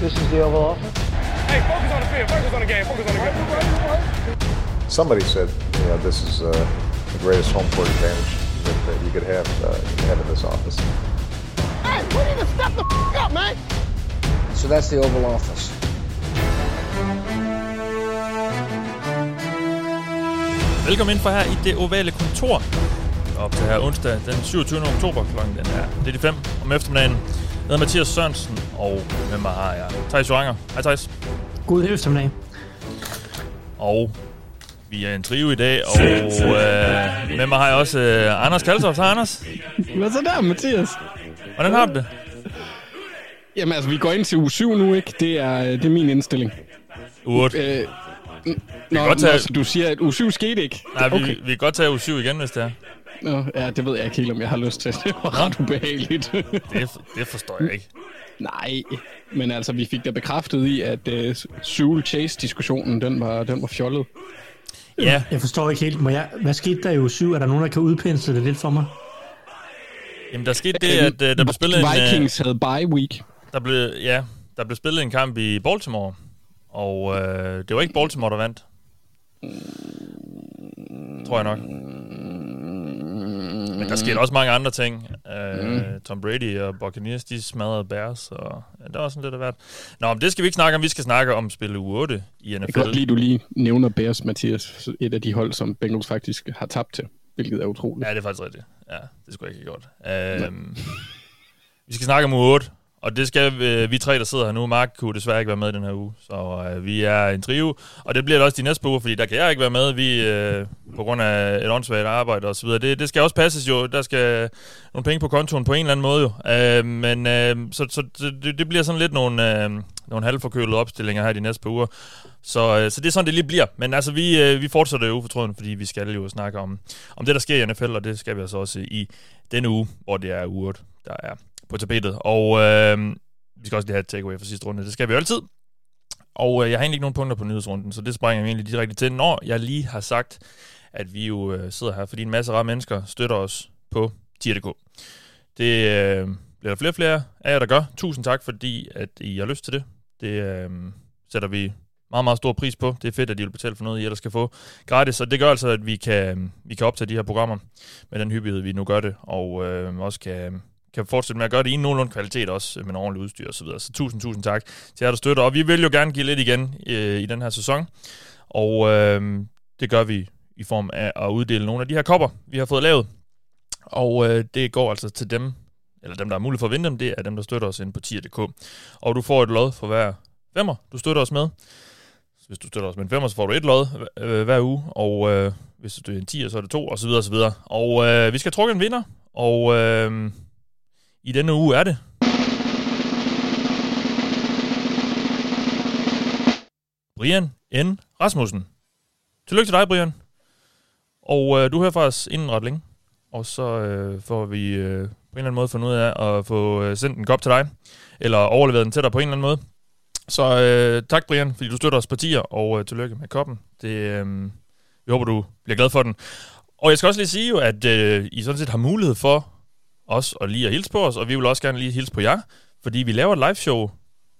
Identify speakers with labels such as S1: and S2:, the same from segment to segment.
S1: This is the Oval Office.
S2: Hey, focus on the field. Focus on the game. Focus on the game.
S3: Somebody said, you know, this is uh, the greatest home court advantage that, that you could have, uh, have in this office.
S4: Hey, we need to step the f- up, man.
S5: So that's the Oval Office.
S6: Velkommen ind for her i det ovale kontor. Op til her onsdag den 27. oktober klokken den er lidt i 5 om eftermiddagen. Jeg hedder Mathias Sørensen, og med mig har jeg Thijs Joranger. Hej Thijs.
S7: God eftermiddag.
S6: Og vi er en trio i dag, og øh, med mig har jeg også øh, Anders Kaltoft. Hej Anders.
S8: Hvad så der, Mathias?
S6: Hvordan har du det?
S8: Jamen altså, vi går ind til uge 7 nu, ikke? Det er, det er min indstilling.
S6: Uge 8.
S8: Øh, n- nå,
S6: godt tage-
S8: nå, så du siger, at uge 7 skete ikke?
S6: Nej, vi,
S8: okay.
S6: vi kan godt tage uge 7 igen, hvis det er.
S8: Nå, ja, det ved jeg ikke helt, om jeg har lyst til. Det var ret ubehageligt.
S6: Det, det forstår jeg ikke.
S8: Nej, men altså, vi fik da bekræftet i, at uh, Sewell Chase-diskussionen, den var, den var fjollet.
S6: Ja,
S7: Jeg forstår ikke helt. Må jeg, hvad skete der i uge 7? Er der nogen, der kan udpensle det lidt for mig?
S6: jamen der skete det, at øh, der blev spillet en... øh,
S8: Vikings havde bye week.
S6: Der blev, ja, der blev spillet en kamp i Baltimore, og øh, det var ikke Baltimore, der vandt. Tror jeg nok. Men der skete også mange andre ting. Øh, Tom Brady og Buccaneers, de smadrede Bears, og ja, det var sådan lidt af hvert. Nå, men det skal vi ikke snakke om. Vi skal snakke om spil u 8 i
S8: Jeg
S6: NFL.
S8: kan godt lide, du lige nævner Bears, Mathias. Et af de hold, som Bengals faktisk har tabt til, hvilket er utroligt.
S6: Ja, det er faktisk rigtigt. Ja, det skulle jeg ikke have gjort. Øhm, vi skal snakke om uge 8, og det skal øh, vi tre, der sidder her nu. Mark kunne desværre ikke være med den her uge, så øh, vi er en trio, og det bliver det også de næste uger, fordi der kan jeg ikke være med, vi øh, på grund af et åndssvagt arbejde og så videre. Det, det skal også passes jo, der skal nogle penge på kontoen på en eller anden måde jo. Øh, men øh, så, så det, det bliver sådan lidt nogle, øh, nogle halvforkølede opstillinger her de næste par uger. Så, øh, så det er sådan, det lige bliver. Men altså, vi, øh, vi fortsætter jo ufortrødent, fordi vi skal jo snakke om, om det, der sker i NFL, og det skal vi altså også i denne uge, hvor det er uret, der er på tapetet. Og øh, vi skal også lige have et takeaway for sidste runde. Det skal vi jo altid. Og øh, jeg har egentlig ikke nogen punkter på nyhedsrunden, så det springer vi egentlig direkte til, når jeg lige har sagt, at vi jo øh, sidder her, fordi en masse rare mennesker støtter os på tier.dk. Det øh, bliver der flere og flere af jer, der gør. Tusind tak, fordi at I har lyst til det. Det øh, sætter vi meget, meget stor pris på. Det er fedt, at I vil betale for noget, I ellers skal få gratis, og det gør altså, at vi kan, vi kan optage de her programmer med den hyppighed, vi nu gør det, og øh, også kan, kan fortsætte med at gøre det i nogenlunde kvalitet også, øh, med ordentligt udstyr og så videre. Så tusind, tusind tak til jer, der støtter, og vi vil jo gerne give lidt igen øh, i den her sæson, og øh, det gør vi i form af at uddele nogle af de her kopper, vi har fået lavet, og øh, det går altså til dem, eller dem, der har mulighed for at vinde dem, det er dem, der støtter os inde på tier.dk. Og du får et lod for hver femmer, du støtter os med. Så hvis du støtter os med en femmer, så får du et lod øh, hver uge, og øh, hvis du er en 10, så er det to, og så videre, og så videre. Og øh, vi skal trukke en vinder, og øh, i denne uge er det... Brian N. Rasmussen. Tillykke til dig, Brian. Og øh, du hører fra os inden ret længe. Og så øh, får vi øh, på en eller anden måde fundet ud af at få øh, sendt en kop til dig. Eller overleveret den til dig på en eller anden måde. Så øh, tak, Brian, fordi du støtter os partier, og øh, tillykke med koppen. Det, øh, vi håber, du bliver glad for den. Og jeg skal også lige sige jo, at øh, I sådan set har mulighed for os og lige at hilse på os, og vi vil også gerne lige hilse på jer, fordi vi laver et live show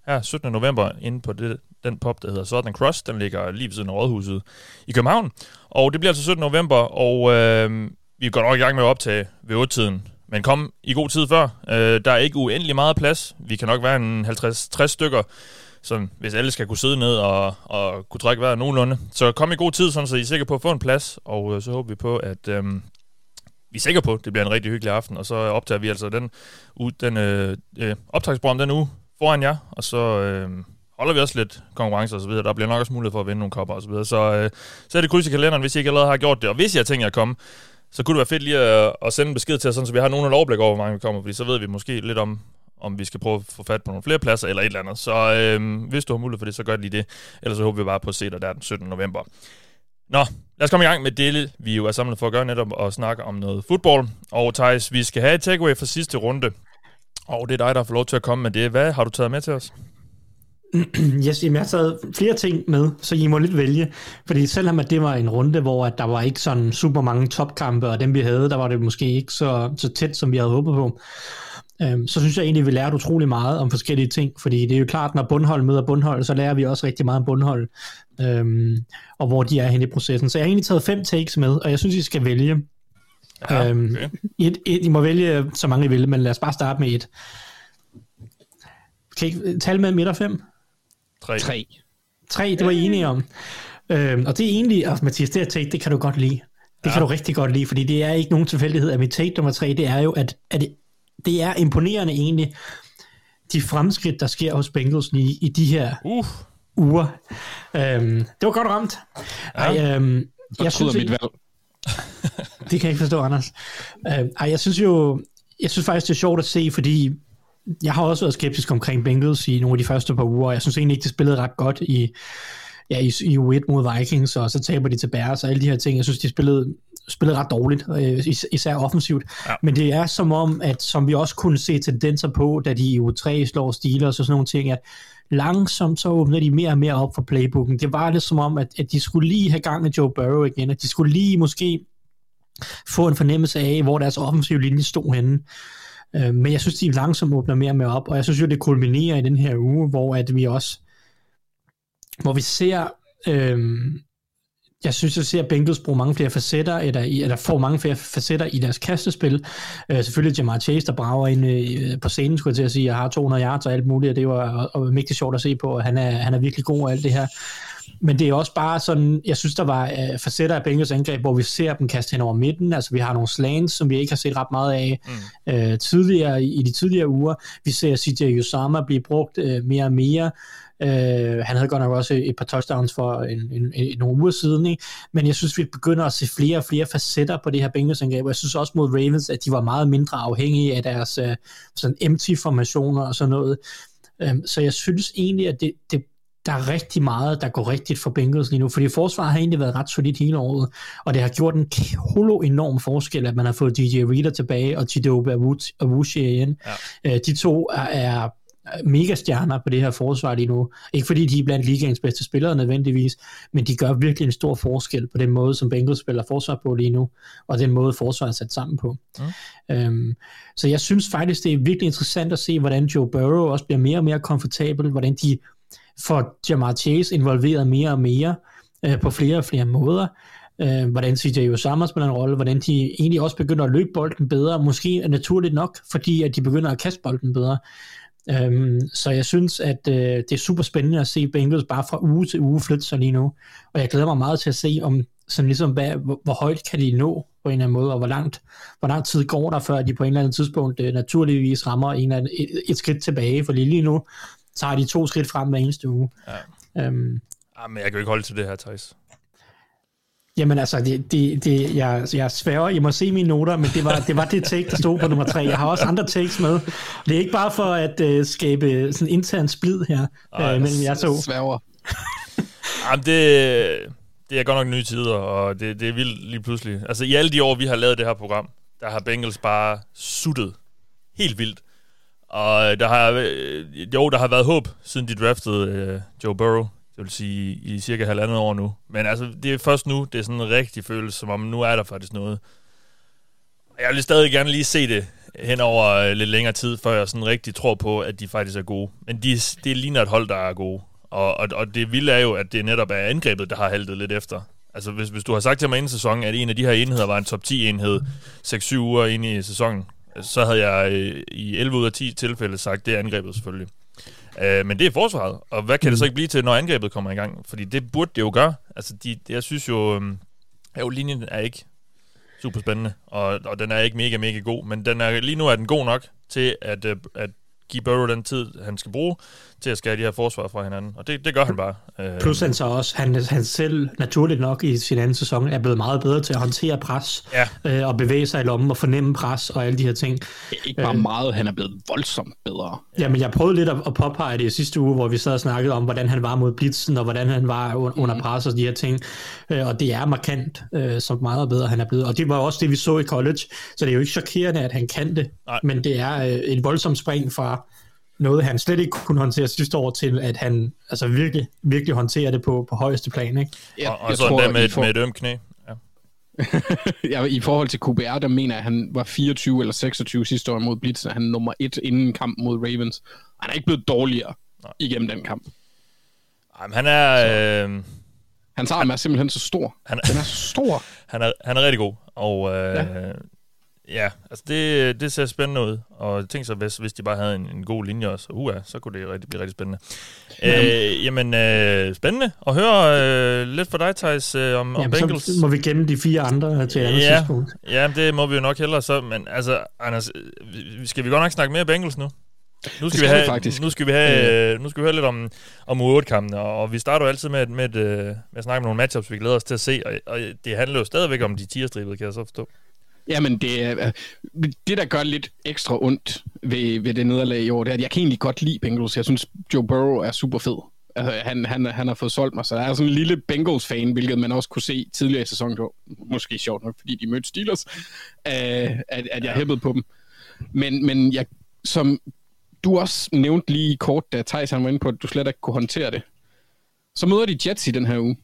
S6: her 17. november inde på det, den pop, der hedder Southern Cross. Den ligger lige ved siden af Rådhuset i København. Og det bliver altså 17. november, og øh, vi går nok i gang med at optage ved 8-tiden. Men kom i god tid før. Øh, der er ikke uendelig meget plads. Vi kan nok være en 50-60 stykker, sådan, hvis alle skal kunne sidde ned og, og kunne trække vejret nogenlunde. Så kom i god tid, sådan, så I er sikre på at få en plads, og øh, så håber vi på, at øh, vi er sikre på, at det bliver en rigtig hyggelig aften, og så optager vi altså den, den øh, øh, optagsprogram den uge foran jer, og så øh, holder vi også lidt konkurrencer og så videre. Der bliver nok også mulighed for at vinde nogle kopper og så videre. Så, øh, så er det kryds i kalenderen, hvis I ikke allerede har gjort det. Og hvis I har tænkt jer at komme, så kunne det være fedt lige at, at sende en besked til os, sådan, så vi har nogen overblik over, hvor mange vi kommer, fordi så ved vi måske lidt om, om vi skal prøve at få fat på nogle flere pladser eller et eller andet. Så øh, hvis du har mulighed for det, så gør lige det. Ellers så håber vi bare på at se dig der den 17. november. Nå, lad os komme i gang med det, vi jo er samlet for at gøre netop og snakke om noget fodbold. Og Thijs, vi skal have et takeaway fra sidste runde. Og det er dig, der får lov til at komme med det. Hvad har du taget med til os?
S7: Yes, jamen, jeg har taget flere ting med, så I må lidt vælge. Fordi selvom at det var en runde, hvor at der var ikke sådan super mange topkampe, og dem vi havde, der var det måske ikke så, så tæt, som vi havde håbet på, øhm, så synes jeg egentlig, at vi lærte utrolig meget om forskellige ting, fordi det er jo klart, når bundhold møder bundhold, så lærer vi også rigtig meget om bundhold, øhm, og hvor de er henne i processen. Så jeg har egentlig taget fem takes med, og jeg synes, I skal vælge.
S6: Ja,
S7: øhm,
S6: okay.
S7: et, et, I må vælge så mange I vil, men lad os bare starte med et. Kan I ikke tale med midt og fem?
S6: Tre.
S8: Tre.
S7: Tre, det var I enige om. Øhm, og det er egentlig, at Mathias, det her take, det kan du godt lide. Det ja. kan du rigtig godt lide, fordi det er ikke nogen tilfældighed, at mit take nummer tre, det er jo, at, at det, det er imponerende egentlig, de fremskridt, der sker hos Bengals lige i de her
S6: Uh,
S7: uger. Øhm, det var godt ramt. Ja. Ej, øhm,
S8: Jeg synes, mit valg.
S7: det kan jeg ikke forstå, Anders. Øh, ej, jeg synes jo, jeg synes faktisk, det er sjovt at se, fordi jeg har også været skeptisk omkring Bengals i nogle af de første par uger, jeg synes egentlig ikke, det spillede ret godt i, ja, i, i U1 mod Vikings, og så taber de til Bears og alle de her ting. Jeg synes, de spillede, spillede ret dårligt, øh, is- især offensivt.
S6: Ja.
S7: Men det er som om, at som vi også kunne se tendenser på, da de i U3 slår Steelers og sådan nogle ting, at langsomt så åbner de mere og mere op for playbooken. Det var lidt som om, at, at de skulle lige have gang med Joe Burrow igen, at de skulle lige måske få en fornemmelse af, hvor deres offensive linje stod henne. Øh, Men jeg synes, de langsomt åbner mere og mere op, og jeg synes jo, det kulminerer i den her uge, hvor at vi også, hvor vi ser, øhm, jeg synes, jeg ser Bengals bruge mange flere facetter, eller, eller får mange flere facetter i deres kastespil. Øh, selvfølgelig Jamar Chase, der brager ind øh, på scenen, skulle jeg til at sige, jeg har 200 yards og alt muligt, og det var og, og mægtig sjovt at se på, og han er, han er virkelig god og alt det her. Men det er også bare sådan, jeg synes, der var øh, facetter af Bengals angreb, hvor vi ser dem kaste hen over midten. Altså, vi har nogle slants, som vi ikke har set ret meget af mm. øh, tidligere i, i de tidligere uger. Vi ser CJ Usama blive brugt øh, mere og mere. Øh, han havde godt nok også et par touchdowns for en, en, en, nogle uger siden, ikke? men jeg synes, vi begynder at se flere og flere facetter på det her Bengals angreb, og jeg synes også mod Ravens, at de var meget mindre afhængige af deres øh, sådan empty formationer og sådan noget. Øh, så jeg synes egentlig, at det, det, der er rigtig meget, der går rigtigt for Bengals lige nu, fordi forsvaret har egentlig været ret solidt hele året, og det har gjort en kolo enorm forskel, at man har fået DJ Reader tilbage, og Chidobe Awuzie igen. Ja. De to er, er megastjerner på det her forsvar lige nu. Ikke fordi de er blandt ligaens bedste spillere nødvendigvis, men de gør virkelig en stor forskel på den måde, som Bengals spiller forsvar på lige nu, og den måde, forsvaret er sat sammen på. Mm. Øhm, så jeg synes faktisk, det er virkelig interessant at se, hvordan Joe Burrow også bliver mere og mere komfortabel, hvordan de får Jamar Chase involveret mere og mere øh, på flere og flere måder. Øh, hvordan CJ Osama spiller en rolle, hvordan de egentlig også begynder at løbe bolden bedre, måske naturligt nok, fordi at de begynder at kaste bolden bedre. Øhm, så jeg synes, at øh, det er super spændende at se Bengals bare fra uge til uge flytte sig lige nu. Og jeg glæder mig meget til at se, om sådan ligesom, hvad, hvor, hvor højt kan de nå på en eller anden måde, og hvor langt, hvor lang tid går der, før de på en eller anden tidspunkt øh, naturligvis rammer en eller anden, et, et skridt tilbage, for lige nu tager de to skridt frem hver eneste uge.
S6: Ja.
S7: Øhm,
S6: Jamen, jeg kan jo ikke holde til det her, Thijs.
S7: Jamen altså, det, det, det, jeg, jeg sværger, I må se mine noter, men det var det, var det take, der stod på nummer tre. Jeg har også andre takes med. Det er ikke bare for at uh, skabe sådan intern splid her,
S6: Ej,
S7: uh, mellem jer to.
S8: Sværger.
S6: Jamen, det, det er godt nok nye tider, og det, det er vildt lige pludselig. Altså, i alle de år, vi har lavet det her program, der har Bengals bare suttet helt vildt. Og der har, øh, jo, der har været håb, siden de draftede øh, Joe Burrow. Det vil sige i cirka halvandet år nu. Men altså, det er først nu, det er sådan en rigtig følelse, som om nu er der faktisk noget. Jeg vil stadig gerne lige se det hen over øh, lidt længere tid, før jeg sådan rigtig tror på, at de faktisk er gode. Men de, det ligner et hold, der er gode. Og, og, og det vilde er jo, at det netop er angrebet, der har haltet lidt efter. Altså, hvis, hvis du har sagt til mig inden sæsonen, at en af de her enheder var en top 10 enhed 6-7 uger inde i sæsonen, så havde jeg øh, i 11 ud af 10 tilfælde sagt, det er angrebet selvfølgelig. Øh, men det er forsvaret, og hvad kan det så ikke blive til, når angrebet kommer i gang? Fordi det burde det jo gøre. Altså, de, jeg synes jo, øh, jo, linjen er ikke super spændende, og, og den er ikke mega, mega god, men den er, lige nu er den god nok til at, øh, at give Burrow den tid, han skal bruge, til at skære de her forsvar fra hinanden. Og det, det gør han bare. Øh,
S7: Plus han så også, han, han selv naturligt nok i sin anden sæson er blevet meget bedre til at håndtere pres,
S6: Ja.
S7: øh, og bevæge sig i lommen og fornemme pres og alle de her ting.
S8: Ikke bare meget, han er blevet voldsomt bedre.
S7: Ja, men jeg prøvede lidt at, at påpege det i sidste uge, hvor vi sad og snakkede om, hvordan han var mod blitzen, og hvordan han var un- under pres og de her ting. Øh, og det er markant, øh, så meget bedre han er blevet. Og det var også det, vi så i college. Så det er jo ikke chokerende, at han kan det.
S6: Nej.
S7: Men det er øh, et voldsomt spring fra noget, han slet ikke kunne håndtere sidste år, til at han altså virkelig, virkelig håndterer det på, på højeste plan. Ikke?
S8: Jeg,
S6: og, og så endda med, et- med et ømt knæ. Ja.
S8: ja, I forhold til QBR, der mener jeg, at han var 24 eller 26 sidste år mod Blitzen. Han er nummer et inden kamp mod Ravens. Han er ikke blevet dårligere Nej. igennem den kamp.
S6: Ej, men han er... Øh,
S8: Hans arm er simpelthen så stor.
S6: Han,
S8: Den er så stor.
S6: han, er, han er rigtig god, og øh, ja.
S8: Ja.
S6: altså det, det ser spændende ud, og tænk så, hvis, hvis de bare havde en, en god linje også, uh, så kunne det rigtig, blive rigtig spændende. Øh, jamen, øh, spændende at høre øh, lidt fra dig, Thijs, øh, om, om
S7: Jamen,
S6: Bengals.
S7: så må vi gemme de fire andre til andet
S6: Ja.
S7: tidspunkt.
S6: Ja, det må vi jo nok hellere så, men altså, Anders, øh, vi- skal vi godt nok snakke mere Bengals nu? Nu skal,
S8: skal
S6: vi,
S8: vi
S6: have,
S8: faktisk.
S6: nu skal vi have, øh, nu skal vi høre lidt om, om U8-kampene, og, og vi starter jo altid med, med, et, øh, med at snakke om nogle matchups, vi glæder os til at se, og, og det handler jo stadigvæk om de tierstribede, kan jeg så forstå.
S8: Jamen, det, øh, det der gør lidt ekstra ondt ved, ved det nederlag i år, det er, at jeg kan egentlig godt lide Bengals. Jeg synes, Joe Burrow er super fed. Altså, han, han, han har fået solgt mig, så der er sådan en lille Bengals-fan, hvilket man også kunne se tidligere i sæsonen. Det var måske sjovt nok, fordi de mødte Steelers, øh, at, at jeg hæppede på dem. Men, men jeg, som du også nævnte lige kort, da Thijs han var inde på, at du slet ikke kunne håndtere det, så møder de Jets i den her uge.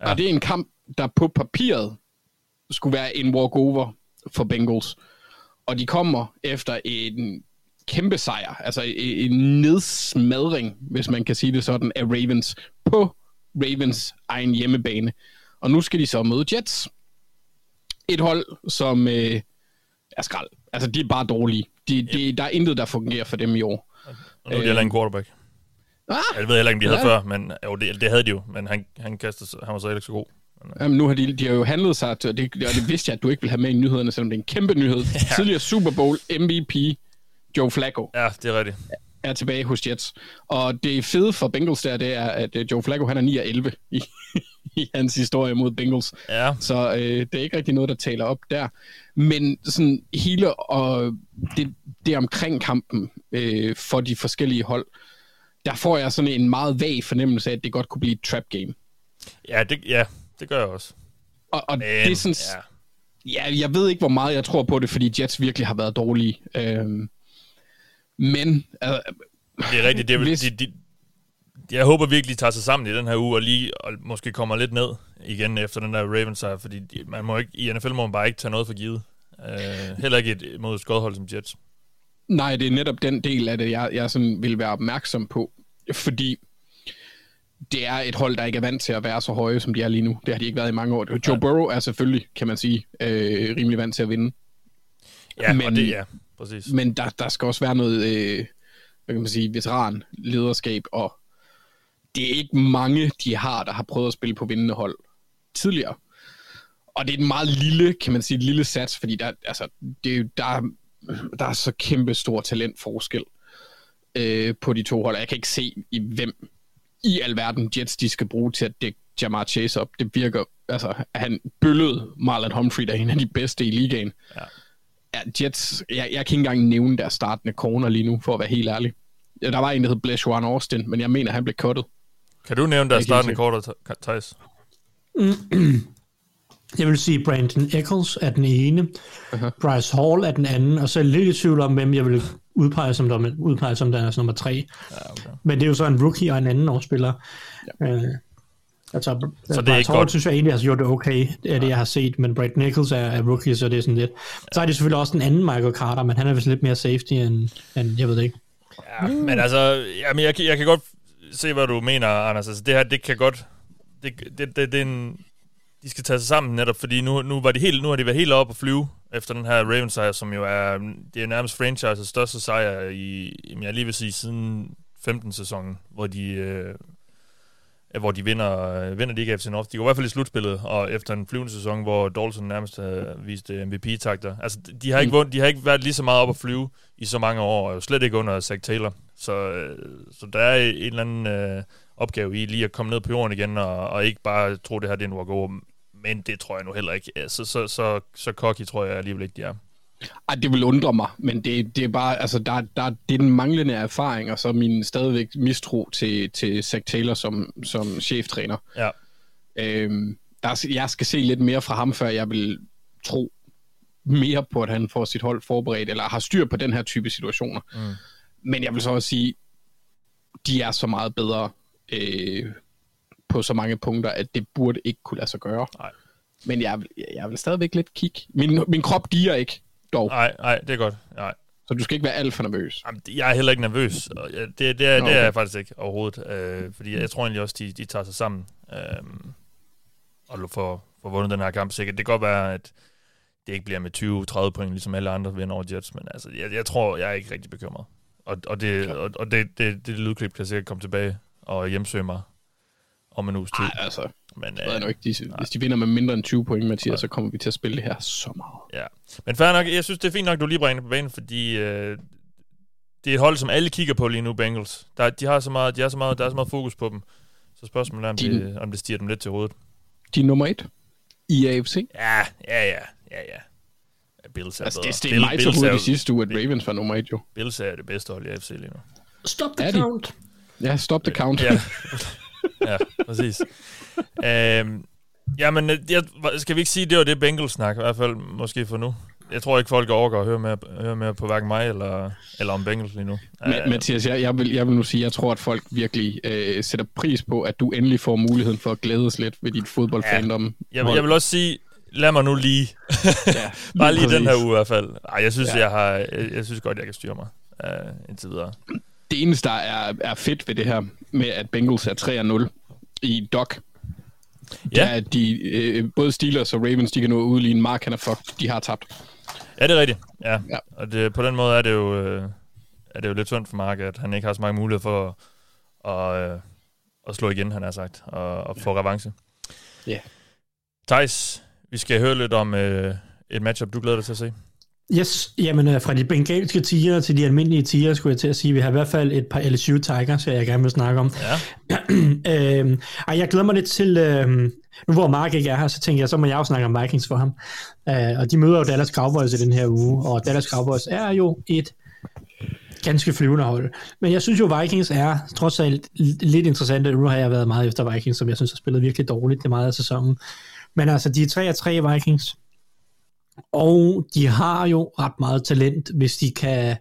S8: Ja. Og det er en kamp, der på papiret skulle være en walkover for Bengals. Og de kommer efter en kæmpe sejr, altså en en nedsmadring, hvis man kan sige det sådan, af Ravens på Ravens egen hjemmebane. Og nu skal de så møde Jets. Et hold, som øh, er skrald. Altså, de er bare dårlige. De, de, der er intet, der fungerer for dem i år.
S6: Og nu er de heller ikke en quarterback.
S8: Ah,
S6: Jeg ved heller ikke, om de havde
S8: Ja.
S6: før, men jo, det, det havde de jo, men han, han, kastede, han var så ikke så god.
S8: Jamen, nu har de, de har jo handlet sig til, og det, og det vidste jeg, at du ikke vil have med i nyhederne, selvom det er en kæmpe nyhed. Ja. Tidligere Super Bowl MVP Joe Flacco
S6: Ja, det er rigtigt.
S8: er tilbage hos Jets. Og det fede for Bengals der, det er, at øh, Joe Flacco han er 9 og 11 i, i hans historie mod Bengals.
S6: Ja,
S8: Så øh, det er ikke rigtig noget, der taler op der. Men sådan hele og det, det omkring kampen øh, for de forskellige hold, der får jeg sådan en meget vag fornemmelse af, at det godt kunne blive et trap game.
S6: ja, det, ja, det gør jeg også.
S8: Og, og
S6: Men,
S8: det er sådan,
S6: ja.
S8: Ja, jeg ved ikke, hvor meget jeg tror på det, fordi Jets virkelig har været dårlige. Øhm, men øh,
S6: Det er rigtigt. Det er,
S8: Hvis-
S6: de, de, jeg håber virkelig, de tager sig sammen i den her uge, og lige og måske kommer lidt ned igen efter den der Ravens sejr, fordi de, man må ikke, i NFL må man bare ikke tage noget for givet. Uh, heller ikke et, mod et skodhold som Jets.
S8: nej, det er netop den del af det, jeg, jeg sådan vil være opmærksom på. Fordi det er et hold, der ikke er vant til at være så høje, som de er lige nu. Det har de ikke været i mange år. Joe Burrow er selvfølgelig, kan man sige, øh, rimelig vant til at vinde.
S6: Ja, men, og det, ja, præcis.
S8: Men der, der skal også være noget, øh, hvad kan man sige, veteran lederskab, og det er ikke mange, de har, der har prøvet at spille på vindende hold tidligere. Og det er en meget lille, kan man sige, et lille sats, fordi der, altså, det er, der, er- der er så kæmpe stor talentforskel øh, på de to hold. Jeg kan ikke se, i hvem i alverden Jets, de skal bruge til at dække Jamar Chase op. Det virker, altså, at han bøllede Marlon Humphrey, der er en af de bedste i ligaen.
S6: Ja.
S8: Ja, Jets, jeg, jeg kan ikke engang nævne deres startende corner lige nu, for at være helt ærlig. Ja, Der var en, der hed Blaise Juan Austin, men jeg mener, han blev cuttet.
S6: Kan du nævne deres startende kort, Thijs?
S7: Jeg vil sige, Brandon Eccles er den ene, uh-huh. Bryce Hall er den anden, og så er jeg lidt i tvivl om, hvem jeg vil udpege som, der, udpege som deres nummer tre.
S6: Ja, okay.
S7: Men det er jo så en rookie og en anden årsspiller. Ja. Øh, altså,
S6: Så
S7: så
S6: det er ikke godt.
S7: synes jeg egentlig har gjort det okay, det er det, jeg har set, men Brad Nichols er, er rookie, så det er sådan lidt. Så er det selvfølgelig også den anden Michael Carter, men han er vist lidt mere safety end, end jeg ved det ikke.
S6: Ja, men altså, jamen, jeg, jeg kan godt se, hvad du mener, Anders. Altså, det her, det kan godt... Det, det, det, det er en, de skal tage sig sammen netop, fordi nu, nu, var de helt, nu har de været helt oppe at flyve efter den her Ravens sejr, som jo er, det er nærmest franchises største sejr i, jeg lige vil sige, siden 15-sæsonen, hvor de, øh, hvor de vinder, øh, vinder de ikke FC North. De går i hvert fald i slutspillet, og efter en flyvende sæson, hvor Dalton nærmest havde vist øh, MVP-takter. Altså, de har, ikke vundet, de har ikke været lige så meget op at flyve i så mange år, og jo slet ikke under Zach Taylor. Så, øh, så der er en eller anden øh, opgave i lige at komme ned på jorden igen, og, og ikke bare tro, det her det er en walk Men det tror jeg nu heller ikke. Så, så, så, så cocky tror jeg alligevel ikke, de er.
S8: Ej, det vil undre mig, men det, det er bare, altså, der, der, det er den manglende erfaring, og så min stadigvæk mistro til, til Zach Taylor som, som cheftræner.
S6: Ja.
S8: Øhm, der, er- jeg skal se lidt mere fra ham, før jeg vil tro mere på, at han får sit hold forberedt, eller har styr på den her type situationer.
S6: Mm.
S8: Men jeg vil så også sige, de er så meget bedre øh, på så mange punkter, at det burde ikke kunne lade sig gøre.
S6: Nej.
S8: Men jeg, vil- jeg vil stadigvæk lidt kigge. Min, min krop diger ikke, dog.
S6: Nej, nej, det er godt. Nej.
S8: Så du skal ikke være alt for nervøs.
S6: Jamen, jeg er heller ikke nervøs. og jeg- Det, det, er,
S8: Nå,
S6: det er
S8: okay.
S6: jeg faktisk ikke overhovedet. Øh, fordi jeg tror egentlig også, de, de tager sig sammen. Øh, og får, får vundet den her kamp sikkert. Det kan godt være, at det ikke bliver med 20-30 point, ligesom alle andre vinder over Jets. Men altså, jeg, jeg tror, jeg er ikke rigtig bekymret. Og, og, det, og, og det, det, det lydklip kan sikkert komme tilbage og hjemsøge mig om en uges tid.
S8: Nej, altså,
S6: Men, øh,
S8: ikke, de, hvis de vinder med mindre end 20 point, Mathias, så kommer vi til at spille det her så meget.
S6: Ja. Men fair nok, jeg synes, det er fint nok, du lige bringer det på banen, fordi øh, det er et hold, som alle kigger på lige nu, Bengals. Der, de har så meget, de har så meget, der er så meget fokus på dem. Så spørgsmålet er, om,
S8: De-
S6: det, om det stiger dem lidt til hovedet.
S8: De er nummer et i AFC.
S6: Ja, ja, ja, ja, ja. Bills er
S8: Altså,
S6: bedre.
S8: det steg
S6: Bill-
S8: mig til
S6: er
S8: hovedet i sidste uge, at Ravens var nummer et, jo.
S6: Bills er det bedste hold i AFC lige nu.
S7: Stop
S8: Er
S7: the count.
S8: Ja, stop the count.
S6: Ja, ja præcis. øhm, jamen, øh, jeg, skal vi ikke sige, at det var det Bengals-snak, i hvert fald måske for nu. Jeg tror ikke, folk overgår at høre mere, høre mere på hverken mig eller, eller om Bengals lige nu.
S8: Ma-
S6: Øh,
S8: Mathias, jeg, jeg, vil, jeg vil nu sige, jeg tror, at folk virkelig øh, sætter pris på, at du endelig får muligheden for at glædes lidt ved dit fodboldfandom.
S6: jeg, vil- jeg vil også sige, lad mig nu lige.
S8: Ja,
S6: Bare lige
S8: præcis.
S6: den her uge i hvert fald. Ej, jeg synes,
S8: Ja.
S6: ja. jeg, har, jeg, jeg synes godt, jeg kan styre mig uh, indtil videre.
S8: Det eneste, der er, er fedt ved det her, med at Bengals er 3-0 i Doc, det er,
S6: Ja,
S8: at de, øh, både Steelers og Ravens, de kan nå ud lige en mark, han er fucked. De har tabt.
S6: ja, det er rigtigt. Ja.
S8: Ja.
S6: ja. Og det, på den måde er det jo, øh, er det jo lidt sundt for Mark, at han ikke har så mange muligheder for at, øh, at slå igen, han har sagt, og, og få revanche.
S8: Ja.
S6: Thijs, vi skal høre lidt om øh, et matchup, du glæder dig til at se.
S7: Yes, jamen øh, fra de bengalske tiger til de almindelige tiger, skulle jeg til at sige. Vi har i hvert fald et par LSU Tigers, jeg gerne vil snakke om.
S6: Ja,
S7: øhm, ej, jeg glæder mig lidt til, øhm, nu hvor Mark ikke er her, så tænker jeg, så må jeg jo snakke om Vikings for ham. Øh, og de møder jo Dallas Cowboys i den her uge, og Dallas Cowboys er jo et ganske flyvende hold. Men jeg synes jo, Vikings er trods alt lidt interessante. Nu har jeg været meget efter Vikings, som jeg synes har spillet virkelig dårligt det meget af sæsonen. Men altså, de er 3 af 3 Vikings, og de har jo ret meget talent, hvis de kan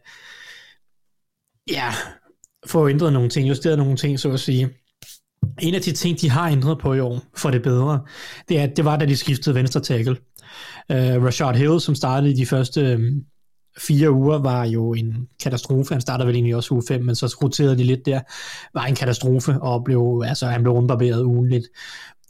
S7: ja, få ændret nogle ting, justeret nogle ting, så at sige. En af de ting, de har ændret på i år, for det bedre, det, er, det var, da de skiftede venstre tackle. Uh, øh, Rashard Hill, som startede i de første um, fire uger, var jo en katastrofe. Han startede vel egentlig også uge 5, men så roterede de lidt der. Var en katastrofe, og blev, altså, han blev rundbarberet ugenligt.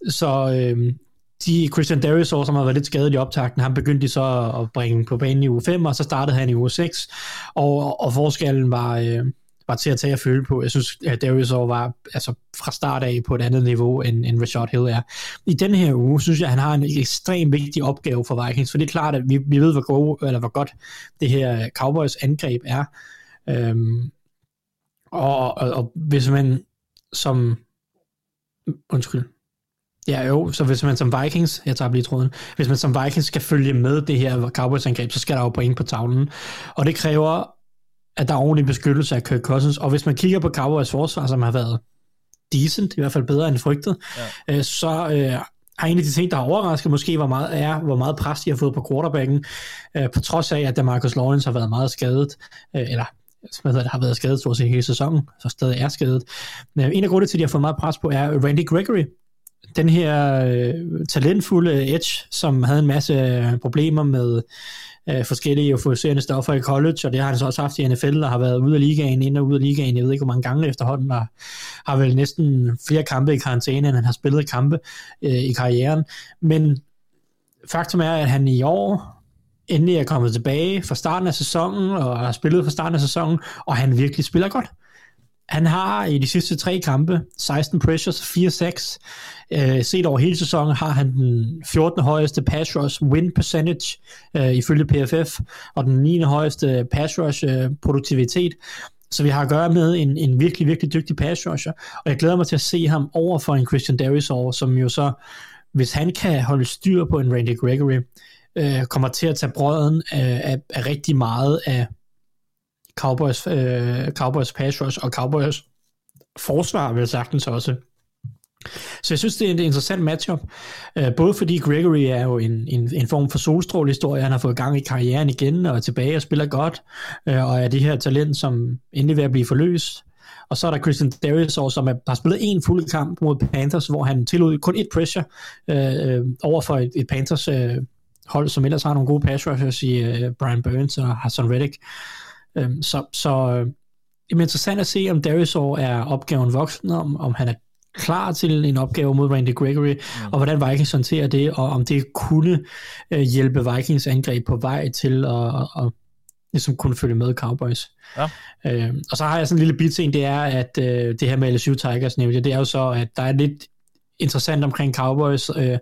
S7: Så øhm, de Christian Darius, som har været lidt skadet i optakten, han begyndte de så at bringe på banen i uge 5, og så startede han i uge 6, og, og forskellen var, øh, var til at tage at føle på. Jeg synes, at Darius var altså, fra start af på et andet niveau, end, end Rashad Hill er. I den her uge, synes jeg, at han har en ekstremt vigtig opgave for Vikings, for det er klart, at vi, vi ved, hvor, gode, eller hvor godt det her Cowboys angreb er. Øhm, og, og, og hvis man som undskyld, Ja, jo, så hvis man som Vikings, jeg tager lige tråden, hvis man som Vikings skal følge med det her Cowboys-angreb, så skal der jo point på tavlen. Og det kræver, at der er ordentlig beskyttelse af Kirk Cousins. Og hvis man kigger på Cowboys forsvar, som har været decent, i hvert fald bedre end frygtet, ja. øh, så øh, har en af de ting, der har overrasket måske, hvor meget, er, hvor meget pres de har fået på quarterbacken, øh, på trods af, at Marcus Lawrence har været meget skadet, øh, eller hvad hedder det, har været skadet stort set hele sæsonen, så stadig er skadet. Men en af grundene til, at de har fået meget pres på, er Randy Gregory, den her øh, talentfulde Edge, som havde en masse øh, problemer med øh, forskellige euforiserende stoffer i college, og det har han så også haft i NFL, og har været ude af ligaen, ind og ude af ligaen, jeg ved ikke hvor mange gange efterhånden, og har vel næsten flere kampe i karantæne, end han har spillet kampe øh, i karrieren. Men faktum er, at han i år endelig er kommet tilbage fra starten af sæsonen, og har spillet fra starten af sæsonen, og han virkelig spiller godt. Han har i de sidste tre kampe 16 pressures, 4-6. Øh, set over hele sæsonen har han den 14. højeste pass rush win percentage øh, ifølge PFF, og den 9. højeste pass rush øh, produktivitet. Så vi har at gøre med en, en virkelig, virkelig dygtig pass rusher, og jeg glæder mig til at se ham over for en Christian Darius over, som jo så, hvis han kan holde styr på en Randy Gregory, øh, kommer til at tage brøden af, af, af rigtig meget af Cowboys, øh, Cowboys pass rush og Cowboys forsvar vil sagtens også. Så jeg synes, det er et interessant matchup, øh, både fordi Gregory er jo en, en, en form for solstrålehistorie, han har fået gang i karrieren igen og er tilbage og spiller godt, øh, og er det her talent, som endelig er ved at blive forløst. Og så er der Christian Darius, som er, har spillet en fuld kamp mod Panthers, hvor han tillod kun et pressure øh, øh over for et, et Panthers øh, hold, som ellers har nogle gode pass rushers i øh, Brian Burns og Hassan Reddick. Øh, så så øh, det er interessant at se, om Darius er opgaven voksen, om, om han er klar til en opgave mod Randy Gregory, mm. og hvordan Vikings håndterer det, og om det kunne øh, hjælpe Vikings angreb på vej til at, at, at ligesom kunne følge med Cowboys.
S6: Ja.
S7: Øh, og så har jeg sådan en lille bit ting, det er, at øh, det her med LSU Tigers nævnte, det er jo så, at der er lidt interessant omkring Cowboys, øh,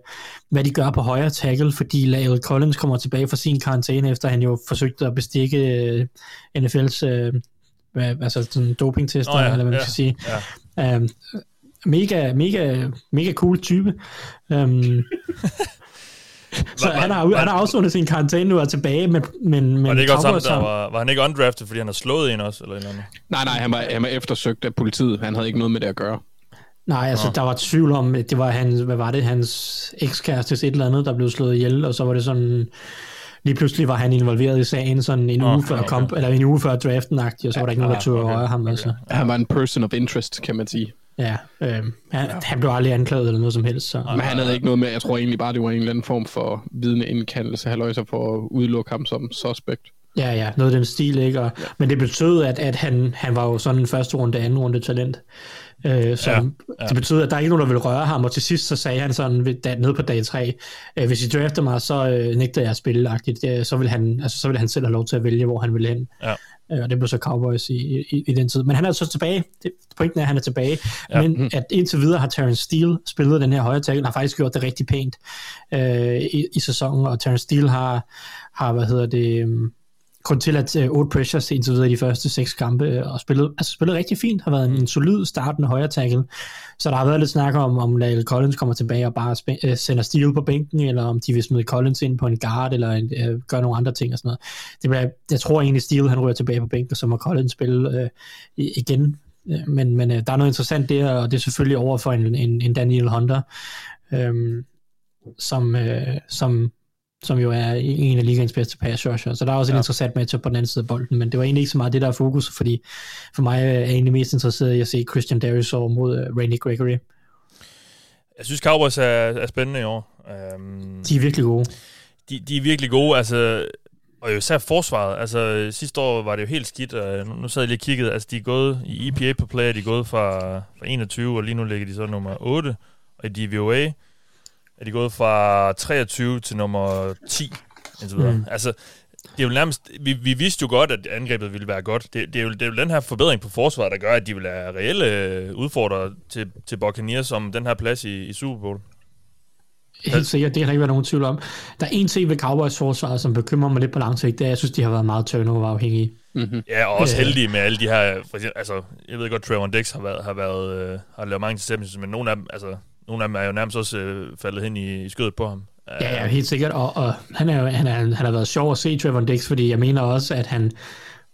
S7: hvad de gør på højre tackle, fordi Lyle Collins kommer tilbage fra sin karantæne, efter han jo forsøgte at bestikke øh, NFL's øh, hvad, altså sådan dopingtester, oh, ja, eller hvad man ja, skal sige. Ja. Um, mega, mega, mega cool type. Um, så var, han har, var, han har afsundet sin karantæne nu og er tilbage, men, men, men
S6: var, det ikke også ham, der var, var han ikke undrafted, fordi han har slået en også? Eller, eller andet?
S8: Nej, nej, han var, han var eftersøgt af politiet. Han havde ikke noget med det at gøre.
S7: Nej, altså der var tvivl om, det var hans, hvad var det, hans ekskæreste et eller andet, der blev slået ihjel, og så var det sådan, lige pludselig var han involveret i sagen sådan en oh, uge før, okay. kom, eller en uge før draften og så var der ikke nogen, der tog okay. røre ham. Altså.
S8: Han var en person of interest, kan man sige.
S7: Ja, øh, han, ja. han blev aldrig anklaget eller noget som helst. Så.
S8: Men han havde ikke noget med, jeg tror egentlig bare, det var en eller anden form for vidne indkaldelse, halvøjser for at udelukke ham som suspect.
S7: Ja, ja, noget af den stil, ikke? Og, ja. Men det betød, at, at han, han var jo sådan en første runde, anden runde talent. Øh, som, ja, ja. Det betyder, at der er ikke nogen, der vil røre ham, og til sidst så sagde han sådan da, ned på dag 3, øh, hvis I drafter mig, så øh, nægter jeg at spille, øh, så, vil han, altså, så vil han selv have lov til at vælge, hvor han vil hen. Ja. Øh, og det blev så Cowboys i, i, i den tid. Men han er så tilbage. Det, pointen er, at han er tilbage. Ja. Men mm. at indtil videre har Terence Steele spillet den her højre tackle, har faktisk gjort det rigtig pænt øh, i, i sæsonen, og Terence Steele har, har hvad hedder det... Øh, kun til at uh, Old Pressures indtil videre i de første seks kampe, øh, og spillet, altså spillet rigtig fint, har været en, en solid startende højre tackle. Så der har været lidt snak om, om Lyle Collins kommer tilbage og bare spæ- uh, sender Steele på bænken, eller om de vil smide Collins ind på en guard, eller uh, gøre nogle andre ting og sådan noget. Det bliver, jeg tror egentlig, Steele han ryger tilbage på bænken, og så må Collins spille uh, igen. Men, men uh, der er noget interessant der, og det er selvfølgelig over for en, en, en Daniel Hunter, um, som, uh, som som jo er en af ligaens bedste pass rusher. Så der er også ja. en interessant matchup på den anden side af bolden, men det var egentlig ikke så meget det, der er fokus, fordi for mig er jeg egentlig mest interesseret i at se Christian Darius over mod uh, Randy Gregory.
S6: Jeg synes, Cowboys er, er spændende i år. Um,
S7: de er virkelig gode.
S6: De, de er virkelig gode, altså, og jo især forsvaret. Altså, sidste år var det jo helt skidt, og nu sad jeg lige og kiggede, altså, de er gået i EPA på play, de er gået fra, fra 21, og lige nu ligger de så nummer 8, og i DVOA, er de gået fra 23 til nummer 10, indtil videre. Mm. Altså, det er jo nærmest, vi, vi vidste jo godt, at angrebet ville være godt. Det, det, er jo, det er jo den her forbedring på forsvaret, der gør, at de vil have reelle øh, udfordrere til, til Buccaneers om den her plads i, i Super Bowl.
S7: Helt sikkert, det har der ikke været nogen tvivl om. Der er en ting ved Cowboys forsvaret, som bekymrer mig lidt på lang sigt, det er, at jeg synes, de har været meget turnover-afhængige.
S6: Mm-hmm. Ja, og også heldige med alle de her, for eksempel, altså, jeg ved godt, Trevor Dix har været, har været, øh, har lavet mange interceptions, men nogle af dem, altså, nogle af dem er jo nærmest også øh, faldet hen i, i skødet på ham.
S7: Ja, ja, helt sikkert. Og, og han, er jo, han, er, han har været sjov at se Trevor Dix, fordi jeg mener også, at han,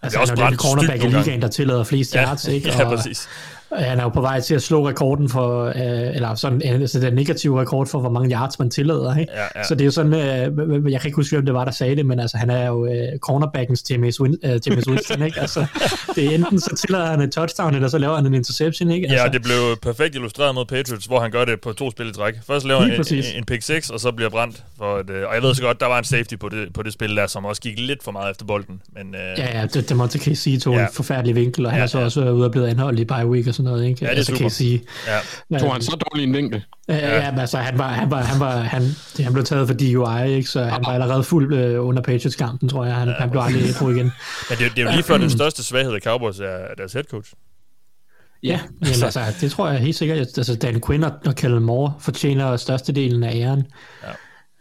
S7: altså, han er jo den cornerback i ligaen, der tillader flest
S6: ja,
S7: yards. Ikke?
S6: ja, præcis.
S7: Han er jo på vej til at slå rekorden for, øh, eller sådan, altså den negative rekord for, hvor mange yards man tillader. Ikke? Ja, ja. Så det er jo sådan, øh, jeg kan ikke huske, hvem det var, der sagde det, men altså, han er jo øh, cornerbackens James, Win, øh, James Winston. ikke? Altså, det er enten så tillader han et touchdown, eller så laver han en interception. Ikke? Altså,
S6: ja, det blev perfekt illustreret mod Patriots, hvor han gør det på to spil i træk. Først laver han en, en pick 6, og så bliver brændt. For et, øh, og jeg ved så godt, der var en safety på det, på det spil der, som også gik lidt for meget efter bolden. Men, øh,
S7: ja, ja, det, det måtte KC tog ja. en forfærdelig vinkel, og han ja, er så ja. også ude og blevet anholdt i bye week og sådan noget. Ikke?
S6: Ja, det er
S7: altså,
S6: super.
S7: sige.
S8: Ja. Men, Tog han så dårlig en vinkel?
S7: Ja, ja. men altså, han, var, han, var, han, var, han, han blev taget for DUI, ikke? så han var allerede fuld øh, under Patriots-kampen, tror jeg. Han, ja. han blev aldrig ædru igen.
S6: Men det, det er jo lige før den største svaghed af Cowboys er deres head coach.
S7: Ja, men altså, det tror jeg helt sikkert. Altså, Dan Quinn og Kellen Moore fortjener størstedelen af æren.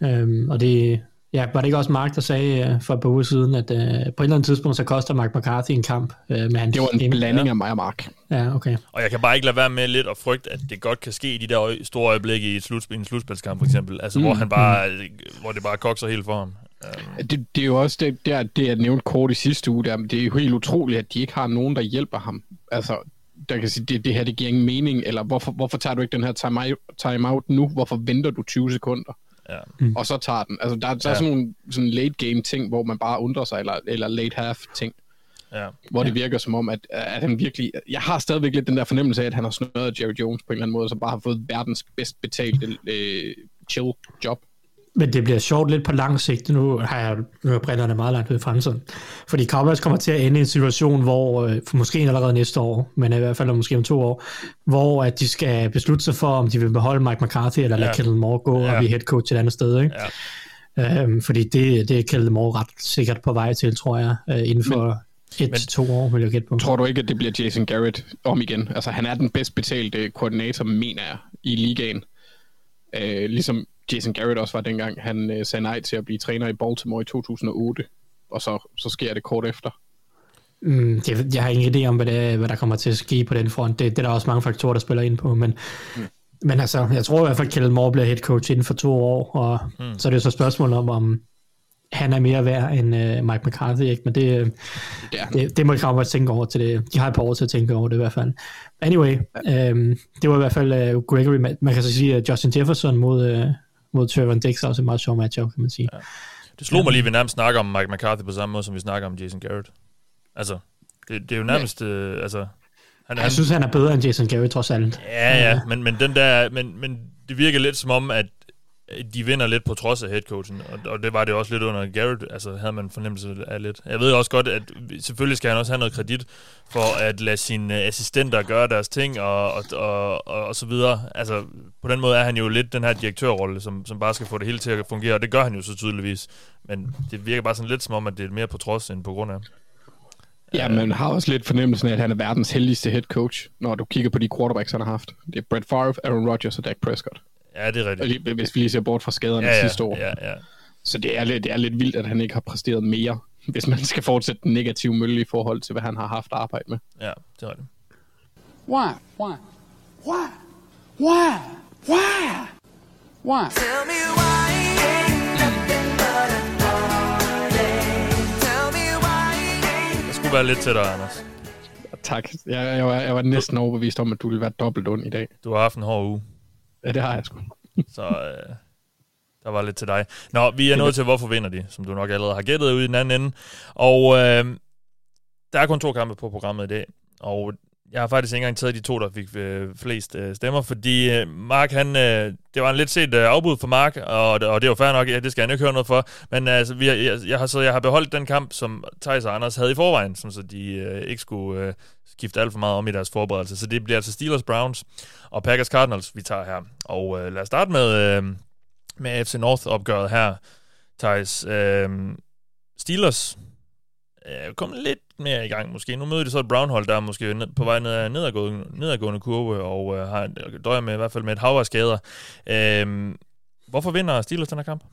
S7: Ja. Øhm, og det, Ja, var det ikke også Mark, der sagde uh, for et par uger siden, at uh, på et eller andet tidspunkt, så koster Mark McCarthy en kamp uh, med hans
S8: Det var en blanding ja. af mig og Mark.
S7: Ja, okay.
S6: Og jeg kan bare ikke lade være med lidt at frygte, at det godt kan ske i de der store øjeblikke i et slutspil, en slutspilskamp for eksempel, altså mm. hvor, han bare, mm. hvor det bare kokser helt for ham.
S8: Um. Det, det, er jo også det, der, det jeg nævnte kort i sidste uge, der, det er jo helt utroligt, at de ikke har nogen, der hjælper ham. Altså, der kan sige, det, det her det giver ingen mening, eller hvorfor, hvorfor tager du ikke den her timeout time nu? Hvorfor venter du 20 sekunder? Ja. mm. og så tager den. Altså, der, der ja. er sådan nogle sådan late game ting, hvor man bare undrer sig, eller, eller late half ting.
S6: Ja.
S8: hvor det virker som om, at, at han virkelig... Jeg har stadigvæk lidt den der fornemmelse af, at han har snøret Jerry Jones på en eller anden måde, så bare har fået verdens bedst betalte øh, chill job.
S7: Men det bliver sjovt lidt på lang sigt. Nu har jeg nu er brillerne meget langt ud i fremtiden. Fordi Cowboys kommer til at ende i en situation, hvor, øh, for måske allerede næste år, men i hvert fald måske om to år, hvor at de skal beslutte sig for, om de vil beholde Mike McCarthy, eller lade
S6: Ja.
S7: Kellen Moore gå
S6: Ja.
S7: og blive head coach et andet sted. Ikke? Ja. Øhm, fordi det, det er Kellen Moore ret sikkert på vej til, tror jeg, øh, inden for et
S6: men-
S7: til to år, vil jeg gætte på.
S8: Tror du ikke, at det bliver Jason Garrett om igen? Altså, han er den bedst betalte koordinator, mener jeg, i ligaen. Øh, ligesom Jason Garrett også var dengang, han øh, sagde nej til at blive træner i Baltimore i 2008. Og så, så sker det kort efter.
S7: Mm, det, jeg har ingen idé om, hvad, det, hvad der kommer til at ske på den front. Det, det er der også mange faktorer, der spiller ind på. Men, mm. men altså, jeg tror i hvert fald, at Kellen Moore bliver head coach inden for to år. Og mm. så er det jo så et spørgsmål om, om han er mere værd end uh, Mike McCarthy. Ikke? Men det,
S8: Det er han.
S7: det, det må Cowboys tænke over til det. De har et par år til at tænke over det i hvert fald. Anyway, øhm, det var i hvert fald uh, Gregory. Man kan så sige, at Justin Jefferson mod, uh, mod Trevor Dix er også et meget sjov matchup, kan man sige. Ja.
S6: Det slog mig lige, at vi nærmest snakker om Mike McCarthy på samme måde, som vi snakker om Jason Garrett. Altså, det, det er jo nærmest... Øh, altså, han,
S7: Jeg synes, han er bedre end Jason Garrett, trods alt.
S6: Ja, ja, men, men, den der, men, men det virker lidt som om, at de vinder lidt på trods af headcoachen, og, og det var det også lidt under Garrett, altså havde man fornemmelse af lidt. Jeg ved også godt, at selvfølgelig skal han også have noget kredit for at lade sine assistenter gøre deres ting, og, og, og, og, og så videre. Altså, på den måde er han jo lidt den her direktørrolle, som, som bare skal få det hele til at fungere, og det gør han jo så tydeligvis. Men det virker bare sådan lidt som om, at det er mere på trods end på grund af.
S8: Ja, men man har også lidt fornemmelsen af, at han er verdens heldigste head coach, når du kigger på de quarterbacks, han har haft. Det er Brett Favre, Aaron Rodgers og Dak Prescott.
S6: Ja, det er rigtigt.
S8: Hvis vi lige ser bort fra skaderne
S6: Ja, ja,
S8: sidste år.
S6: ja, ja.
S8: Så det er, lidt, det er lidt vildt, at han ikke har præsteret mere, hvis man skal fortsætte den negative mølle i forhold til, hvad han har haft arbejde med.
S6: Ja, det er rigtigt.
S1: Why? Why? Why? Why? Why? Why?
S9: Tell me why ain't nothing but a heartache. Tell me why ain't
S6: Det skulle være lidt tættere, Anders.
S8: Tak. Jeg, jeg, var, jeg var næsten overbevist om, at du ville være dobbelt ond i dag.
S6: Du har haft en hård uge.
S8: Ja, det har jeg sgu.
S6: Så øh, der var lidt til dig. Nå, vi er nået til, hvorfor vinder de, som du nok allerede har gættet ud i den anden ende. Og øh, der er kun to kampe på programmet i dag, og jeg har faktisk ikke engang taget de to, der fik øh, flest øh, stemmer, fordi øh, Mark, han, øh, det var en lidt set øh, afbud for Mark, og, og det var fair nok, ja, det skal han ikke høre noget for, men altså, vi har, jeg, jeg, har, så jeg har beholdt den kamp, som Thijs og Anders havde i forvejen, sådan, så de øh, ikke skulle øh, skifte alt for meget om i deres forberedelse. Så det bliver altså Steelers, Browns og Packers Cardinals, vi tager her. Og øh, lad os starte med, øh, med FC North-opgøret her, Thijs. Øh, Steelers øh, kom lidt mere i gang måske. Nu møder de så et Brown-hold, der er måske ned, på vej ned ad nedadgående, nedadgående kurve, og øh, har døjer med i hvert fald med et hav af skader. Øh, hvorfor vinder Steelers den her kamp?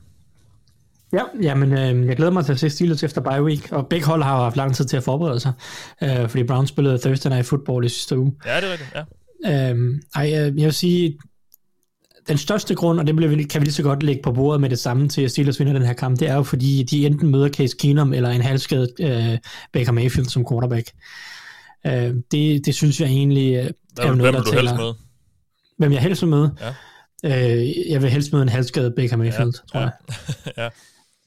S7: Ja, jamen, øh, jeg glæder mig til at se Steelers efter bye week, og begge hold har haft lang tid til at forberede sig, øh, fordi Browns spillede Thursday Night Football i sidste uge.
S6: Ja, det er rigtigt, ja.
S7: Øh, ej, øh, jeg vil sige, den største grund, og det bliver kan vi lige så godt lægge på bordet med det samme til, at Steelers vinder den her kamp, det er jo fordi, de enten møder Case Keenum eller en halvskadet øh, Baker Mayfield som quarterback. Øh, det, det synes jeg egentlig øh,
S6: Hvem,
S7: er jo
S6: hvem
S7: noget,
S6: vil
S7: der
S6: du helst med?
S7: Hvem jeg helst vil møde?
S6: Ja.
S7: Øh, jeg vil helst møde en halvskadet Baker Mayfield,
S6: Ja,
S7: tror jeg.
S6: ja.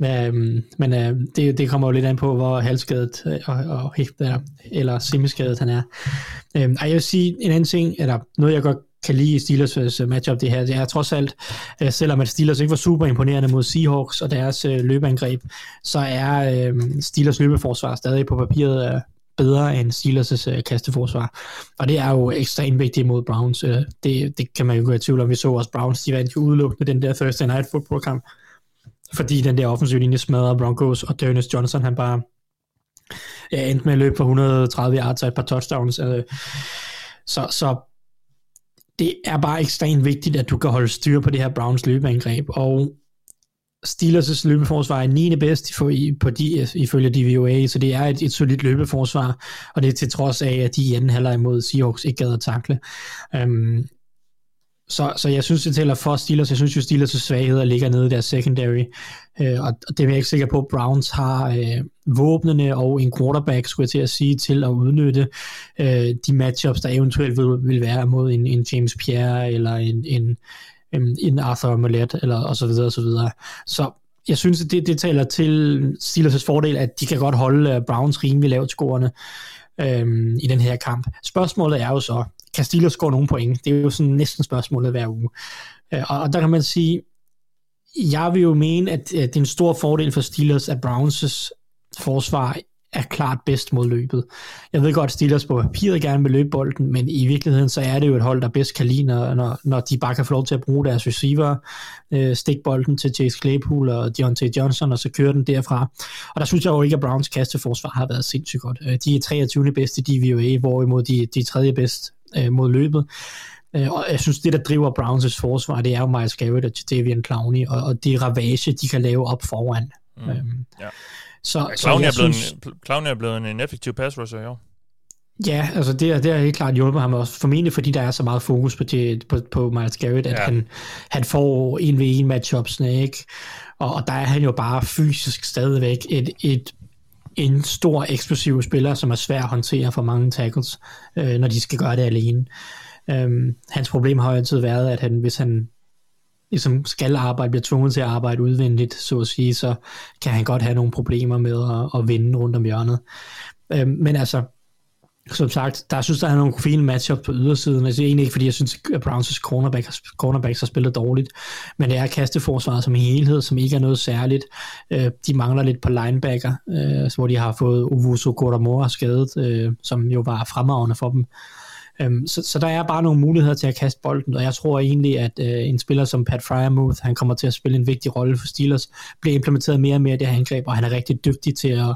S7: Øhm, men øh, det, det kommer jo lidt an på, hvor halvskadet øh, og, og, er, eller semiskadet han er. Øhm, og jeg vil sige en anden ting, eller noget jeg godt kan lide i Steelers' øh, matchup det her, det er trods alt, øh, selvom at Steelers ikke var super imponerende mod Seahawks og deres øh, løbeangreb, så er øh, Steelers løbeforsvar stadig på papiret øh, bedre end Steelers' øh, kasteforsvar. Og det er jo ekstremt vigtigt mod Browns. Øh, det, det kan man jo gå i tvivl om. Vi så også Browns, de vandt jo udelukkende den der Thursday Night Football kamp fordi den der offensive linje smadrer Broncos, og Dennis Johnson, han bare ja, endte med at løbe for 130 yards og et par touchdowns. Øh, så, så det er bare ekstremt vigtigt, at du kan holde styr på det her Browns løbeangreb, og Steelers' løbeforsvar er 9. bedst på, på de, ifølge DVOA, så det er et, et solidt løbeforsvar, og det er til trods af, at de i anden halvleg mod Seahawks ikke gad at takle. Øhm, så, så jeg synes, det tæller for Steelers. Jeg synes jo, Steelers' svagheder ligger nede i deres secondary. Øh, og det er jeg ikke sikker på, at Browns har øh, våbnene og en quarterback, skulle jeg til at sige, til at udnytte øh, de matchups, der eventuelt vil, vil være mod en, en James Pierre eller en, en, en, en Arthur Amolet, eller og så videre og så videre. Så jeg synes, at det, det taler til Steelers' fordel, at de kan godt holde øh, Browns rimelig lavt scorende øhm, i den her kamp. Spørgsmålet er jo så, kan Steelers score nogle point? Det er jo sådan næsten spørgsmålet hver uge. Øh, og, og der kan man sige, jeg vil jo mene, at, at det er en stor fordel for Steelers, at Browns' forsvar er klart bedst mod løbet. Jeg ved godt, at Steelers på papiret gerne vil løbe bolden, men i virkeligheden så er det jo et hold, der bedst kan lide, når, når, når de bare kan få lov til at bruge deres receiver, øh, stikke bolden til Chase Claypool og Deontay Johnson, og så køre den derfra. Og der synes jeg jo ikke, at Browns kasteforsvar har været sindssygt godt. Øh, de er 23. bedste i DVOA, hvorimod de, de er tredje bedst øh, mod løbet. Øh, Og jeg synes, det der driver Browns' forsvar, det er jo Miles Garrett og Jadavian Clowney, og, og det ravage, de kan lave op foran. Mm. Øhm,
S6: Ja.
S7: så,
S6: Ja,
S7: så
S6: Clowney,
S7: jeg
S6: er blevet
S7: synes,
S6: en, Clowney er blevet en effektiv pass rusher i år.
S7: Ja, altså det, det har helt klart hjulpet ham også, formentlig fordi der er så meget fokus på, det, på, på Miles Garrett, at
S6: Ja.
S7: han, han får en ved en matchupsne, ikke? Og, og der er han jo bare fysisk stadigvæk et, et, en stor eksplosiv spiller, som er svær at håndtere for mange tackles, øh, når de skal gøre det alene. Øhm, hans problem har jo altid været, at han, hvis han ligesom skal arbejde, bliver tvunget til at arbejde udvendigt, så at sige, så kan han godt have nogle problemer med at, at vinde rundt om hjørnet. Øhm, men altså, som sagt, der synes, der er nogle fine matchup på ydersiden. Altså egentlig ikke, fordi jeg synes, at Browns' cornerback, cornerbacks har spillet dårligt, men det er kasteforsvaret som helhed, som ikke er noget særligt. Øh, de mangler lidt på linebacker, øh, hvor de har fået Uvuso Kodamora skadet, øh, som jo var fremragende for dem. Øhm, så, så der er bare nogle muligheder til at kaste bolden, og jeg tror egentlig, at øh, en spiller som Pat Fryermuth, han kommer til at spille en vigtig rolle for Steelers, bliver implementeret mere og mere i det her angreb, og han er rigtig dygtig til at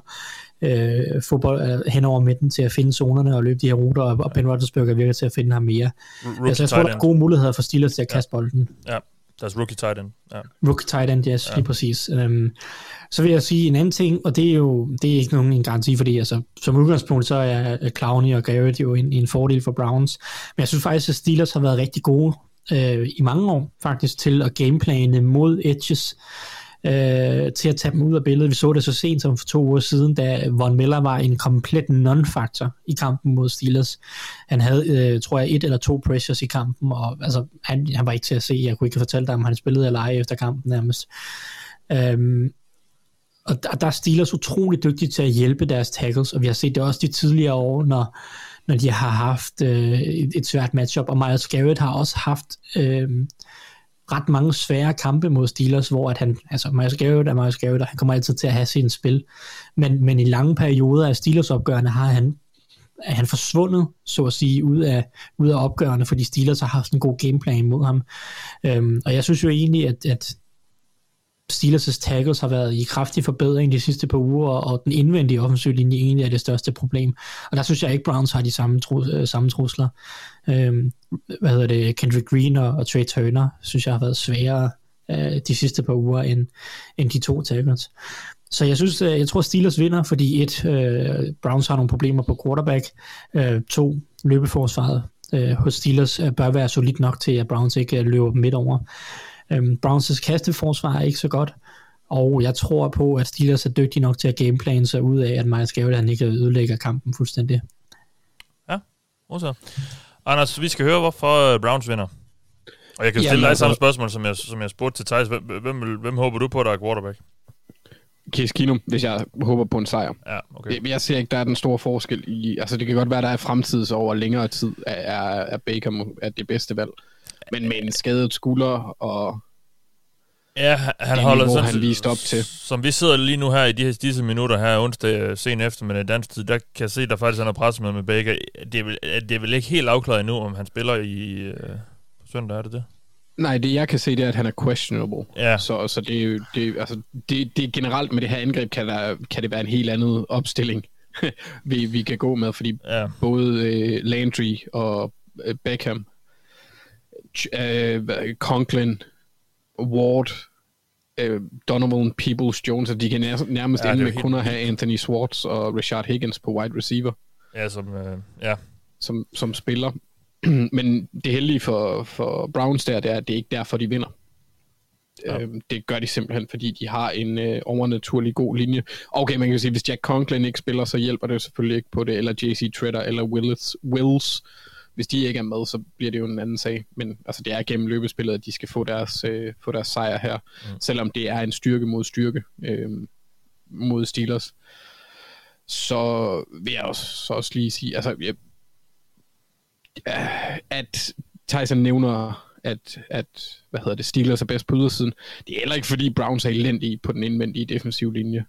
S7: øh, få bold, øh, hen over midten til at finde zonerne og løbe de her ruter, og, og Ben Roethlisberger virker til at finde ham mere.
S6: Rookie
S7: Altså, jeg tror, der er gode muligheder for Steelers til at kaste bolden.
S6: Ja, deres rookie tight end. Ja.
S7: Rookie tight end, yes, ja. lige præcis. Um, så vil jeg sige en anden ting, og det er jo det er ikke nogen en garanti, fordi altså, som udgangspunkt, så er Clowney og Garrett jo en, en fordel for Browns. Men jeg synes faktisk, at Steelers har været rigtig gode øh, i mange år, faktisk, til at gameplane mod edges, øh, til at tage dem ud af billedet. Vi så det så sent som for to uger siden, da Von Miller var en komplet non-faktor i kampen mod Steelers. Han havde, øh, tror jeg, et eller to pressures i kampen, og altså, han, han var ikke til at se. Jeg kunne ikke fortælle dig, om han spillede eller ej efter kampen nærmest. Øhm, og der, der er Steelers utrolig dygtige til at hjælpe deres tackles, og vi har set det også de tidligere år, når, når de har haft øh, et, et svært matchup, og Miles Garrett har også haft øh, ret mange svære kampe mod Steelers, hvor at han, altså Miles Garrett er Miles Garrett, og han kommer altid til at have sin spil, men, men i lange perioder af Steelers opgørende har han er han forsvundet, så at sige, ud af, ud af opgørende, fordi Steelers har haft en god gameplan mod ham. Øhm, og jeg synes jo egentlig, at, at Steelers' tackles har været i kraftig forbedring de sidste par uger, og den indvendige offensiv linje egentlig er det største problem. Og der synes jeg ikke, Browns har de samme, tru, øh, samme trusler. Øhm, hvad hedder det, Kendrick Green og, og Trey Turner, synes jeg har været sværere øh, de sidste par uger end, end de to tackles. Så jeg synes, øh, jeg tror Steelers vinder, fordi et, øh, Browns har nogle problemer på quarterback, øh, to, løbeforsvaret øh, hos Steelers øh, bør være solidt nok til, at Browns ikke øh, løber dem midt over. Øhm, Browns' kasteforsvar er ikke så godt, og jeg tror på, at Steelers er dygtige nok til at gameplane sig ud af, at Miles Garrett han ikke ødelægger kampen fuldstændig.
S6: Også. Anders, vi skal høre, hvorfor øh, Browns vinder. Og jeg kan stille dig
S8: altså-
S6: samme spørgsmål, som jeg, som jeg spurgte til Thijs. Hvem, hvem, hvem håber du på, der er quarterback?
S8: Case Keenum, hvis jeg håber på en sejr.
S6: Ja, okay.
S8: Jeg, jeg ser ikke, der er den store forskel i... Altså, det kan godt være, der er fremtids over længere tid, er, er Baker er det bedste valg. Men med en skadet skulder og...
S6: Ja, han, han
S8: det
S6: holder
S8: niveau,
S6: sådan,
S8: han viste op til.
S6: Som vi sidder lige nu her i de her, disse minutter her onsdag øh, sen eftermiddag dansk tid, der kan jeg se, der faktisk er noget pressemøde med Baker. Det er, vel, det er vel ikke helt afklaret endnu, om han spiller i øh, på søndag, er det det?
S8: Nej, det jeg kan se, det er, at han er questionable.
S6: Ja.
S8: Så, så det, det, altså, det, det er generelt med det her angreb, kan, der, kan det være en helt anden opstilling, vi, vi kan gå med, fordi
S6: Ja.
S8: både øh, Landry og øh, Beckham, øh, Conklin, Ward, øh, Donovan, Peoples, Jones, at de kan nær, nærmest
S6: Ja,
S8: ende med kun
S6: helt
S8: at have Anthony Swartz og Richard Higgins på wide receiver.
S6: Ja, som, øh, ja.
S8: som, som spiller. Men det heldige for, for Browns der, det er, at det er ikke derfor, de vinder. Ja. Øhm, det gør de simpelthen, fordi de har en øh, overnaturlig god linje. Okay, man kan sige, hvis Jack Conklin ikke spiller, så hjælper det selvfølgelig ikke på det, eller JC Treader, eller Willis, Wills Hvis de ikke er med, så bliver det jo en anden sag. Men altså, det er gennem løbespillet, at de skal få deres, øh, få deres sejr her. Mm. Selvom det er en styrke mod styrke øh, mod Steelers. Så vil jeg også, så også lige sige, altså, jeg, øh, at Tyson nævner, at, at hvad hedder det, Steelers er bedst på ydersiden. Det er heller ikke, fordi Browns er elendige på den indvendige defensive linje.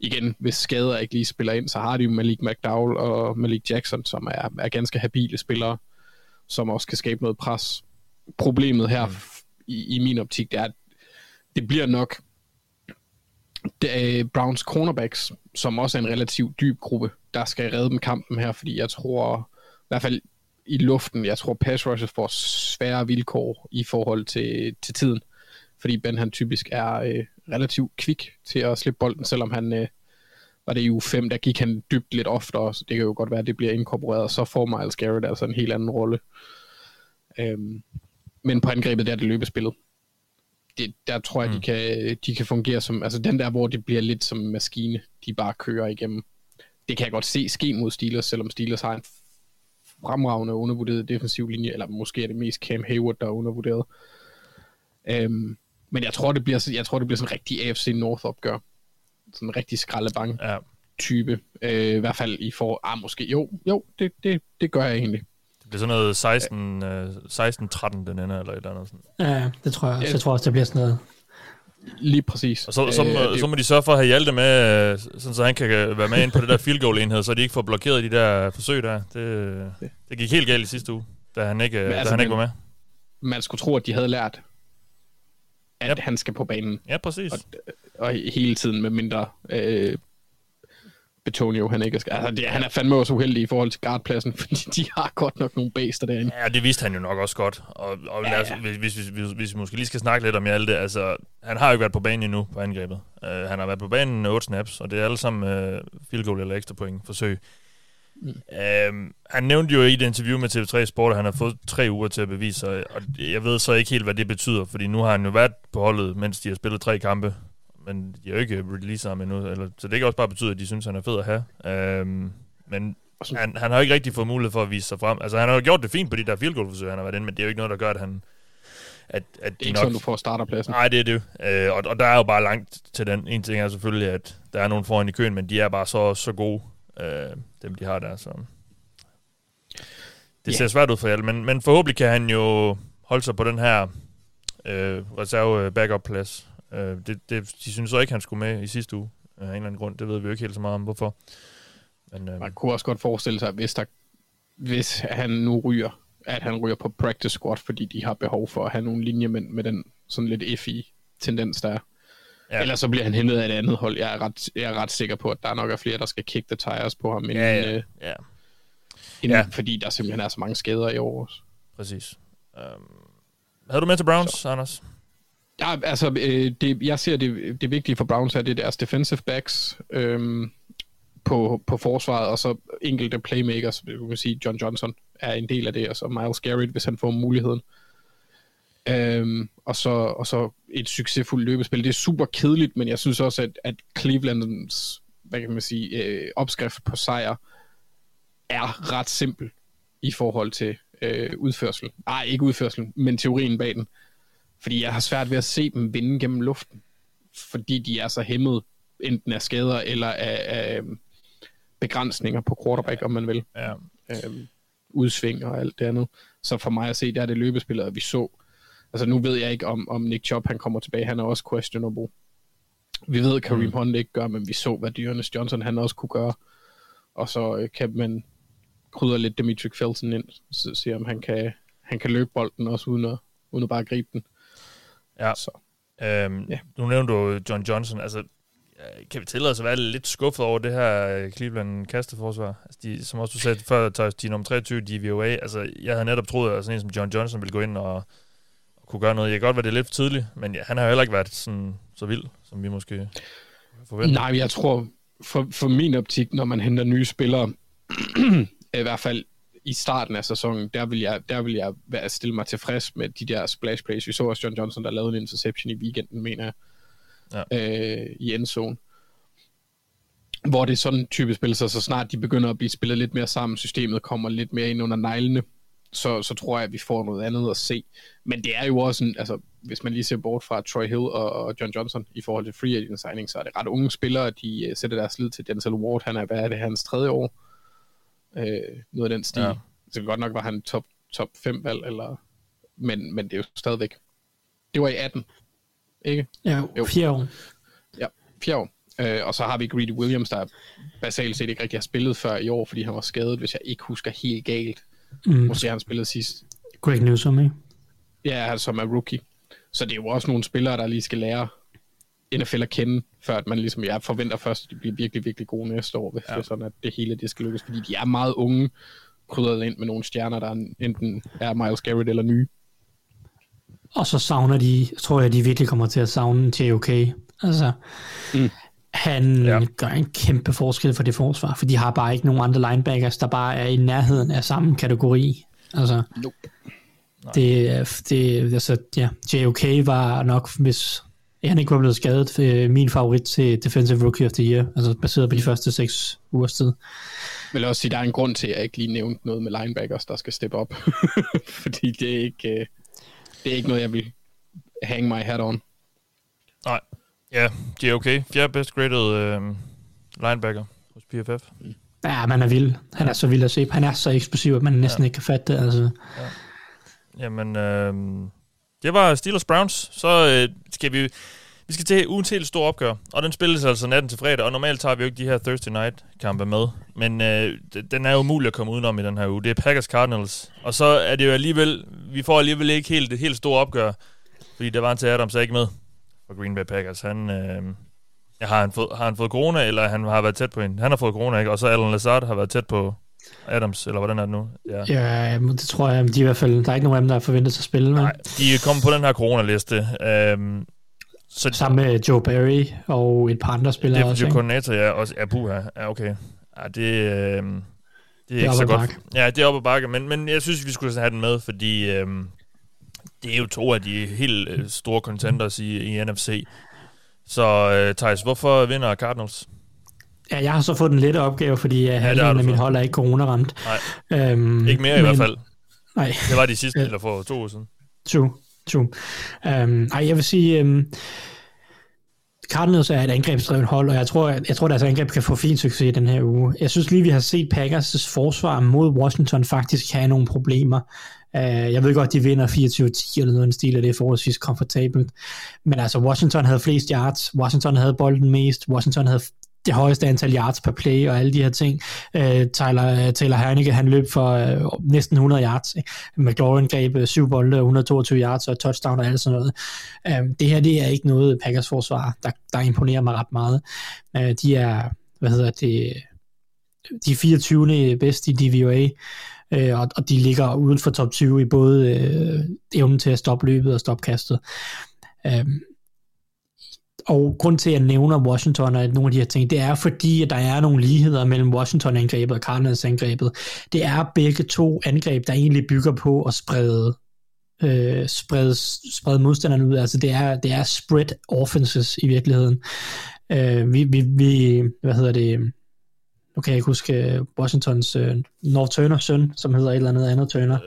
S8: Igen, hvis skader ikke lige spiller ind, så har de jo Malik McDowell og Malik Jackson, som er, er ganske habile spillere, som også kan skabe noget pres. Problemet her, mm. i, i min optik, det er, at det bliver nok det er Browns cornerbacks, som også er en relativt dyb gruppe, der skal redde dem kampen her, fordi jeg tror, i hvert fald i luften, jeg tror pass rushes får svære vilkår i forhold til, til tiden, fordi Ben han typisk er øh, relativt kvik til at slippe bolden, selvom han øh, var det i uge 5, der gik han dybt lidt oftere, så det kan jo godt være, at det bliver inkorporeret, og så får Miles Garrett altså en helt anden rolle. Øhm, men på angrebet, der er det løbespillet. Det, der tror jeg, mm. de, kan, de kan fungere som, altså den der, hvor det bliver lidt som en maskine, de bare kører igennem. Det kan jeg godt se ske mod Steelers, selvom Steelers har en fremragende undervurderet defensiv linje, eller måske er det mest Cam Hayward, der er undervurderet. Øhm, men jeg tror, det bliver, jeg tror, det bliver sådan en rigtig AFC North opgør. Sådan en rigtig skraldebang
S6: Ja.
S8: type. Øh, I hvert fald i for... Ah, måske. Jo, jo, det, det, det gør jeg egentlig.
S6: Det bliver sådan noget 16, øh, 16-13, den ender, eller et eller andet. Sådan.
S7: Ja, det tror jeg også. Jeg tror også, det bliver sådan noget.
S8: Lige præcis.
S6: Og så, så, må,
S8: det-
S6: så må de sørge for at have Hjalte med, øh, sådan så han kan være med ind på det der field goal enhed, så de ikke får blokeret de der forsøg der. Det, det gik helt galt i sidste uge, da han ikke,
S8: Men
S6: da
S8: altså,
S6: han ikke var med.
S8: Man skulle tro, at de havde lært, at
S6: Yep.
S8: han skal på banen.
S6: Ja, præcis.
S8: Og, og hele tiden med mindre øh, Betonio, han ikke skal. Altså, det, han er fandme også uheldig i forhold til guardpladsen, fordi de har godt nok nogle baser derinde.
S6: Ja, det vidste han jo nok også godt. Og, og lad os, hvis, hvis, hvis, hvis, hvis vi måske lige skal snakke lidt om Hjalte, altså, han har jo ikke været på banen endnu på angrebet. Uh, han har været på banen 8 snaps, og det er alle sammen uh, field goal eller ekstra point forsøg. Mm. Uh, han nævnte jo i et interview med TV3 Sport, at han har fået tre uger til at bevise sig, og jeg ved så ikke helt, hvad det betyder, fordi nu har han jo været på holdet, mens de har spillet tre kampe, men de har jo ikke releaset ham endnu, eller, så det kan også bare betyde, at de synes, han er fed at have. Uh, men han, han har jo ikke rigtig fået mulighed for at vise sig frem. Altså, han har jo gjort det fint på de der field goal forsøg, han har været inde, men det er jo ikke noget, der gør, at han... At, at
S8: Det er ikke sådan, du får starterpladsen.
S6: Nej, det er det. Øh, og, og der er jo bare langt til den. En ting er selvfølgelig, at der er nogen foran i køen, men de er bare så, så gode, øh, dem de har der. Så. Det ser svært ud for alle, men, men forhåbentlig kan han jo holde sig på den her øh, reserve backup-plads. Øh, det, det, de synes så ikke, han skulle med i sidste uge. Af en eller anden grund. Det ved vi jo ikke helt så meget om, hvorfor. Men, øh,
S8: Man kunne også godt forestille sig, hvis, der, hvis han nu ryger, at han ryger på practice squad, fordi de har behov for at have nogle linjemænd med den sådan lidt FI tendens, der er.
S6: Ja.
S8: Ellers så bliver han hentet af et andet hold. Jeg er, ret, jeg er ret sikker på, at der nok er flere, der skal kick the tires på ham, inden,
S6: Ja, ja.
S8: øh,
S6: ja,
S8: inden,
S6: Ja.
S8: fordi der simpelthen er så mange skader i år også.
S6: præcis. Um, havde du med til Browns, så. Anders?
S8: Ja, altså, øh, det, jeg ser det, det vigtige for Browns er, det er deres defensive backs øhm, på, på forsvaret, og så enkelte playmakers, du kan sige, John Johnson er en del af det, og så Miles Garrett, hvis han får muligheden. Øhm, og, så, og så et succesfuldt løbespil. Det er super kedeligt, men jeg synes også, at, at Clevelands hvad kan man sige, øh, opskrift på sejr er ret simpel i forhold til øh, udførsel. Ej, ikke udførsel, men teorien bag den. Fordi jeg har svært ved at se dem vinde gennem luften. Fordi de er så hæmmet enten af skader eller af, af øhm, begrænsninger på quarterback, om man vil.
S6: Ja.
S8: Øhm, udsving og alt det andet. Så for mig at se, der er det løbespillet, vi så. Altså nu ved jeg ikke, om, om Nick Chubb han kommer tilbage. Han er også questionable. Vi ved, at Kareem mm. Hunt ikke gør, men vi så, hvad Dearness Johnson han også kunne gøre. Og så øh, kan man krydre lidt Dimitri Felton ind, så se om han kan, han kan løbe bolden også, uden at, uden at bare gribe den.
S6: Ja.
S8: Så.
S6: Øhm,
S8: Ja.
S6: Nu nævnte du John Johnson. Altså, kan vi tillade os at være lidt skuffet over det her øh, Cleveland kasteforsvar? Altså, de, som også du sagde før, de nummer 23 DVOA. Altså, jeg havde netop troet, at sådan en som John Johnson ville gå ind og kunne gøre noget. Jeg kan godt være, det er lidt for tidligt, men ja, han har heller ikke været sådan, så vild, som vi måske forventer.
S8: Nej, jeg tror, for, for min optik, når man henter nye spillere, i hvert fald i starten af sæsonen, der vil jeg, der vil jeg være, stille mig tilfreds med de der splash plays. Vi så også John Johnson, der lavede en interception i weekenden, mener jeg, ja. øh, i endzone. Hvor det er sådan type spil, så, så snart de begynder at blive spillet lidt mere sammen, systemet kommer lidt mere ind under neglene, så, så tror jeg, at vi får noget andet at se. Men det er jo også en, altså, hvis man lige ser bort fra Troy Hill og, og John Johnson i forhold til free agent signing, så er det ret unge spillere, de uh, sætter deres lid til Denzel Ward. Han er, hvad er det, hans tredje år? Øh, noget af den stil.
S6: Ja.
S8: Så godt nok var han top, top 5 valg, eller, men, men det er jo stadigvæk. Det var i 18, ikke?
S7: Ja,
S8: Jo.
S7: fire år.
S8: Ja, fjerde år. Øh, og så har vi Greedy Williams, der basalt set ikke rigtig har spillet før i år, fordi han var skadet, hvis jeg ikke husker helt galt.
S7: Mm.
S8: Måske han spillede sidst.
S7: Greg Newsom, ikke?
S8: Ja, som er rookie. Så det er jo også nogle spillere, der lige skal lære NFL at kende, før at man ligesom, jeg forventer først, at de bliver virkelig, virkelig gode næste år, hvis ja. det er sådan, at det hele det skal lykkes, fordi de er meget unge, krydret ind med nogle stjerner, der enten er Miles Garrett eller nye.
S7: Og så savner de, tror jeg, de virkelig kommer til at savne JOK. Altså, mm. Han
S6: Ja.
S7: gør en kæmpe forskel for det forsvar, for de har bare ikke nogen andre linebackers, der bare er i nærheden af samme kategori. Altså,
S8: Nope.
S7: det, er- det, altså, ja, JOK var nok, hvis han ikke var blevet skadet, øh, min favorit til Defensive Rookie of the Year, altså baseret på de første seks ugers tid.
S8: Jeg vil også sige, at der er en grund til, at jeg ikke lige nævnte noget med linebackers, der skal steppe op. fordi det er ikke, øh, det er ikke noget, jeg vil hang my hat on.
S6: Nej. Ja, det er okay. Fjerde best graded øh, linebacker hos PFF.
S7: Ja, man er vild. Han er så vild at se. Han er så eksplosiv, at man næsten ja. ikke kan fatte det. Altså.
S6: Jamen, øh, det var Steelers Browns. Så øh, skal vi... Vi skal til ugen til et stort opgør, og den spilles altså natten til fredag, og normalt tager vi jo ikke de her Thursday night kampe med, men øh, den er jo umulig at komme udenom i den her uge. Det er Packers Cardinals, og så er det jo alligevel, vi får alligevel ikke helt det helt store opgør, fordi der var en til Adams er ikke med for Green Bay Packers. Han, øh, har, han fået, har han fået corona, eller han har været tæt på en? Han har fået corona, ikke? Og så Alan Lazard har været tæt på Adams, eller hvordan er det nu? Ja.
S7: Ja, det tror jeg, de i hvert fald, der er ikke nogen af dem, der er forventet at spille. Men
S6: Nej, de er kommet på den her coronaliste. Øhm, så
S7: sammen med Joe Barry og et par andre spillere også.
S6: Defensive
S7: Ikke?
S6: koordinator, ja, også er puha. Ja, okay. Ja, det, øh, det er ikke
S7: op
S6: så
S7: ad
S6: godt.
S7: bakke.
S6: Ja, det er op ad bakke, men, men jeg synes, vi skulle have den med, fordi øh, det er jo to af de helt øh, store contenders i, i NFC. Så øh, Thijs, hvorfor vinder Cardinals?
S7: Ja, jeg har så fået den lette opgave, fordi ja,
S6: har
S7: halvdelen af mit hold er ikke coronaramt.
S6: Nej,
S7: Øhm,
S6: ikke mere i hvert fald.
S7: Nej,
S6: Det var de sidste,
S7: Ja.
S6: eller for to uger siden.
S7: true. true. Um, ej, jeg vil sige, um, Cardinals er et angrebsdrevet hold, og jeg tror, jeg tror, deres angreb kan få fin succes i den her uge. Jeg synes lige, vi har set Packers' forsvar mod Washington faktisk have nogle problemer. Øh, jeg ved godt, de vinder 24-10 eller noget i stil, og det er forholdsvis komfortabelt. Men altså, Washington havde flest yards, Washington havde bolden mest, Washington havde det højeste antal yards per play og alle de her ting. Uh, Tyler, Taylor Heineke, han løb for uh, næsten 100 yards. Ikke? McLaurin greb øh, 7 bolde, 122 yards og touchdown og alt sådan noget. Um, det her, det er ikke noget Packers forsvar, der, der imponerer mig ret meget. Uh, de er, hvad hedder det, de 24. bedste i DVOA, øh, og, og de ligger uden for top 20 i både øh, evnen til at stoppe løbet og stoppe kastet. Øh, og grund til, at jeg nævner Washington og nogle af de her ting, det er fordi, at der er nogle ligheder mellem Washington-angrebet og Cardinals-angrebet. Det er begge to angreb, der egentlig bygger på at sprede øh, sprede, sprede modstanderne ud. Altså det er, det er spread offenses i virkeligheden. Øh, vi, vi, vi, hvad hedder det, nu kan jeg ikke huske Washingtons øh, North Turner søn, som hedder et eller andet andet Turner.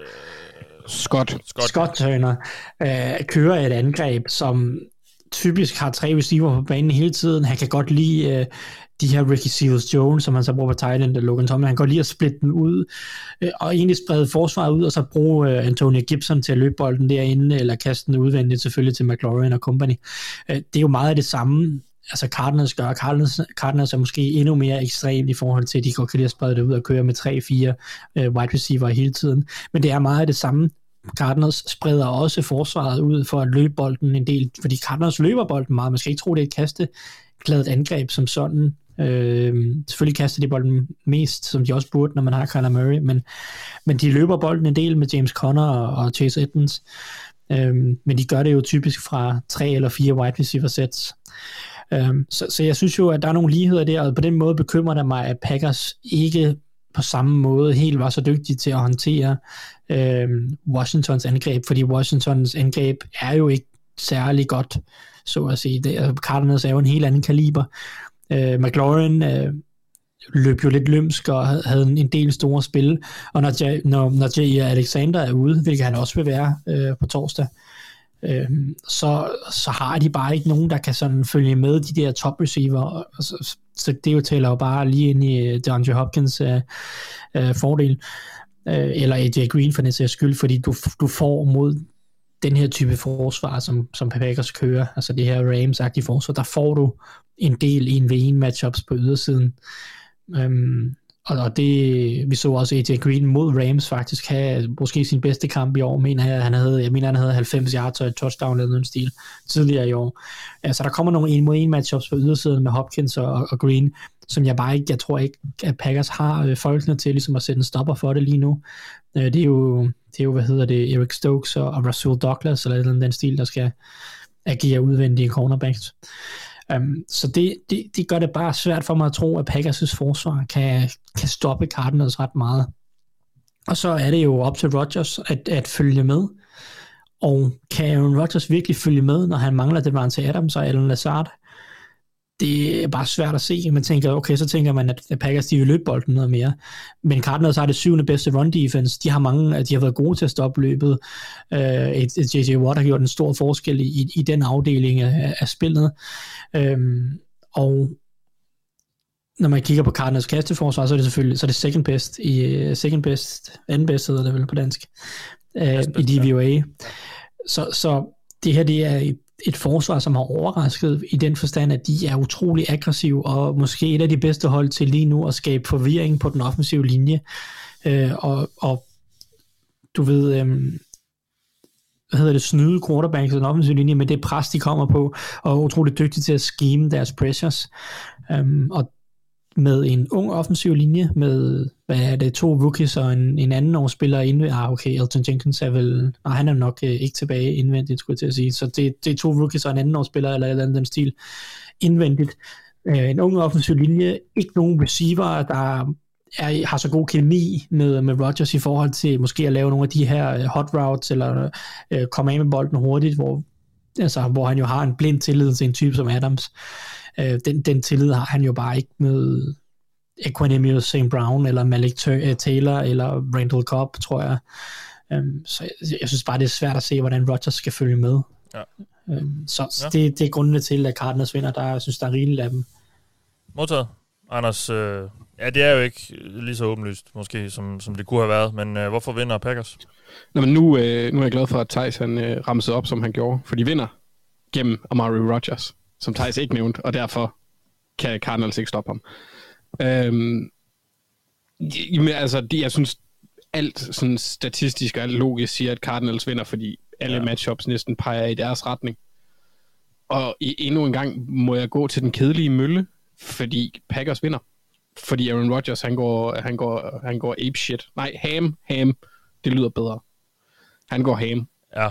S8: Scott.
S6: Scott.
S7: Scott Turner øh, kører et angreb, som typisk har tre receiver på banen hele tiden. Han kan godt lide øh, de her Ricky Seals Jones, som han så bruger på tight end, Logan Thomas. Han kan godt lide at splitte den ud, øh, og egentlig sprede forsvaret ud, og så bruge øh, Antonio Gibson til at løbe bolden derinde, eller kaste den udvendigt selvfølgelig til McLaurin og company. Øh, det er jo meget af det samme, altså Cardinals gør. Cardinals, Cardinals er måske endnu mere ekstrem i forhold til, at de godt kan lide at sprede det ud og køre med 3-4 øh, wide receiver hele tiden. Men det er meget af det samme. Cardinals spreder også forsvaret ud for at løbe bolden en del, fordi Cardinals løber bolden meget. Man skal ikke tro, det er et kastekladet angreb som sådan. Øh, selvfølgelig kaster de bolden mest, som de også burde, når man har Kyler Murray, men, men de løber bolden en del med James Conner og, og Chase Edmonds. Øh, men de gør det jo typisk fra tre eller fire wide receiver sets. Øhm, så, så jeg synes jo, at der er nogle ligheder der, og på den måde bekymrer det mig, at Packers ikke på samme måde helt var så dygtige til at håndtere øh, Washingtons angreb, fordi Washingtons angreb er jo ikke særlig godt, så at sige. Det, altså, Cardinals er jo en helt anden kaliber. Øh, McLaurin øh, løb jo lidt lømsk og havde- en en del store spil. Og når, J- når, når J. Alexander er ude, hvilket han også vil være øh, på torsdag, øh, Øhm, så, så har de bare ikke nogen, der kan sådan følge med de der top receiver. Så, så det jo tæller jo bare lige ind i øh, DeAndre Hopkins øh, øh, fordel. Øh, eller AJ Green for den sags skyld, fordi du, du får mod den her type forsvar, som, som Packers kører, altså det her Rams-agtige forsvar, der får du en del en v en matchups på ydersiden. Øhm, og, og det, vi så også AJ Green mod Rams faktisk have måske sin bedste kamp i år, mener jeg, han havde, jeg mener, han havde 90 yards og et touchdown eller noget stil tidligere i år. Altså der kommer nogle en mod en matchups på ydersiden med Hopkins og, og Green, som jeg bare ikke, jeg tror ikke, at Packers har øh, folkene til ligesom at sætte en stopper for det lige nu. Øh, det er jo, det er jo, hvad hedder det, Eric Stokes og, og Rasul Douglas, eller den stil, der skal agere udvendige cornerbacks. Um, så det, det, det gør det bare svært for mig at tro, at Packers' forsvar kan, kan stoppe Cardinals ret meget. Og så er det jo op til Rodgers at, at følge med. Og kan Aaron Rodgers virkelig følge med, når han mangler Devante Adams og Alan Lazard? Det er bare svært at se. Man tænker, okay, så tænker man, at Packers de vil løbe bolden noget mere. Men Cardinals har det syvende bedste run defense. De har mange, de har været gode til at stoppe løbet. Et, et J.J. Watt har gjort en stor forskel i, i den afdeling af, af spillet. Um, og når man kigger på Cardinals kasteforsvar, så er det selvfølgelig så er det second best i second best, anden bedst hedder det vel på dansk, uh, i DVOA. Så, så det her det er et forsvar, som har overrasket i den forstand, at de er utrolig aggressive, og måske et af de bedste hold til lige nu at skabe forvirring på den offensive linje. Øh, og, og du ved, øh, hvad hedder det, snyde quarterbacks og den offensive linje med det pres, de kommer på, og er utrolig dygtige til at scheme deres pressures. Øh, og med en ung offensiv linje, med, hvad er det, to rookies og en, en anden årsspiller indvendigt. Ah, okay, Elton Jenkins er vel, og han er nok øh, ikke tilbage indvendigt, skulle jeg til at sige. Så det, det er to rookies og en anden årsspiller, eller et eller andet den stil, indvendigt. Øh, en ung offensiv linje, ikke nogen receiver, der er, har så god kemi med, med Rodgers i forhold til måske at lave nogle af de her øh, hot routes, eller øh, komme af med bolden hurtigt, hvor, altså, hvor han jo har en blind tillid til en type som Adams. Øh, den, den tillid har han jo bare ikke med Equanimous St. Brown, eller Malik Tur- Taylor, eller Randall Cobb, tror jeg. Um, så jeg, jeg synes bare, det er svært at se, hvordan Rodgers skal følge med.
S6: Ja.
S7: Så så
S6: Ja.
S7: det, det er grundene til, at Cardinals vinder. Der, jeg synes, der er rigeligt af dem.
S6: Modtaget. Anders, øh, ja, det er jo ikke lige så åbenlyst, måske, som, som det kunne have været, men øh, hvorfor vinder Packers?
S8: Nå, men nu, øh, nu er jeg glad for, at Thijs han, øh, ramsede op, som han gjorde. For de vinder gennem Amari Rodgers, som Thijs ikke nævnte, og derfor kan Cardinals ikke stoppe ham. Øhm, jamen, altså, jeg synes, alt sådan statistisk og alt logisk siger, at Cardinals vinder, fordi alle ja. matchups næsten peger i deres retning. Og i, endnu en gang må jeg gå til den kedelige mølle, fordi Packers vinder. Fordi Aaron Rodgers, han går, han går, han går ape shit. Nej, ham, ham. Det lyder bedre. Han går ham.
S6: Ja.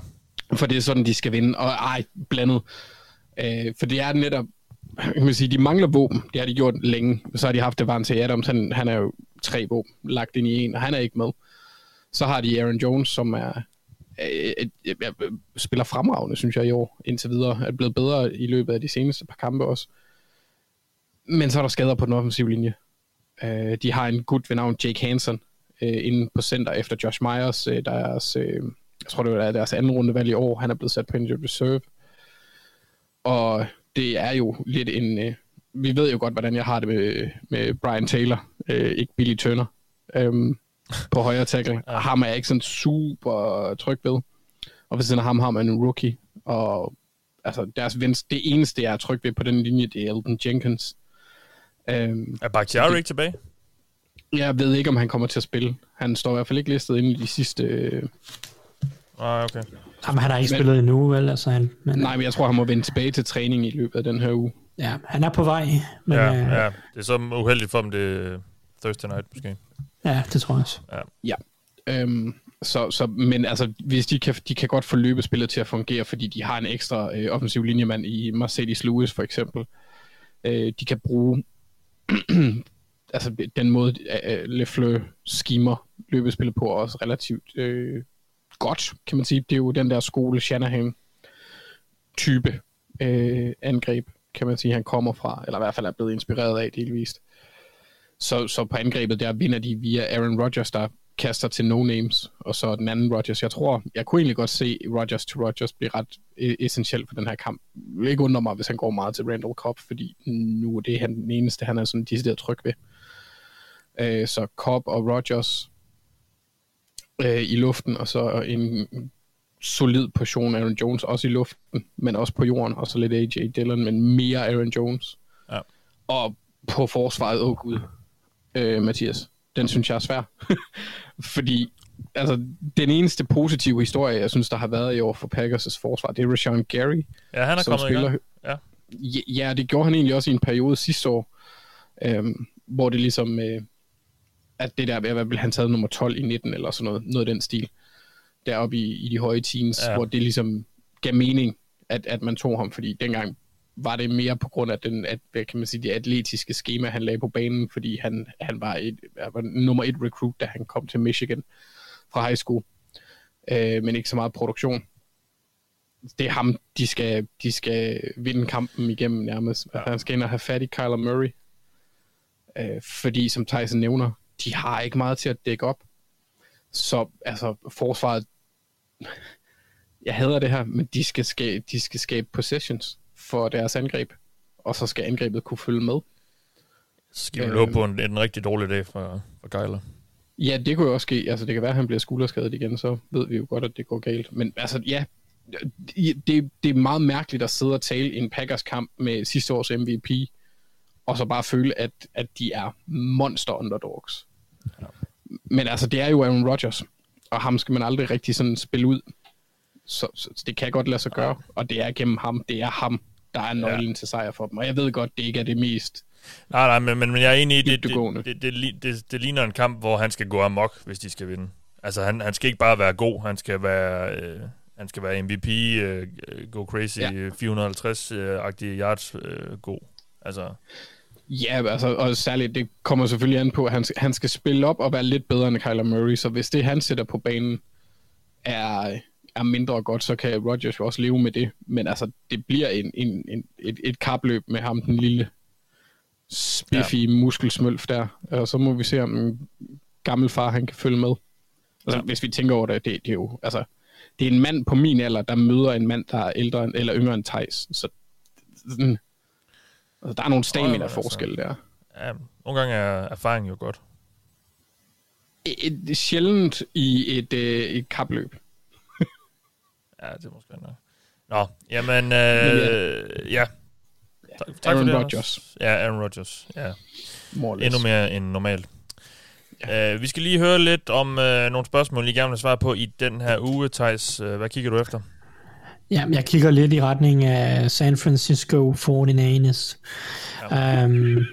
S8: For det er sådan, de skal vinde. Og ej, blandet. Øh, for det er netop, kan man sige, de mangler våben. Det har de gjort længe. Så har de haft Devante Adams. Han, han er jo tre våben lagt ind i en, og han er ikke med. Så har de Aaron Jones, som er øh, øh, øh, spiller fremragende, synes jeg, i år indtil videre. Er blevet bedre i løbet af de seneste par kampe også. Men så er der skader på den offensive linje. Øh, de har en gut ved navn Jake Hansen øh, inde på center efter Josh Myers, øh, deres, øh, jeg tror det var deres anden rundevalg i år. Han er blevet sat på injured reserve. Og det er jo lidt en... Øh, vi ved jo godt, hvordan jeg har det med, med Brian Taylor, øh, ikke Billy Turner, øhm, på højre tackle. Ja. Ham er jeg ikke sådan super tryg ved. Og ved siden af ham har man en rookie, og altså deres venstre, det eneste, jeg er tryg ved på den linje, det er Elton Jenkins. Øhm,
S6: Er Bakhtiari ikke tilbage?
S8: jeg ved ikke, om han kommer til at spille. Han står i hvert fald ikke listet inde i de sidste... Øh,
S6: Nej, okay.
S7: Jamen, han har ikke
S8: Men-
S7: spillet endnu, vel? Altså, han, men,
S8: nej, men jeg tror, han må vende tilbage til træning i løbet af den her uge.
S7: ja, han er på vej. Men,
S6: Ja,
S7: øh,
S6: ja. Det er så uheldigt for dem, det er Thursday night, måske.
S7: ja, det tror jeg også.
S8: Ja. Øhm, så, så, men altså, hvis de kan, de kan godt få løbespillet til at fungere, fordi de har en ekstra øh, offensiv linjemand i Mercedes Lewis for eksempel. Øh, de kan bruge altså den måde, øh, Lefleur skimer løbespillet på, også relativt øh, godt, kan man sige. Det er jo den der skole Shanahan type øh, angreb, kan man sige, han kommer fra, eller i hvert fald er blevet inspireret af delvist. Så, så på angrebet der vinder de via Aaron Rodgers, der kaster til no-names, og så den anden Rodgers. Jeg tror, jeg kunne egentlig godt se Rodgers to Rodgers blive ret øh, essentiel for den her kamp. Jeg vil ikke undre mig, hvis han går meget til Randall Cobb, fordi nu er det han, den eneste, han er sådan decideret tryg ved. Øh, så Cobb og Rodgers øh, i luften, og så en solid portion Aaron Jones også i luften, men også på jorden, og så lidt AJ Dillon, men mere Aaron Jones.
S6: Ja.
S8: Og på forsvaret, åh oh gud, øh, Mathias, den synes jeg er svær. Fordi altså, den eneste positive historie, jeg synes, der har været i år for Packers' forsvar, det er Rashawn Gary,
S6: Ja, han er
S8: som
S6: kommet i gang. Ja.
S8: Ja, det gjorde han egentlig også i en periode sidste år, øhm, hvor det ligesom, øh, at det der, hvad blev han taget nummer 12 i 19 eller sådan noget, noget af den stil, deroppe i, i de høje teens,
S6: Ja.
S8: hvor det ligesom gav mening, at, at man tog ham, fordi dengang var det mere på grund af den, at, hvad kan man sige, det atletiske schema, han lagde på banen, fordi han, han var, et, var nummer et recruit, da han kom til Michigan fra high school, øh, men ikke så meget produktion det er ham, de skal, de skal vinde kampen igennem nærmest. Ja. Han skal ind og have fat i Kyler Murray. Øh, fordi, som Tyson nævner, de har ikke meget til at dække op. Så altså, forsvaret, jeg hader det her, men de skal, skabe, de skal skabe possessions for deres angreb, og så skal angrebet kunne følge med.
S6: Skal vi
S8: Øh.
S6: på en, en rigtig dårlig dag for, for Kyler.
S8: Ja, det kunne jo også ske. Altså, det kan være, at han bliver skulderskadet igen, så ved vi jo godt, at det går galt. Men altså, ja, det, det er meget mærkeligt at sidde og tale i en Packers kamp med sidste års MVP, og så bare føle, at, at de er monster underdogs. Ja. Men altså, det er jo Aaron Rodgers, og ham skal man aldrig rigtig sådan spille ud. Så, så, det kan godt lade sig gøre, og det er gennem ham. Det er ham, der er nøglen ja. til sejr for dem. Og jeg ved godt, det ikke er det mest
S6: Nej, nej, men, men, jeg er enig i, det, det, det, det, det, det, ligner en kamp, hvor han skal gå amok, hvis de skal vinde. Altså, han, han skal ikke bare være god, han skal være, øh, han skal være MVP, øh, go crazy,
S8: Ja.
S6: ja. 450-agtige yards øh, god. Altså,
S8: Ja, altså, og særligt, det kommer selvfølgelig an på, at han, han skal spille op og være lidt bedre end Kyler Murray, så hvis det, han sætter på banen, er, er mindre godt, så kan Rodgers jo også leve med det. Men altså, det bliver en, en, en, et, et kapløb med ham, den lille spiffige ja. muskelsmølf der. Og så må vi se, om en gammel far, han kan følge med. Altså, ja. hvis vi tænker over det, det, det er jo, altså, det er en mand på min alder, der møder en mand, der er ældre eller yngre end Thijs. Så sådan, altså, der er nogle stamina-forskelle der.
S6: ja, nogle gange er erfaring jo godt.
S8: et, et, sjældent i et, øh, et kapløb.
S6: Ja, det er måske nok. Nå, jamen, øh, ja. Tak, tak
S8: Aaron
S6: for det,
S8: Rodgers.
S6: Ja, Aaron Rodgers. Ja. Endnu mere end normalt. Ja. Uh, vi skal lige høre lidt om uh, nogle spørgsmål, I gerne vil svare på i den her uge, Thijs. Uh, hvad kigger du efter?
S7: Ja, jeg kigger lidt i retning af San Francisco 49ers. Ja. Um,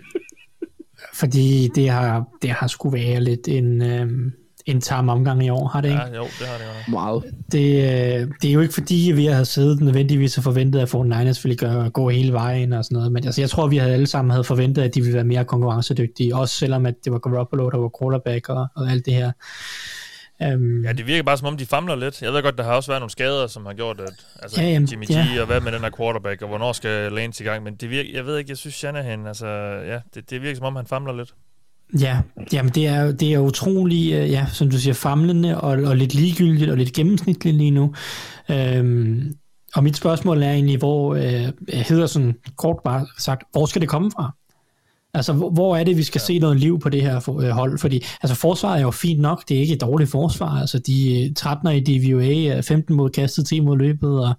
S7: fordi det har, det har sgu været lidt en, um, en tam omgang i år, har det ikke?
S6: Ja, jo, det har det godt.
S8: Meget.
S7: Det, øh, det er jo ikke fordi, vi har siddet nødvendigvis og forventet, at 49ers ville gøre, gå hele vejen og sådan noget, men altså, jeg tror, vi havde alle sammen havde forventet, at de ville være mere konkurrencedygtige, også selvom at det var Garoppolo, der var quarterback og, og alt det her. Um,
S6: Ja, det virker bare som om, de famler lidt. Jeg ved godt, der har også været nogle skader, som har gjort, at altså,
S7: Ja, jamen,
S6: Jimmy G
S7: ja.
S6: og hvad med den her quarterback, og hvornår skal Lance i gang. Men det virker, jeg ved ikke, jeg synes Shanahan, altså, ja, det, det virker som om, han famler lidt.
S7: Ja, jamen det er, det er utrolig, øh, ja, som du siger, famlende og, og lidt ligegyldigt og lidt gennemsnitligt lige nu. Øhm, og mit spørgsmål er egentlig, hvor øh, hedder sådan kort bare sagt, hvor skal det komme fra? Altså, hvor, hvor er det, vi skal ja. se noget liv på det her for- øh, hold? Fordi altså, forsvaret er jo fint nok, det er ikke et dårligt forsvar. Altså, de øh, 13 i DVOA, øh, 15 mod kastet, 10 mod løbet, og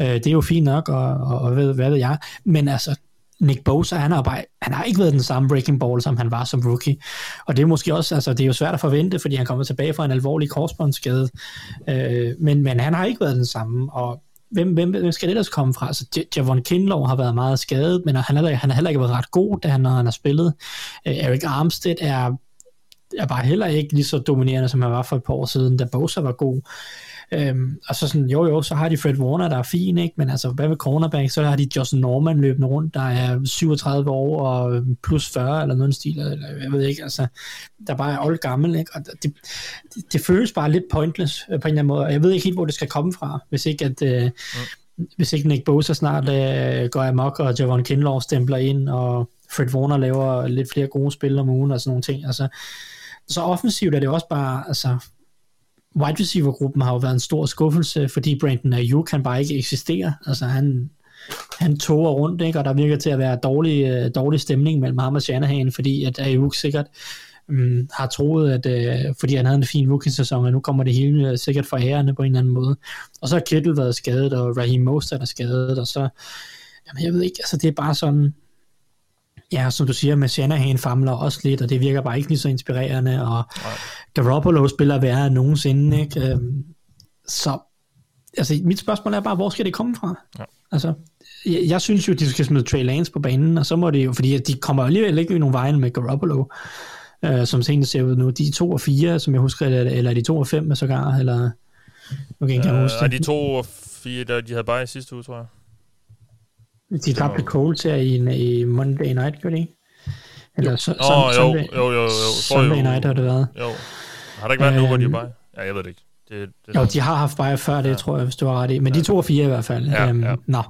S7: øh, det er jo fint nok, og, og, og hvad, hvad ved jeg. Men altså, Nick Bosa, han har, bare, han har ikke været den samme breaking ball, som han var som rookie. Og det er måske også, altså det er jo svært at forvente, fordi han kommer tilbage fra en alvorlig korsbåndsskade. Øh, men, men han har ikke været den samme, og hvem, hvem, hvem skal det ellers komme fra? Altså, Javon Kinlow har været meget skadet, men han har, han har heller ikke været ret god, da han, når han har spillet. Øh, Eric Armstead er, er bare heller ikke lige så dominerende, som han var for et par år siden, da Bosa var god. Øhm, og så sådan, jo jo, så har de Fred Warner, der er fin, ikke? men altså, hvad med cornerback? Så har de Justin Norman løbende rundt, der er 37 år og plus 40 eller noget stil, eller jeg ved ikke, altså, der bare er old gammel, ikke? Og det, det, det, føles bare lidt pointless øh, på en eller anden måde, og jeg ved ikke helt, hvor det skal komme fra, hvis ikke at, øh, mm. hvis ikke Nick Bosa snart øh, går amok, og Javon Kinlaw stempler ind, og Fred Warner laver lidt flere gode spil om ugen og sådan nogle ting. Altså, så offensivt er det også bare, altså, wide receiver-gruppen har jo været en stor skuffelse, fordi Brandon Ayuk kan bare ikke eksistere. Altså, han, han toger rundt, ikke? og der virker til at være dårlig, øh, dårlig stemning mellem ham og Shanahan, fordi at Ayuk sikkert um, har troet, at øh, fordi han havde en fin rookie-sæson, og nu kommer det hele øh, sikkert fra ærerne på en eller anden måde. Og så har Kittle været skadet, og Raheem Mostert er skadet, og så, jamen jeg ved ikke, altså det er bare sådan, ja, som du siger, med Shanahan famler også lidt, og det virker bare ikke lige så inspirerende, og Garoppolo spiller værre end nogensinde, ikke? Øhm, så, altså mit spørgsmål er bare, hvor skal det komme fra?
S6: Ja.
S7: Altså, jeg, jeg synes jo, de skal smide Trey Lance på banen, og så må det jo, fordi de kommer alligevel ikke i nogen vejen med Garoppolo, øh, som senere ser ud nu. De er 2 og 4, som jeg husker, eller, eller er de 2 og 5 med sågar, eller nu kan jeg ikke huske
S6: Øh, og
S7: det.
S6: de to og fire, der, de havde bare i sidste uge, tror jeg.
S7: De tabte Colts her i, i Monday Night, gør de ikke? Eller så,
S6: Nå,
S7: sun-
S6: jo,
S7: Sunday,
S6: jo, jo, jo, jo.
S7: Sunday
S6: Forrige
S7: Night har det været.
S6: Jo. Har der ikke været nu, hvor de er
S7: Øhm?
S6: Ja, jeg ved det ikke. Det, det,
S7: Jo, de har haft bare før det, ja. tror jeg, hvis du har ret i. Men de to og fire i hvert fald.
S6: Ja,
S7: øhm,
S6: ja.
S7: Nå.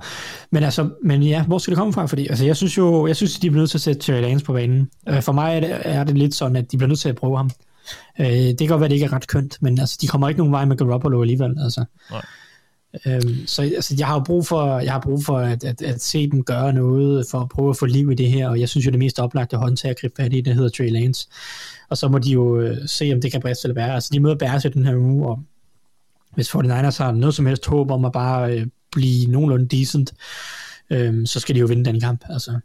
S7: Men altså, men ja, hvor skal det komme fra? Fordi altså, jeg synes jo, jeg synes, de bliver nødt til at sætte Terry Lance på banen. Øh, for mig er det, er det lidt sådan, at de bliver nødt til at prøve ham. Øh, det kan godt være, det ikke er ret kønt, men altså, de kommer ikke nogen vej med Garoppolo alligevel. Altså.
S6: Nej.
S7: Øhm, så altså, jeg har brug for, jeg har brug for at, at, at, se dem gøre noget, for at prøve at få liv i det her, og jeg synes jo, det mest oplagte håndtag at gribe fat i, det hedder Trey Lance. Og så må de jo øh, se, om det kan briste eller være. Altså, de møder Bears i den her uge, og hvis 49ers har noget som helst håb om at bare øh, blive nogenlunde decent, øh, så skal de jo vinde den kamp. Altså,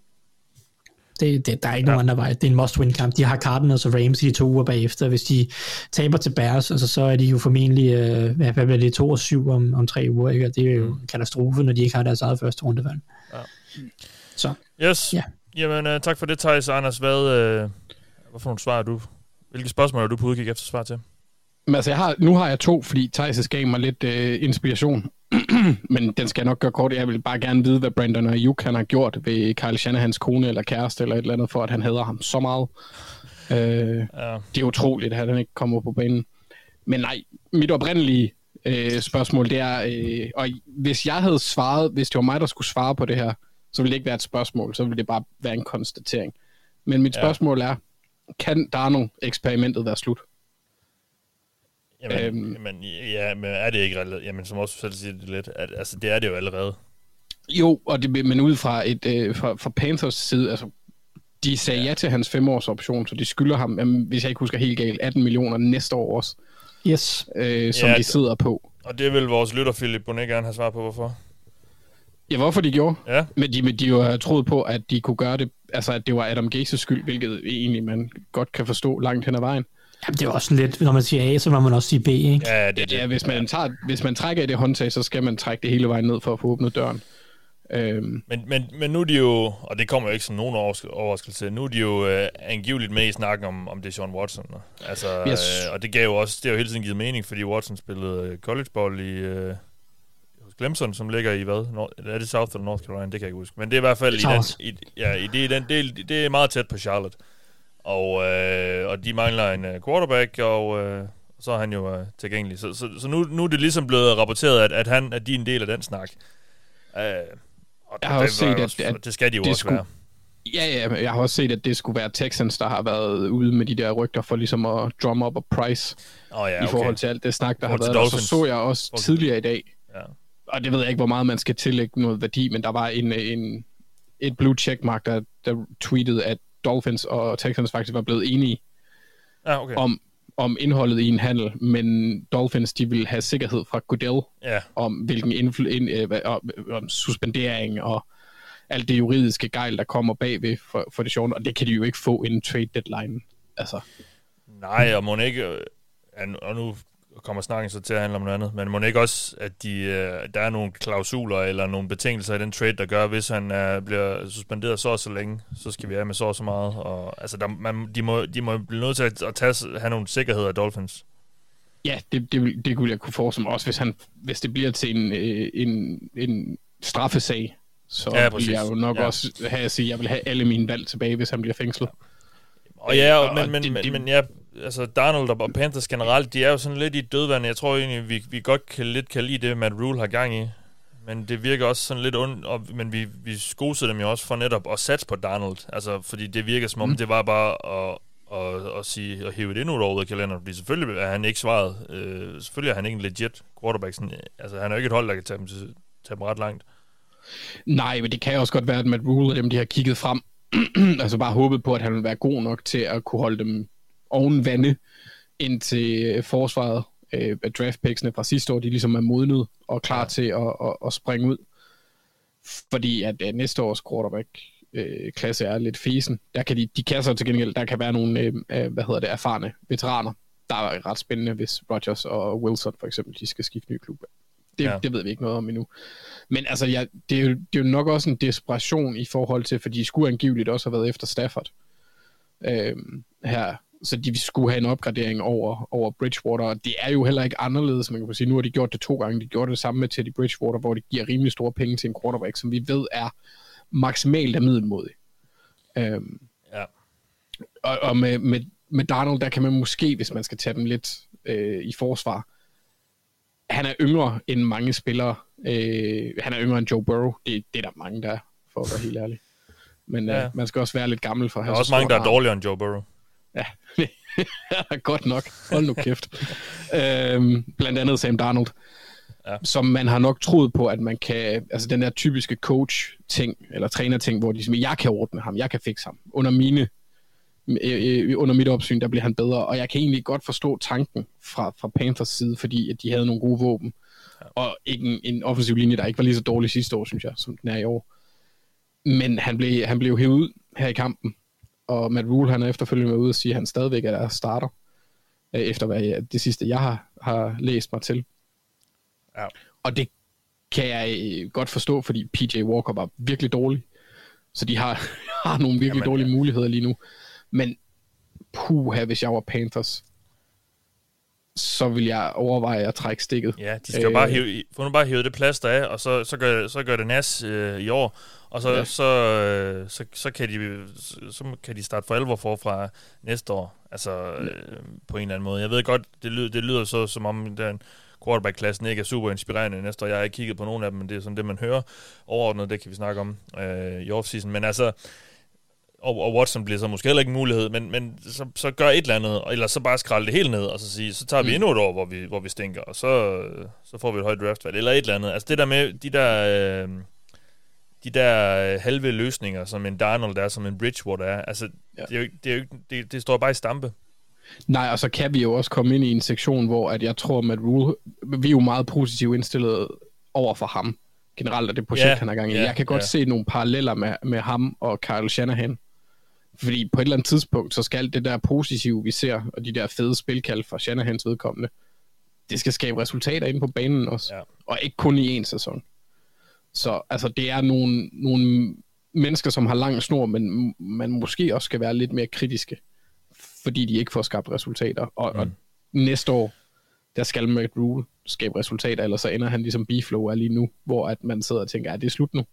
S7: det, det, der er ikke ja. nogen andre vej. Det er en must-win kamp. De har Cardinals og Rams i de to uger bagefter. Hvis de taber til Bears, altså, så er de jo formentlig, øh, hvad hvad bliver det, 2 og 7 om, om tre uger. Ikke? Og det er jo en katastrofe, når de ikke har deres eget første rundevalg.
S6: Ja.
S7: Så,
S6: Yes.
S7: Ja.
S6: Jamen, uh, tak for det, Thijs. Anders, hvad, uh, hvad for nogle svar er du? Hvilke spørgsmål er du på udkig efter svar til?
S8: Men altså, jeg har, nu har jeg to, fordi Thijs gav mig lidt øh, inspiration. Men den skal jeg nok gøre kort. Jeg vil bare gerne vide, hvad Brandon og Juk har gjort ved Kyle Shanahans kone eller kæreste eller et eller andet, for at han hader ham så meget. Øh,
S6: Ja.
S8: det er utroligt, at han ikke kommer på banen. Men nej, mit oprindelige øh, spørgsmål, det er, øh, og hvis jeg havde svaret, hvis det var mig, der skulle svare på det her, så ville det ikke være et spørgsmål, så ville det bare være en konstatering. Men mit
S6: Ja.
S8: spørgsmål er, kan Darno-eksperimentet være slut?
S6: Jamen,
S8: Øhm.
S6: jamen, ja, men er det ikke relevant? Jamen, som også selv siger det lidt, at, altså, det er det jo allerede.
S8: Jo, og det, men ud fra, et, øh, fra, fra Panthers side, altså, de sagde ja. ja til hans femårs option, så de skylder ham, jamen, hvis jeg ikke husker helt galt, 18 millioner næste år også,
S7: yes.
S8: øh, som
S6: Ja,
S8: de sidder på.
S6: Og det vil vores lytter, Philip Bonet, gerne have svar på, hvorfor.
S8: Ja, hvorfor de gjorde?
S6: Ja.
S8: Men de, men de jo har troet på, at de kunne gøre det, altså at det var Adam Gases skyld, hvilket egentlig man godt kan forstå langt hen ad vejen.
S7: Jamen, det er også lidt, når man siger A, så må man også sige B, ikke?
S6: Ja, det,
S8: Ja, hvis man, tager, hvis man trækker i det håndtag, så skal man trække det hele vejen ned for at få åbnet døren. Øhm,
S6: Men, men, men nu er de jo, og det kommer jo ikke som nogen overras- overraskelse, nu er de jo øh, angiveligt med i snakken om, om det er Sean Watson. Altså,
S8: Yes.
S6: øh, og det gav jo også, det har jo hele tiden givet mening, fordi Watson spillede øh, collegeball i øh, Clemson, som ligger i hvad? Nord, er det South eller North Carolina? Det kan jeg ikke huske. Men det er i hvert fald i den, i, ja, i det, i den del, det er meget tæt på Charlotte. Og, øh, og de mangler en øh, quarterback, og øh, så er han jo øh, tilgængelig. Så, så, så nu, nu er det ligesom blevet rapporteret, at, at, han, at de er en del af den snak. Øh, og
S8: Jeg har
S6: det
S8: også set,
S6: jo
S8: at- at
S6: det skal de jo
S8: det
S6: også
S8: skulle-
S6: være.
S8: Ja, ja, jeg har også set, at det skulle være Texans, der har været ude med de der rygter for ligesom at drum up og price
S6: oh, ja, okay.
S8: i forhold til alt det snak, der har
S6: forhold til
S8: været. Og så
S6: Dolphins.
S8: så jeg også
S6: til-
S8: tidligere i dag,
S6: Ja.
S8: og det ved jeg ikke, hvor meget man skal tillægge noget værdi, men der var en, en, et blue checkmark, der, der tweetede, at Dolphins og Texans faktisk var blevet enige
S6: Ja, okay.
S8: om, om indholdet i en handel, men Dolphins de ville have sikkerhed fra Goodell
S6: Ja,
S8: om hvilken indfl- ind, øh, om, om suspendering og alt det juridiske gejl, der kommer bagved for, for det sjove, og det kan de jo ikke få inden trade deadline. Altså,
S6: nej, og må ikke... øh, Og nu kommer snakken så til at handle om noget andet, men må ikke også, at de, øh, der er nogle klausuler eller nogle betingelser i den trade, der gør, hvis han øh, bliver suspenderet så og så længe, så skal vi have med så og så meget. Og, altså, der, man, de, må, de må blive nødt til at, at tage, have nogle sikkerheder af Dolphins.
S8: ja, det, det, det kunne jeg kunne forestille mig også, hvis, han, hvis det bliver til en, øh, en, en straffesag, så
S6: Ja, præcis.
S8: vil jeg jo nok
S6: Ja.
S8: også have at sige, at jeg vil have alle mine valg tilbage, hvis han bliver fængslet.
S6: Og ja, og, men, men,
S8: det-
S6: men,
S8: det-
S6: men ja, altså Donald og Panthers generelt, de er jo sådan lidt i dødvand. Jeg tror egentlig, vi, vi godt kan lidt kan lide det, Matt Rule har gang i. Men det virker også sådan lidt ondt, og, men vi, vi skosede dem jo også for netop at satse på Donald. Altså, fordi det virker som om, mm. det var bare at, at, at, sige, at hive det endnu ud af kalenderen. Fordi selvfølgelig er han ikke svaret. Øh, selvfølgelig er han ikke en legit quarterback. Sådan, altså, han er jo ikke et hold, der kan tage dem, til, tage dem ret langt.
S8: Nej, men det kan også godt være, at Matt Rule og dem, de har kigget frem, altså bare håbet på, at han vil være god nok til at kunne holde dem oven vande, indtil øh, forsvaret øh, af draftpicksene fra sidste år, de ligesom er modnet og klar ja. til at, at, at springe ud. Fordi at øh, næste års quarterback øh, klasse er lidt fesen. Der kan de, de kan så til gengæld, der kan være nogle, øh, øh, hvad hedder det, erfarne veteraner, der er ret spændende, hvis Rodgers og Wilson for eksempel, de skal skifte ny klub. Det,
S6: Ja.
S8: det ved vi ikke noget om endnu. Men altså, ja, det, er jo, det er jo nok også en desperation i forhold til, for de skulle angiveligt også have været efter Stafford øhm, her. Så de skulle have en opgradering over, over Bridgewater, og det er jo heller ikke anderledes, man kan sige. Nu har de gjort det to gange. De gjorde det samme med Teddy Bridgewater, hvor de giver rimelig store penge til en quarterback, som vi ved er maksimalt af middelmodig. Øhm,
S6: Ja.
S8: og, og med, med, med Darnold, der kan man måske, hvis man skal tage dem lidt øh, i forsvar, han er yngre end mange spillere. Øh, han er yngre end Joe Burrow. Det, det er der mange, der er, for at være helt ærlig. Men
S6: Ja.
S8: ja. øh, man skal også være lidt gammel for at
S6: Der
S8: have
S6: er
S8: så
S6: også mange, der er dårligere end Joe Burrow.
S8: Ja, godt nok. Hold nu kæft. øhm, blandt andet Sam Darnold,
S6: Ja.
S8: som man har nok troet på, at man kan, altså den der typiske coach-ting, eller træner-ting, hvor de siger, jeg kan ordne ham, jeg kan fikse ham. Under mine øh, øh, under mit opsyn, der bliver han bedre, og jeg kan egentlig godt forstå tanken fra, fra Panthers side, fordi at de havde nogle gode våben, ja. og ikke en, en offensiv linje, der ikke var lige så dårlig sidste år, synes jeg, som den er i år. Men han blev, han blev hævet ud her i kampen, og Matt Rule, han er efterfølgende med ude og sige, at han stadigvæk er der starter, øh, efter hvad jeg, det sidste, jeg har, har læst mig til.
S6: Ja.
S8: Og det kan jeg øh, godt forstå, fordi PJ Walker var virkelig dårlig, så de har, har nogle virkelig
S6: Jamen,
S8: dårlige
S6: ja.
S8: muligheder lige nu. Men puha, hvis jeg var Panthers, så vil jeg overveje at trække stikket.
S6: Ja, de skal jo bare hive, få nu bare hive det plaster af, og så, så, gør, så gør det nas øh, i år, og så, ja.
S8: Ja.
S6: så, øh, så, så, kan de, så, kan de starte for alvor forfra næste år, altså øh, på en eller anden måde. Jeg ved godt, det lyder, det lyder så, som om den quarterback-klassen ikke er super inspirerende næste år. Jeg har ikke kigget på nogen af dem, men det er sådan det, man hører overordnet, det kan vi snakke om øh, i offseason. Men altså, og, og Watson bliver så måske heller ikke en mulighed, men, men så, så gør et eller andet, eller så bare skralde det helt ned, og så sige, så tager vi
S8: Mm.
S6: endnu et år, hvor vi, hvor vi stinker, og så, så får vi et højt draftvalg, eller et eller andet. Altså det der med, de der, øh, de der øh, halve løsninger, som en Darnold er, som en Bridgewater er, altså ja. Det, er jo, ikke- det, er jo, det, det står bare i stampe.
S8: Nej, og så kan vi jo også komme ind i en sektion, hvor at jeg tror, at Rule, vi er jo meget positivt indstillet over for ham, generelt af det projekt, yeah, han er gang i.
S6: ja,
S8: jeg kan godt
S6: ja.
S8: se nogle paralleller med, med ham og Kyle Shanahan. Fordi på et eller andet tidspunkt, så skal alt det der positive, vi ser, og de der fede spilkald fra Shanahans vedkommende, det skal skabe resultater inde på banen også.
S6: Ja.
S8: Og ikke kun i en sæson. Så altså, det er nogle, nogle mennesker, som har lang snor, men man måske også skal være lidt mere kritiske, fordi de ikke får skabt resultater. Og, mm. og næste år, der skal Matt Rule skabe resultater, ellers så ender han ligesom Biflow er lige nu, hvor at man sidder og tænker, er det er slut nu?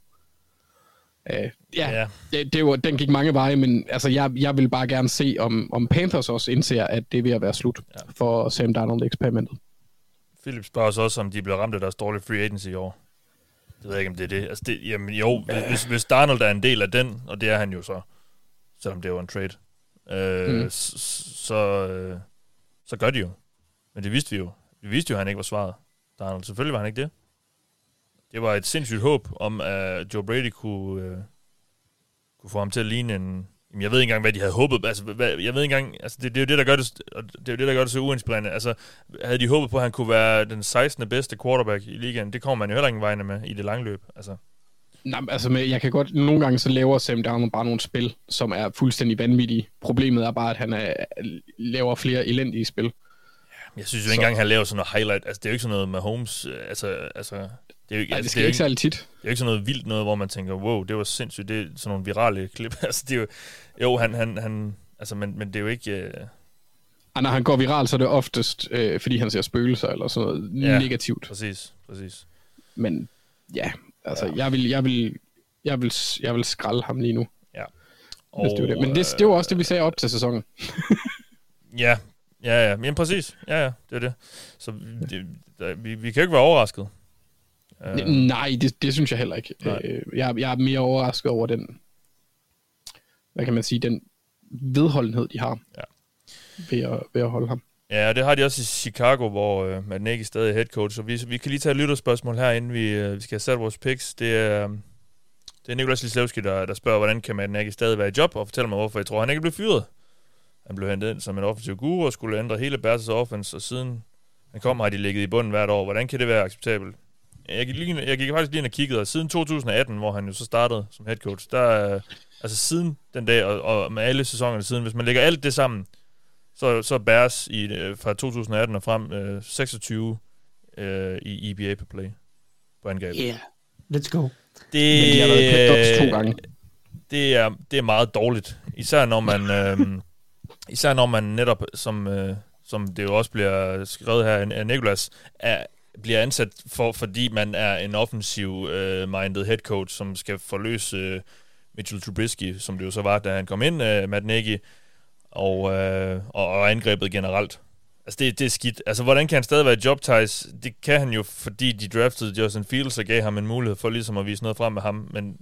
S8: Uh, ja,
S6: ja.
S8: Det, det var, den gik mange veje, men altså, jeg, jeg vil bare gerne se, om, om Panthers også indser, at det er ved at være slut ja. for Sam Darnold-eksperimentet.
S6: Philip spørger os også, om de bliver ramt af deres dårlige free agency i år. Det ved jeg ikke, om det er det. Altså det jamen jo, hvis, hvis, hvis Darnold er en del af den, og det er han jo så, selvom det var en trade, øh,
S8: mm.
S6: så, så, øh, så gør de jo. Men det vidste vi jo. Vi vidste jo, at han ikke var svaret. Darnold, selvfølgelig var han ikke det. Det var et sindssygt håb om, at Joe Brady kunne, øh, kunne få ham til at ligne en... Jamen, jeg ved ikke engang, hvad de havde håbet. Altså, hvad, jeg ved ikke engang... Altså, det, det, er jo det, der gør det, det er jo det, der gør det så uinspirerende. Altså, havde de håbet på, at han kunne være den 16. bedste quarterback i ligaen, det kommer man jo heller ingen vegne med i det lange løb. Altså,
S8: Nej, altså, med, jeg kan godt... Nogle gange så laver Sam Darnold bare nogle spil, som er fuldstændig vanvittige. Problemet er bare, at han er, laver flere elendige spil.
S6: jeg synes jo ikke engang, han laver sådan noget highlight. Altså, det er jo ikke sådan noget med Holmes. øh, Altså, altså, det er jo ikke,
S8: Ej,
S6: altså,
S8: det skal
S6: er jo
S8: ikke særlig tit.
S6: Det er jo ikke sådan noget vildt noget, hvor man tænker, wow, det var sindssygt. Det er sådan nogle virale klip. altså, det er jo, jo, han, han, han, altså, men, men det er jo ikke... Øh,
S8: Og når han går viral, så er det oftest, øh, fordi han ser spøgelser eller sådan noget
S6: Ja.
S8: negativt.
S6: præcis, præcis.
S8: Men ja, altså, ja. Jeg, vil, jeg, vil, jeg, vil, jeg vil skralde ham lige nu,
S6: Ja.
S8: hvis det det. Men det, det var også det, vi sagde op til sæsonen.
S6: Ja, ja, ja. Men præcis. Ja, ja, det er det. Så det, der, vi, vi kan jo ikke være overrasket. Øh,
S8: Nej, det, det synes jeg heller ikke.
S6: Nej.
S8: Øh, jeg, jeg er mere overrasket over den, hvad kan man sige, den vedholdenhed, de har
S6: Ja.
S8: ved, at, ved at holde ham.
S6: Ja, og det har de også i Chicago, hvor øh, Nagy stadig er head coach. Så vi, vi kan lige tage et lytterspørgsmål her, inden vi, øh, vi skal have sat vores picks. Det er, øh, det er Nikolaj Lislevski, der, der spørger, hvordan kan Matt Nagy stadig være i job, og fortæller mig, hvorfor jeg tror, han ikke blev fyret. Han blev hentet ind som en offensiv guru og skulle ændre hele Bears' offense, og siden han kom, har de ligget i bunden hvert år. Hvordan kan det være acceptabelt? Jeg gik, lige, jeg gik faktisk lige ind og kiggede, og siden 2018, hvor han jo så startede som head coach, der, øh, altså siden den dag, og, og med alle sæsonerne siden, hvis man lægger alt det sammen, så, så Bears i, øh, fra 2018 og frem øh, 26 øh, i EBA per play på angreb.
S7: Yeah. Let's go.
S6: Det,
S8: Men de har været to gange.
S6: Det er, det er meget dårligt. Især når man, øh, især når man netop, som, øh, som det jo også bliver skrevet her af Nicolas, er, bliver ansat for, fordi man er en offensiv øh, minded head coach, som skal forløse øh, Mitchell Trubisky, som det jo så var, da han kom ind, øh, Matt Nagy, og, øh, og, og angrebet generelt. Altså, det, det er skidt. Altså, hvordan kan han stadig være job, ties? Det kan han jo, fordi de draftede Justin Fields og gav ham en mulighed for ligesom at vise noget frem med ham, men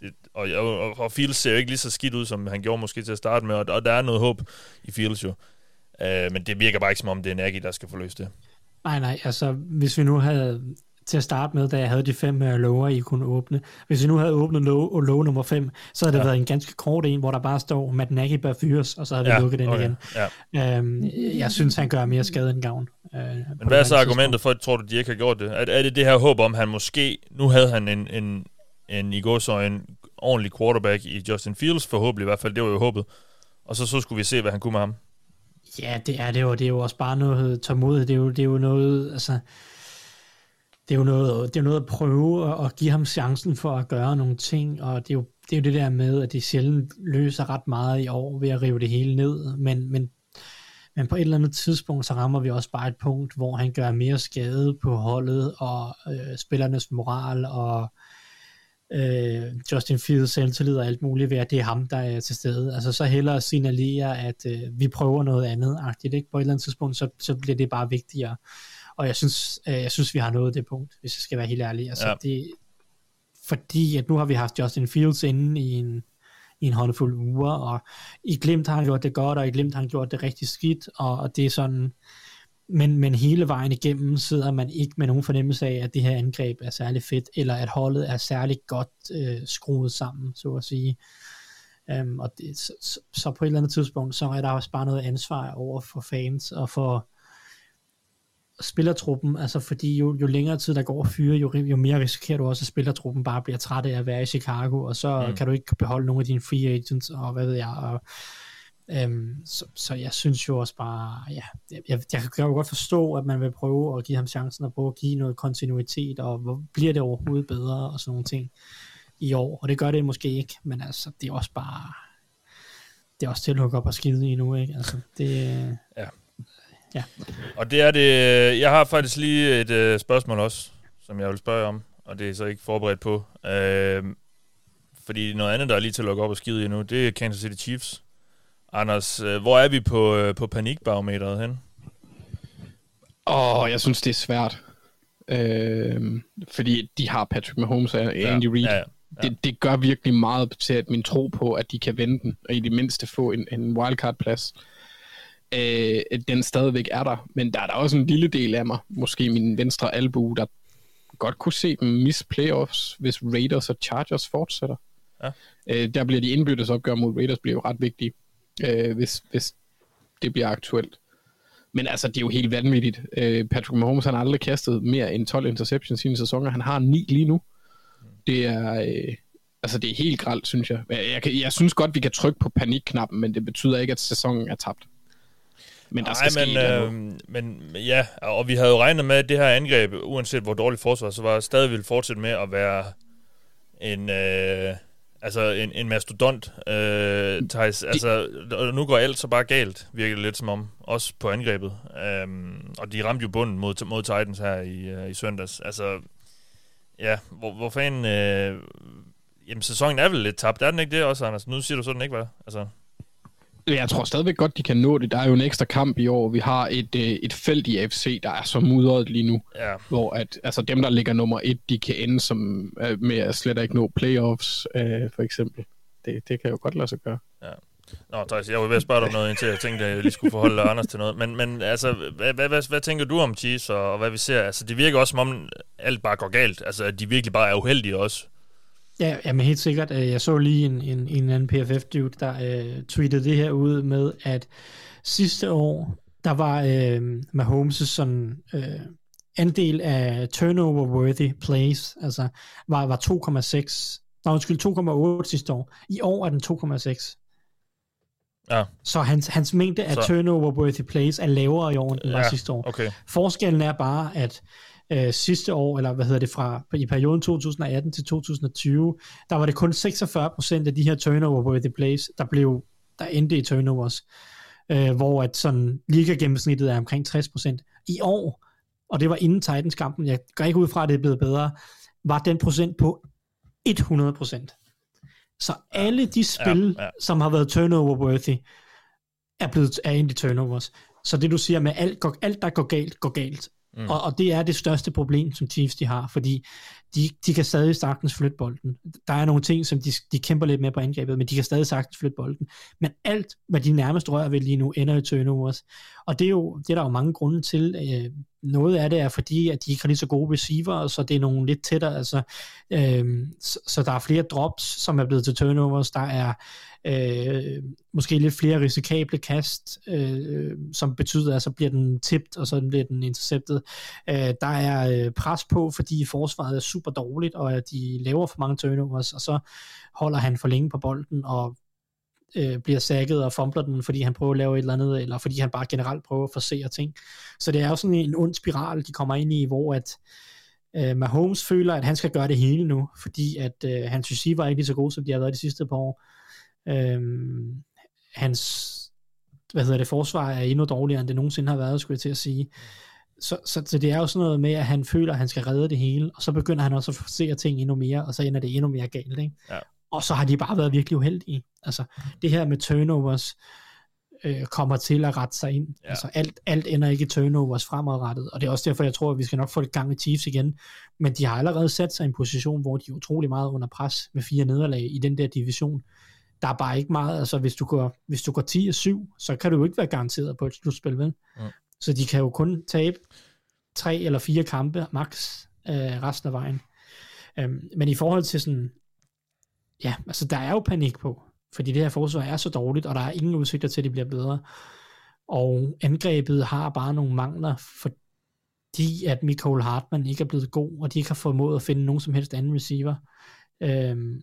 S6: det, og, og, og Fields ser jo ikke lige så skidt ud, som han gjorde måske til at starte med, og, og der er noget håb i Fields jo. Uh, men det virker bare ikke som om, det er Nagy, der skal forløse det.
S7: Nej, nej, altså hvis vi nu havde til at starte med, da jeg havde de fem uh, lower, I kunne åbne. Hvis vi nu havde åbnet low, low nummer 5, så havde det
S6: Ja.
S7: været en ganske kort en, hvor der bare står, Matt Nagy bør fyres, og så havde vi
S6: Ja,
S7: lukket den
S6: okay,
S7: igen.
S6: ja.
S7: Øhm, jeg synes, han gør mere skade end gavn. Øh,
S6: Men hvad er så argumentet for, at tror du, de ikke har gjort det? Er, er det det her håb om, han måske... Nu havde han en, en, en i går så en ordentlig quarterback i Justin Fields, forhåbentlig i hvert fald, det var jo håbet. Og så, så skulle vi se, hvad han kunne med ham.
S7: Ja, det er det jo. Det er jo også bare noget tålmodighed. Det er jo, det er jo noget, altså... Det er jo noget, det er noget at prøve at, at give ham chancen for at gøre nogle ting, og det er jo det, er jo det der med, at de sjældent løser ret meget i år ved at rive det hele ned, men, men, men på et eller andet tidspunkt, så rammer vi også bare et punkt, hvor han gør mere skade på holdet, og øh, spillernes moral, og øh, Justin Fields selvtillid og alt muligt ved, at det er ham, der er til stede. Altså så hellere signalere, at øh, vi prøver noget andet agtigt, ikke? På et eller andet tidspunkt, så, så bliver det bare vigtigere. Og jeg synes, øh, jeg synes, vi har nået det punkt, hvis jeg skal være helt ærlig. Altså,
S6: Ja.
S7: det, fordi at nu har vi haft Justin Fields inde i en, i en håndfuld uger, og i Glimt har han gjort det godt, og i Glimt har han gjort det rigtig skidt, og, og det er sådan, men, men hele vejen igennem sidder man ikke med nogen fornemmelse af, at det her angreb er særlig fedt, eller at holdet er særlig godt øh, skruet sammen, så at sige. Um, og det, så, så, på et eller andet tidspunkt, så er der også bare noget ansvar over for fans, og for spillertruppen, altså fordi jo, jo længere tid der går at fyre, jo, jo mere risikerer du også, at spillertruppen bare bliver træt af at være i Chicago, og så
S6: mm.
S7: kan du ikke beholde nogle af dine free agents, og hvad ved jeg, og Øhm, så, så jeg synes jo også bare, ja, jeg, jeg, jeg kan jo godt forstå, at man vil prøve at give ham chancen at prøve at give noget kontinuitet, og hvor bliver det overhovedet bedre, og sådan nogle ting i år, og det gør det måske ikke, men altså, det er også bare, det er også til at lukke op og skide i nu, ikke? Altså, det,
S6: Ja.
S7: ja.
S6: Og det er det... Jeg har faktisk lige et øh, spørgsmål også, som jeg vil spørge om, og det er så ikke forberedt på. Øh, fordi noget andet, der er lige til at lukke op og skide i nu, det er Kansas City Chiefs. Anders, øh, hvor er vi på, øh, på panikbarometeret hen?
S8: Åh, oh, jeg synes, det er svært. Øh, fordi de har Patrick Mahomes og Andy Reid.
S6: Ja, ja.
S8: Det, det gør virkelig meget til at min tro på, at de kan vende den, og i det mindste få en, en wildcard-plads. Øh, den stadigvæk er der. Men der er der også en lille del af mig, måske min venstre albu, der godt kunne se dem miss playoffs, hvis Raiders og Chargers fortsætter.
S6: Ja.
S8: Øh, der bliver de indbyttes opgør mod Raiders bliver jo ret vigtige, øh, hvis, hvis det bliver aktuelt. Men altså, det er jo helt vanvittigt. Øh, Patrick Mahomes han har aldrig kastet mere end 12 interceptions i en sæson, og han har 9 lige nu. Det er, øh, altså, det er helt gralt, synes jeg. Jeg, jeg, jeg synes godt, vi kan trykke på panikknappen, men det betyder ikke, at sæsonen er tabt. Men der skal
S6: Nej,
S8: ske
S6: men,
S8: andet.
S6: øh, men ja, og vi havde jo regnet med, at det her angreb, uanset hvor dårligt forsvar, så var stadig ville fortsætte med at være en, øh, altså en, en mastodont, øh, Thijs. Altså, nu går alt så bare galt, virker det lidt som om, også på angrebet. Um, og de ramte jo bunden mod, mod Titans her i, uh, i søndags. Altså, ja, hvor, hvor fanden... Øh, jamen, sæsonen er vel lidt tabt, er den ikke det også, Anders? Nu siger du sådan ikke, hvad? Altså,
S8: Jeg tror stadigvæk godt, de kan nå det. Der er jo en ekstra kamp i år. Vi har et, øh, et felt i AFC, der er så mudret lige nu.
S6: Ja.
S8: Hvor at, altså dem, der ligger nummer et, de kan ende som, øh, med at slet ikke nå playoffs, øh, for eksempel. Det, det kan jo godt lade sig gøre.
S6: Nå, Thijs, jeg var ved at spørge dig om noget, indtil jeg tænkte, at jeg lige skulle forholde Anders til noget. Men, men altså, hvad, hvad, hvad, hvad tænker du om Chiefs, og, og hvad vi ser? Altså, det virker også, som om alt bare går galt. Altså, at de virkelig bare er uheldige også.
S7: Ja, jamen helt sikkert. Øh, Jeg så lige en, en, en anden PFF-dude, der øh, tweetede det her ud med, at sidste år, der var øh, Mahomes' sådan, øh, andel af turnover-worthy plays, altså var, var 2,6. Nå, undskyld, 2,8 sidste år. I år er den 2,6.
S6: Ja,
S7: Så hans, hans mængde af turnover-worthy plays er lavere i år, end den var
S6: Ja,
S7: sidste år.
S6: okay.
S7: Forskellen er bare, at øh, sidste år, eller hvad hedder det, fra i perioden 2018 til 2020, der var det kun 46% af de her turnover-worthy plays, der blev der endte i turnovers, øh, hvor at sådan liga gennemsnittet er omkring 60%. I år, og det var inden Titans-kampen, jeg går ikke ud fra, at det er blevet bedre, var den procent på 100%. Så alle de spil,
S6: Ja, ja.
S7: som har været turnover-worthy, er blevet er i turnovers. Så det du siger med alt, alt der går galt, går galt. Mm. Og, og det er det største problem, som Chiefs de har, fordi de, de kan stadig sagtens flytte bolden. Der er nogle ting, som de, de kæmper lidt med på angrebet, men de kan stadig sagtens flytte bolden. Men alt, hvad de nærmest rører ved lige nu, ender i turnovers. Og det er jo det er der jo mange grunde til. Øh, noget af det er fordi, at de ikke har lige så gode receiver, så det er nogle lidt tættere. Altså, øh, så, så der er flere drops, som er blevet til turnovers. Der er øh, måske lidt flere risikable kast, øh, som betyder, at så bliver den tippet, og så bliver den interceptet. Øh, der er øh, pres på, fordi forsvaret er super dårligt, og at de laver for mange turnovers, og så holder han for længe på bolden, og øh, bliver sækket og fumbler den, fordi han prøver at lave et eller andet, eller fordi han bare generelt prøver at forsere ting. Så det er jo sådan en ond spiral, de kommer ind i, hvor at øh, Mahomes føler, at han skal gøre det hele nu, fordi at øh, hans receiver er ikke lige så god, som de har været de sidste par år. Øhm, hans hvad hedder det, forsvar er endnu dårligere, end det nogensinde har været, skulle jeg til at sige. Så, så, så det er jo sådan noget med, at han føler, at han skal redde det hele, og så begynder han også at forsere ting endnu mere, og så ender det endnu mere galt. Ikke?
S6: Ja.
S7: Og så har de bare været virkelig uheldige. Altså, det her med turnovers øh, kommer til at rette sig ind. Ja. Altså, alt, alt ender ikke i turnovers fremadrettet, og det er også derfor, jeg tror, at vi skal nok få det gang i Chiefs igen. Men de har allerede sat sig i en position, hvor de er utrolig meget under pres med fire nederlag i den der division. Der er bare ikke meget, altså hvis du går, hvis du går 10 og 7, så kan du jo ikke være garanteret på et slutspil, vel?
S6: Mm.
S7: Så de kan jo kun tabe tre eller fire kampe max øh, resten af vejen. Øhm, men i forhold til sådan, ja, altså der er jo panik på, fordi det her forsvar er så dårligt, og der er ingen udsigter til, at det bliver bedre. Og angrebet har bare nogle mangler, fordi at Michael Hartmann ikke er blevet god, og de ikke har formået at finde nogen som helst anden receiver. Øhm,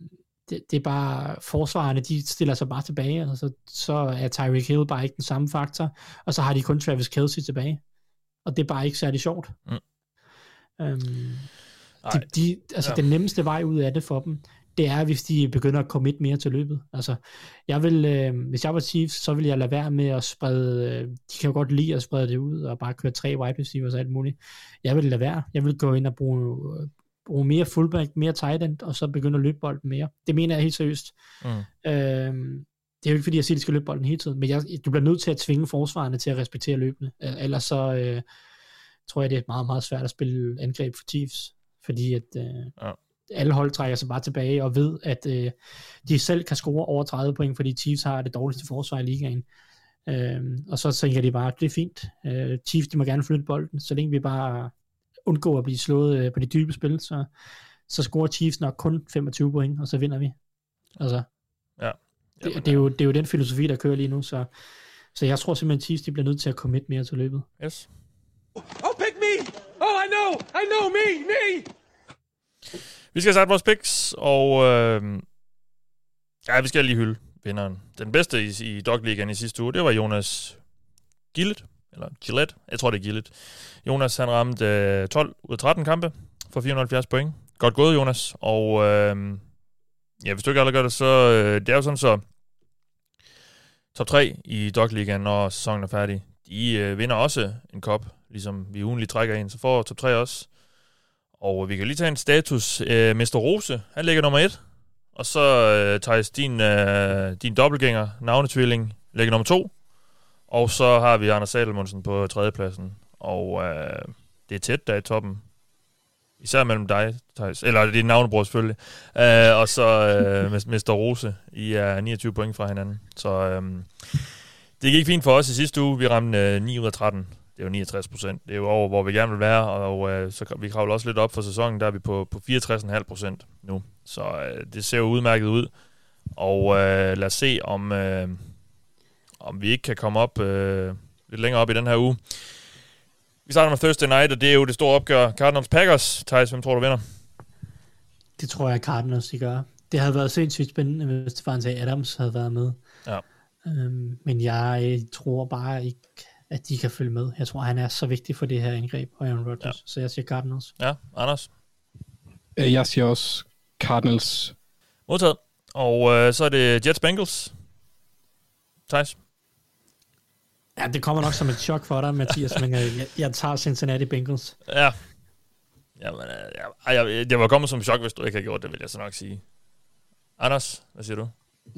S7: det, det er bare, forsvarerne, de stiller sig bare tilbage, og så, så er Tyreek Hill bare ikke den samme faktor, og så har de kun Travis Kelce tilbage. Og det er bare ikke særlig sjovt.
S6: Mm.
S7: Øhm,
S6: Nej.
S7: de, de, altså
S6: Ja.
S7: den nemmeste vej ud af det for dem, det er, hvis de begynder at komme lidt mere til løbet. Altså, jeg vil, øh, hvis jeg var Chiefs, så ville jeg lade være med at sprede, øh, de kan jo godt lide at sprede det ud, og bare køre tre wide receivers og alt muligt. Jeg vil lade være. Jeg vil gå ind og bruge, bruge mere fullback, mere tight end, og så begynde at løbe bolden mere. Det mener jeg helt seriøst.
S6: Mm.
S7: Øhm, det er jo ikke fordi, jeg siger, at de skal løbe bolden hele tiden, men jeg, du bliver nødt til at tvinge forsvarerne til at respektere løbende. Øh, ellers så øh, tror jeg, det er meget, meget svært at spille angreb for Chiefs, fordi at øh,
S6: Ja.
S7: alle hold trækker sig bare tilbage og ved, at øh, de selv kan score over 30 point, fordi Chiefs har det dårligste forsvar i ligaen. Øhm, og så tænker de bare, at det er fint. Øh, Chiefs, de må gerne flytte bolden, så længe vi bare undgår at blive slået øh, på de dybe spil, så, så scorer Chiefs nok kun 25 point, og så vinder vi. Altså,
S6: Ja.
S7: det, det, er jo, det er jo den filosofi, der kører lige nu, så, så jeg tror simpelthen, at Chiefs de bliver nødt til at komme lidt mere til løbet.
S6: Yes.
S2: Oh, pick me! Oh, I know! I know! Me! Me!
S6: Vi skal have sagt vores picks, og øh, ja, vi skal lige hylde vinderen. Den bedste i, i Dogligaen i sidste uge, det var Jonas Gillet, eller Gillette, jeg tror det er Gillette. Jonas han ramte øh, 12 ud af 13 kampe for 470 point. Godt gået, Jonas. Og øh, ja, hvis du ikke allerede gør det, så øh, det er jo sådan så top 3 i Dogligaen, når sæsonen er færdig. De øh, vinder også en kop, ligesom vi ugenligt trækker ind, så får top 3 også. Og vi kan lige tage en status. Øh, Mester Rose, han ligger nummer 1. Og så, øh, Thijs, din, øh, din dobbeltgænger, navnetvilling, ligger nummer 2. Og så har vi Anders Salomonsen på tredjepladsen. Og øh, det er tæt der i toppen. Især mellem dig, Thijs. Eller det er navnebror selvfølgelig. Øh, og så øh, Mr. Rose. I er 29 point fra hinanden. Så øh, det gik fint for os i sidste uge. Vi ramte øh, 9 ud af 13. Det er jo 69 procent. Det er jo over, hvor vi gerne vil være. Og øh, så vi kravler også lidt op for sæsonen. Der er vi på, på 64,5 procent nu. Så øh, det ser jo udmærket ud. Og øh, lad os se, om, øh, om vi ikke kan komme op øh, lidt længere op i den her uge. Vi starter med Thursday Night, og det er jo det store opgør. Cardinals Packers. Thijs, hvem tror du vinder?
S7: Det tror jeg, Cardinals de gør. Det havde været sindssygt spændende, hvis Stefan Adams havde været med.
S6: Ja.
S7: Øhm, men jeg tror bare ikke, at de kan følge med. Jeg tror, han er så vigtig for det her angreb, og Aaron Rodgers. Ja. Så jeg siger Cardinals.
S6: Ja, Anders?
S8: Øh, Jeg siger også Cardinals.
S6: Modtaget. Og øh, så er det Jets Bengals. Thijs?
S7: Ja, det kommer nok som et chok for dig, Mathias, men jeg, jeg, jeg tager Cincinnati Bengals.
S6: Ja. Jamen, øh, jeg, jeg, jeg, det var kommet som et chok, hvis du ikke havde gjort det, vil jeg så nok sige. Anders, hvad siger du?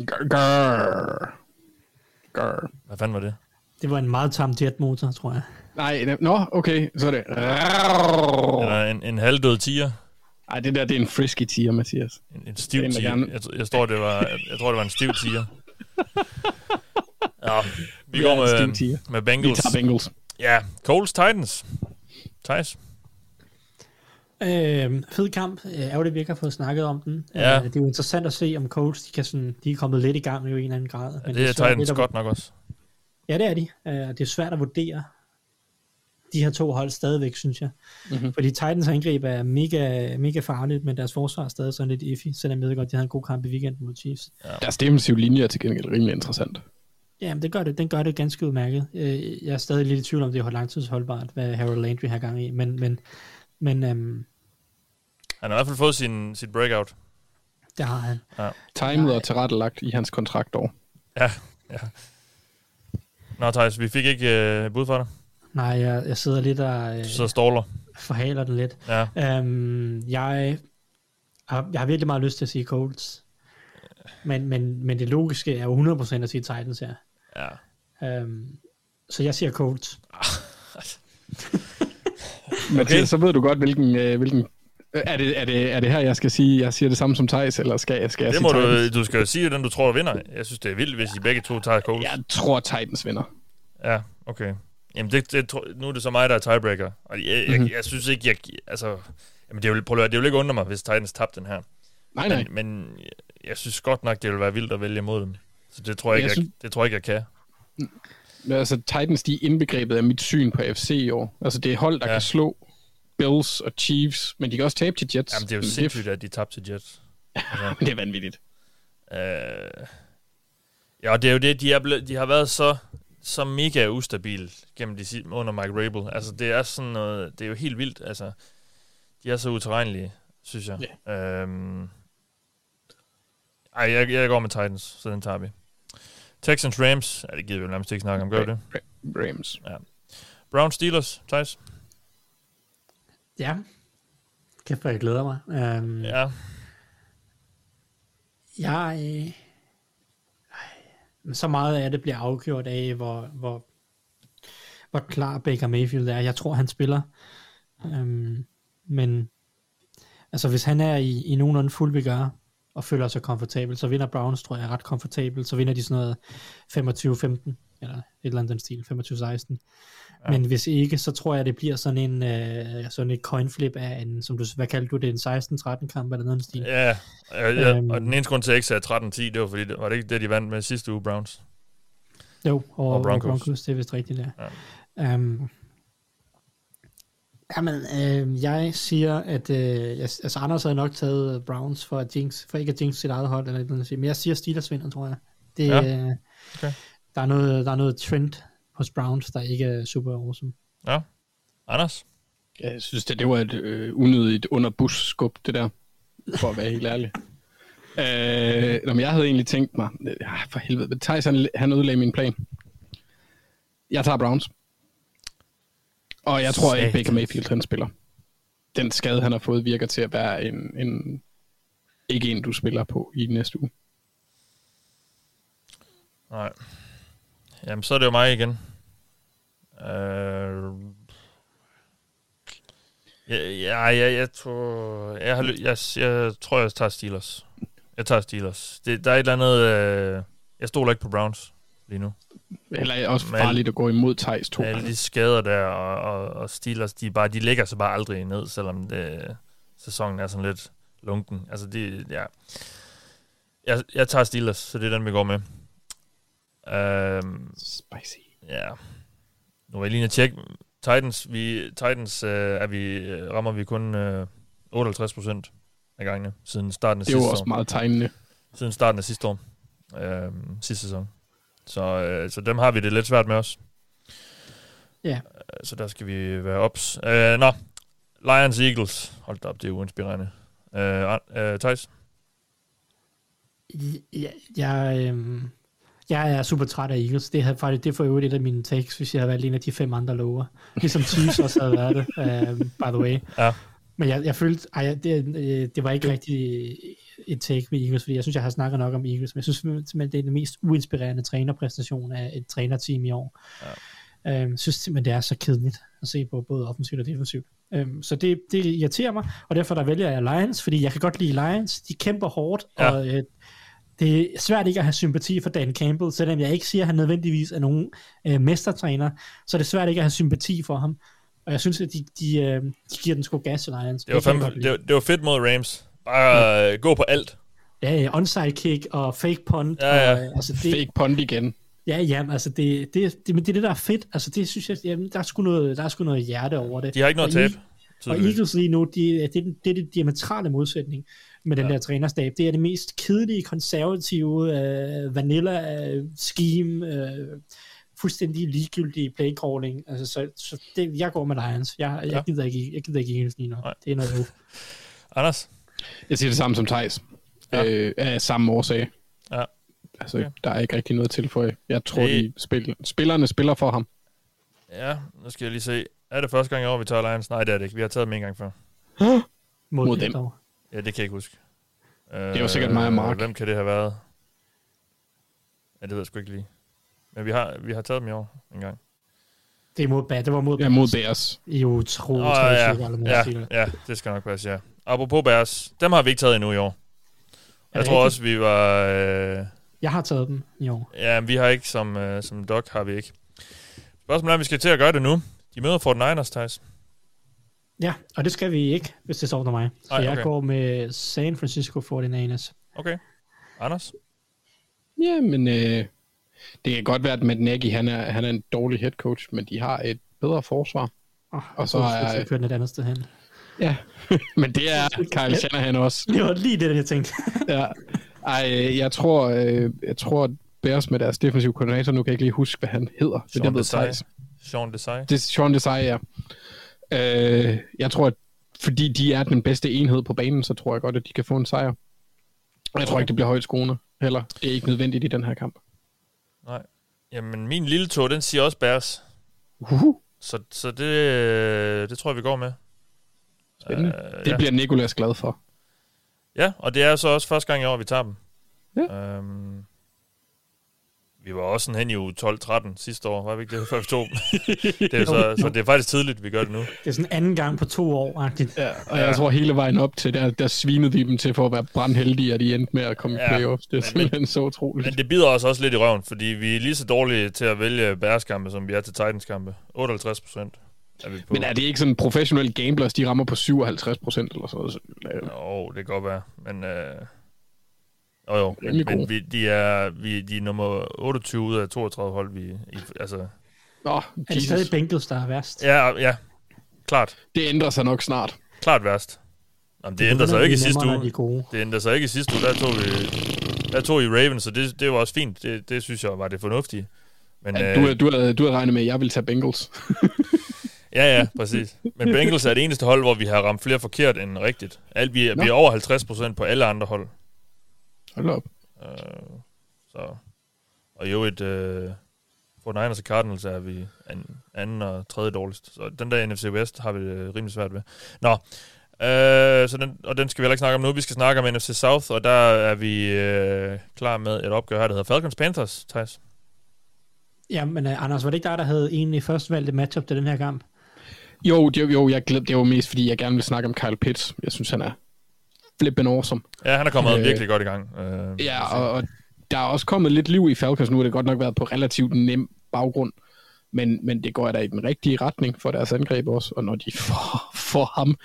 S8: Grr. Grr.
S6: Hvad fanden var det?
S7: Det var en meget tam jetmotor, tror jeg.
S8: Nej, ne- nå, okay, så er det.
S6: Eller en, en halvdød tiger?
S8: Ej, det der, det er en frisky tiger, Mathias.
S6: En, en stiv
S8: er
S6: tiger? Jeg, jeg, tror, det var, jeg, jeg tror, det var en stiv tiger. Ja, vi
S8: Ja,
S6: går med, med
S8: Vi
S6: Bengals.
S8: tager Bengals.
S6: Ja, Coles Titans. Thijs?
S7: Øh, fed kamp. Øh, Ærgerligt, vi ikke har fået snakket om den.
S6: Ja.
S7: Øh, det er jo interessant at se, om Colts de, kan sådan, de er kommet lidt i gang i en eller anden grad.
S6: Ja,
S7: Men
S6: det er
S7: svært
S6: Titans
S7: lidt at-
S6: godt nok også.
S7: Ja, det er de. Øh, det er svært at vurdere de her to hold stadigvæk, synes jeg.
S8: Mhm.
S7: Mm-hmm. Fordi Titans angreb er mega, mega farligt, men deres forsvar er stadig sådan lidt iffy, selvom jeg ved godt, de havde en god kamp i weekenden mod Chiefs.
S8: Deres defensive linje er til gengæld rimelig interessant.
S7: Ja, men det gør det, den gør det ganske udmærket. Øh, Jeg er stadig lidt i tvivl om, det er langtidsholdbart, hvad Harold Landry har gang i, men, men, men øhm,
S6: Han har i hvert fald fået sin, sit breakout.
S7: det har han.
S6: Ja.
S8: Timet og tilrettelagt i hans kontraktår.
S6: Ja, ja. Nå, Thijs, vi fik ikke øh, bud for dig.
S7: Nej, jeg, jeg sidder lidt og øh,
S6: Du sidder ståler.
S7: forhaler den lidt.
S6: Ja.
S7: Øhm, jeg, har, jeg har virkelig meget lyst til at sige Colts. Men, men, men det logiske er jo 100% at sige Titans her.
S6: Ja.
S7: Øhm, så jeg siger Colts.
S8: Mathias, så ved du godt, hvilken... Øh, hvilken er det, er, det, er det her, jeg skal sige, jeg siger det samme som Thijs, eller skal, jeg- skal jeg
S6: Det
S8: sige
S6: må du,
S8: Titans?
S6: du skal jo sige, den du tror vinder. Jeg synes, det er vildt, hvis I begge to tager Coles.
S8: Jeg tror, Titans vinder.
S6: Ja, okay. Jamen, det, det, nu er det så mig, der er tiebreaker. Og jeg, jeg,
S8: Mhm.
S6: jeg, jeg synes ikke, jeg... Altså, jamen, det vil, prøv at høre, det vil ikke undre mig, hvis Titans tabte den her.
S8: Nej, nej.
S6: Men, men jeg synes godt nok, det vil være vildt at vælge imod dem. Så det tror jeg,
S8: Jeg
S6: ikke, jeg,
S8: synes-
S6: det tror jeg ikke, jeg kan.
S8: Men altså, Titans, de er indbegrebet af mit syn på FC i år. Altså, det er hold, der
S6: Ja.
S8: ja. kan slå Bills og Chiefs, men de kan også tabe til Jets.
S6: Jamen, det er jo sindssygt, at de tabte til Jets. Altså,
S8: Det er vanvittigt.
S6: Øh, ja, det er jo det, de, er blevet, de har været så, så mega ustabil gennem de under Mike Rabel. Altså, det er sådan noget, det er jo helt vildt, altså. De er så uterrenlige, synes jeg. Yeah. Øhm, ej, jeg, jeg går med Titans, så den tager vi. Texans Rams, ja, det gider vi jo nærmest ikke snakke om, gør det?
S8: Rams.
S6: Ja. Brown Steelers, Thijs?
S7: Ja. Kæft, hvor jeg glæder mig. Um,
S6: Ja.
S7: Jeg... Øh, så meget af det bliver afgjort af, hvor, hvor, hvor klar Baker Mayfield er. Jeg tror, han spiller. Um, men altså, hvis han er i, i nogenlunde fuld vigør, og føler sig komfortabel, så vinder Browns, tror jeg, ret komfortabelt. Så vinder de sådan noget 25-15, eller et eller andet den stil, 25-16. Ja. Men hvis ikke, så tror jeg, det bliver sådan en øh, sådan et coin flip af en, som du, hvad kaldte du det, en 16-13 kamp eller noget stil.
S6: Ja, ja, ja
S7: Øhm.
S6: og den eneste grund til, at jeg ikke sagde 13-10, det var fordi, det var det ikke det, de vandt med sidste uge, Browns?
S7: Jo, og,
S6: Og Broncos.
S7: og Broncos, det er vist rigtigt, ja.
S6: Ja.
S7: Um, jamen, øh, jeg siger, at øh, jeg, altså Anders havde nok taget Browns for, at jinx, for ikke at jinx sit eget hold, eller noget, men jeg siger Steelers vinder, tror jeg. Det,
S6: Ja.
S7: ja.
S6: Okay.
S7: der, er noget, der er noget trend hos Browns, der ikke er super awesome.
S6: Ja. Anders?
S8: Ja, Jeg synes, det, det var et øh, unødigt under bus-skub, det der. For at være helt ærlig. Øh, nå, men jeg havde egentlig tænkt mig... Ja, for helvede. Thijs, han, han ødelagde min plan. Jeg tager Browns. Og jeg tror ikke. Baker Mayfield, han spiller. Den skade, han har fået, virker til at være en, en ikke en, du spiller på i næste uge.
S6: Nej. Jamen, så er det jo mig igen. Øh, ja, ja, jeg, jeg, tror, jeg, har, jeg, jeg tror, jeg tager Steelers. Jeg tager Steelers. Det, der er et eller andet... Øh, jeg stoler ikke på Browns lige nu.
S8: Eller også farligt at gå imod Thijs 2.
S6: Med alle de skader der, og, og, og Steelers, de, bare, de lægger sig bare aldrig ned, selvom det, sæsonen er sådan lidt lunken. Altså, det, ja. Jeg, jeg tager Steelers, så det er den, vi går med. Øhm,
S8: Spicy.
S6: ja. Nu var jeg lige at tjekke. Titans, vi, Titans øh, er vi, øh, rammer vi kun øh, 58 procent af gangene siden starten af
S8: Det er jo
S6: sidste
S8: også
S6: år.
S8: meget tegnende.
S6: Siden starten af sidste år. Øh, sidste sæson. Så, øh, så dem har vi det lidt svært med os.
S7: Ja.
S6: Så der skal vi være ops. Øh, nå, Lions Eagles. Hold da op, det er uinspirerende. Øh, øh, Thijs?
S7: Jeg, jeg, øhm, jeg er super træt af Eagles. Det, havde faktisk, det får jo et af mine takes, hvis jeg havde valgt en af de fem andre lover. Ligesom Chiefs også havde været det, um, by the way.
S6: Ja.
S7: Men jeg, jeg følte, ej, det, øh, det var ikke rigtig et take med Eagles, fordi jeg synes, jeg har snakket nok om Eagles, men jeg synes simpelthen, det er den mest uinspirerende trænerpræstation af et trænerteam i år. Ja. Øhm, synes simpelthen, det er så kedeligt at se på både offensivt og defensivt. Øhm, så det, det irriterer mig, og derfor der vælger jeg Lions, fordi jeg kan godt lide Lions. De kæmper hårdt,
S6: Ja.
S7: og øh, det er svært ikke at have sympati for Dan Campbell, selvom jeg ikke siger, at han nødvendigvis er nogen øh, mestertræner, så er det svært ikke at have sympati for ham. Og jeg synes, at de, de, øh, de giver den sgu gas til Lions.
S6: Det var,
S7: lide.
S6: det, det var fedt mod Rams. Bare øh, gå på alt.
S7: Ja, ja, onside kick og fake punt.
S6: Ja, ja.
S7: Og, øh, altså det,
S8: Fake punt igen.
S7: Ja, ja, altså det, det, det, men det er det, der er fedt. Altså det synes jeg, jamen, der, er sgu noget, der er sgu noget hjerte over det.
S6: De har ikke noget tabe.
S7: Og. Eagles lige nu, de, det, er den- det er diametrale modsætning med den ja. der trænerstab. Det er det mest kedelige, konservative, uh, vanilla uh, scheme, uh, fuldstændig ligegyldige playcalling. Altså, så, så det, jeg går med Lions. Jeg, jeg,
S6: Ja.
S7: gider ikke, jeg gider ikke Eagles lige nu.
S6: Nej.
S7: Det er noget.
S6: Anders?
S8: Jeg siger det samme som Thijs.
S6: Ja.
S8: Øh, af samme årsag.
S6: Ja.
S8: Altså,
S6: Okay.
S8: der er ikke rigtig noget til for Jeg tror,
S6: Det-
S8: de spil, spillerne spiller for ham.
S6: Ja, nu skal jeg lige se. Er det første gang i år, vi tager Lions? Nej, det er det ikke. Vi har taget dem en gang før.
S7: Mod,
S8: Mod
S7: dem. dog.
S6: Ja, det kan jeg ikke huske.
S8: er jo sikkert mig og Mark.
S6: Hvem kan det have været? Ja, det ved jeg sgu ikke lige. Men vi har, vi har taget dem i år en gang.
S7: Det, er mod, ba- det var mod,
S8: Ja, mod Bears.
S7: I
S6: Åh,
S7: oh,
S6: ja, ja, ja, det skal nok passe, ja. Apropos Bears, dem har vi ikke taget endnu i år. Jeg tror
S7: rigtigt?
S6: også, vi var... Øh,
S7: Jeg har taget dem i år.
S6: ja, vi har ikke, som, øh, som Doc har vi ikke. Spørgsmålet er, om vi skal til at gøre det nu. De møder Fort Niners, Thijs.
S7: Ja, og det skal vi ikke, hvis det står mig. Så
S6: Ej,
S7: jeg
S6: okay.
S7: går med San Francisco 49ers.
S6: Okay. Anders?
S8: Ja, men øh, det kan godt være, at Matt Nagy, han er, han er en dårlig head coach, men de har et bedre forsvar.
S7: Oh,
S8: Og så
S7: så er
S8: er-
S7: jeg... et andet sted hen.
S8: Ja, men det er Kyle Shanahan også.
S7: Det var lige det, jeg tænkte.
S8: Ja. Ej, jeg tror, øh, jeg tror, at Bears med deres defensive koordinator, nu kan jeg ikke lige huske, hvad han hedder.
S6: Sean
S8: det ved
S6: Desai. Sean Desai.
S8: Det er Sean Desai, ja. Øh, jeg tror, at fordi de er den bedste enhed på banen, så tror jeg godt, at de kan få en sejr. Og jeg tror ikke, det bliver højt skåne heller. Det er ikke nødvendigt i den her kamp.
S6: Nej. Jamen, min lille tog, den siger også Bears.
S8: Uhuh.
S6: Så, så det, øh, det tror jeg, vi går med.
S8: Spændende.
S6: Øh,
S8: Det
S6: ja.
S8: bliver Nikolas glad for.
S6: Ja, og det er så også første gang i år, vi tager dem.
S8: Ja.
S6: Øhm, vi var også sådan hen i uge 12-13 sidste år, var vi ikke det, før vi tog dem? det er så, så det er faktisk tidligt, vi gør det nu.
S7: Det er sådan anden gang på to år, agtigt.
S8: Ja, og jeg tror hele vejen op til, der, der svinede de dem til for at være brandheldige, at de endte med at komme
S6: Ja,
S8: i playoffs. Det er
S6: men-
S8: simpelthen så utroligt.
S6: Men det bider os også lidt i røven, fordi vi er lige så dårlige til at vælge Bears-kampe, som vi er til Titans-kampe. 58 procent er vi på.
S8: Men er det ikke sådan professionelle gamblers, de rammer på 57 procent eller sådan noget? Så, øh,
S6: Jo, det kan godt være, men... Øh, jo, jo, men, men vi, de, er, vi, de er nummer 28 ud af 32 hold, vi... I, altså,
S8: Nå,
S7: Er det
S8: Jesus.
S7: stadig Bengals, der er værst?
S6: ja, ja, klart.
S8: Det ændrer sig nok snart.
S6: Klart værst. Jamen, det ændrer sig ikke i sidste uge.
S7: de er.
S6: Det ændrer sig ikke i sidste uge. Der tog vi, der tog I Ravens, så det, det var også fint. Det, det synes jeg var det fornuftige. Men,
S8: Ja,
S6: øh,
S8: du, du, havde, du havde regnet med, at jeg ville tage Bengals.
S6: ja, ja, præcis. Men Bengals er det eneste hold, hvor vi har ramt flere forkert end rigtigt. Alt, vi, er- vi er over 50 procent på alle andre hold.
S8: Hold op.
S6: Øh, så. Og jo et... Øh, for Niners og Cardinals er vi an, anden og tredje dårligst. Så den der NFC West har vi det rimelig svært ved. Nå, øh, så den, og den skal vi heller ikke snakke om nu. Vi skal snakke om NFC South, og der er vi øh, klar med et opgør her, der hedder Falcons Panthers, Thijs.
S7: Ja, men uh, Anders, var det ikke dig, der havde egentlig først valgt et matchup til den her kamp?
S8: Jo, det, jo jeg glæd, det var mest, fordi jeg gerne vil snakke om Kyle Pitts. Jeg synes, han er flippin' awesome.
S6: Ja, han er kommet
S8: Øh,
S6: virkelig godt i gang. Øh,
S8: Ja, og, og der er også kommet lidt liv i Falcons nu. har Det godt nok været på relativt nem baggrund. Men, men det går da i den rigtige retning for deres angreb også. Og når de får, får ham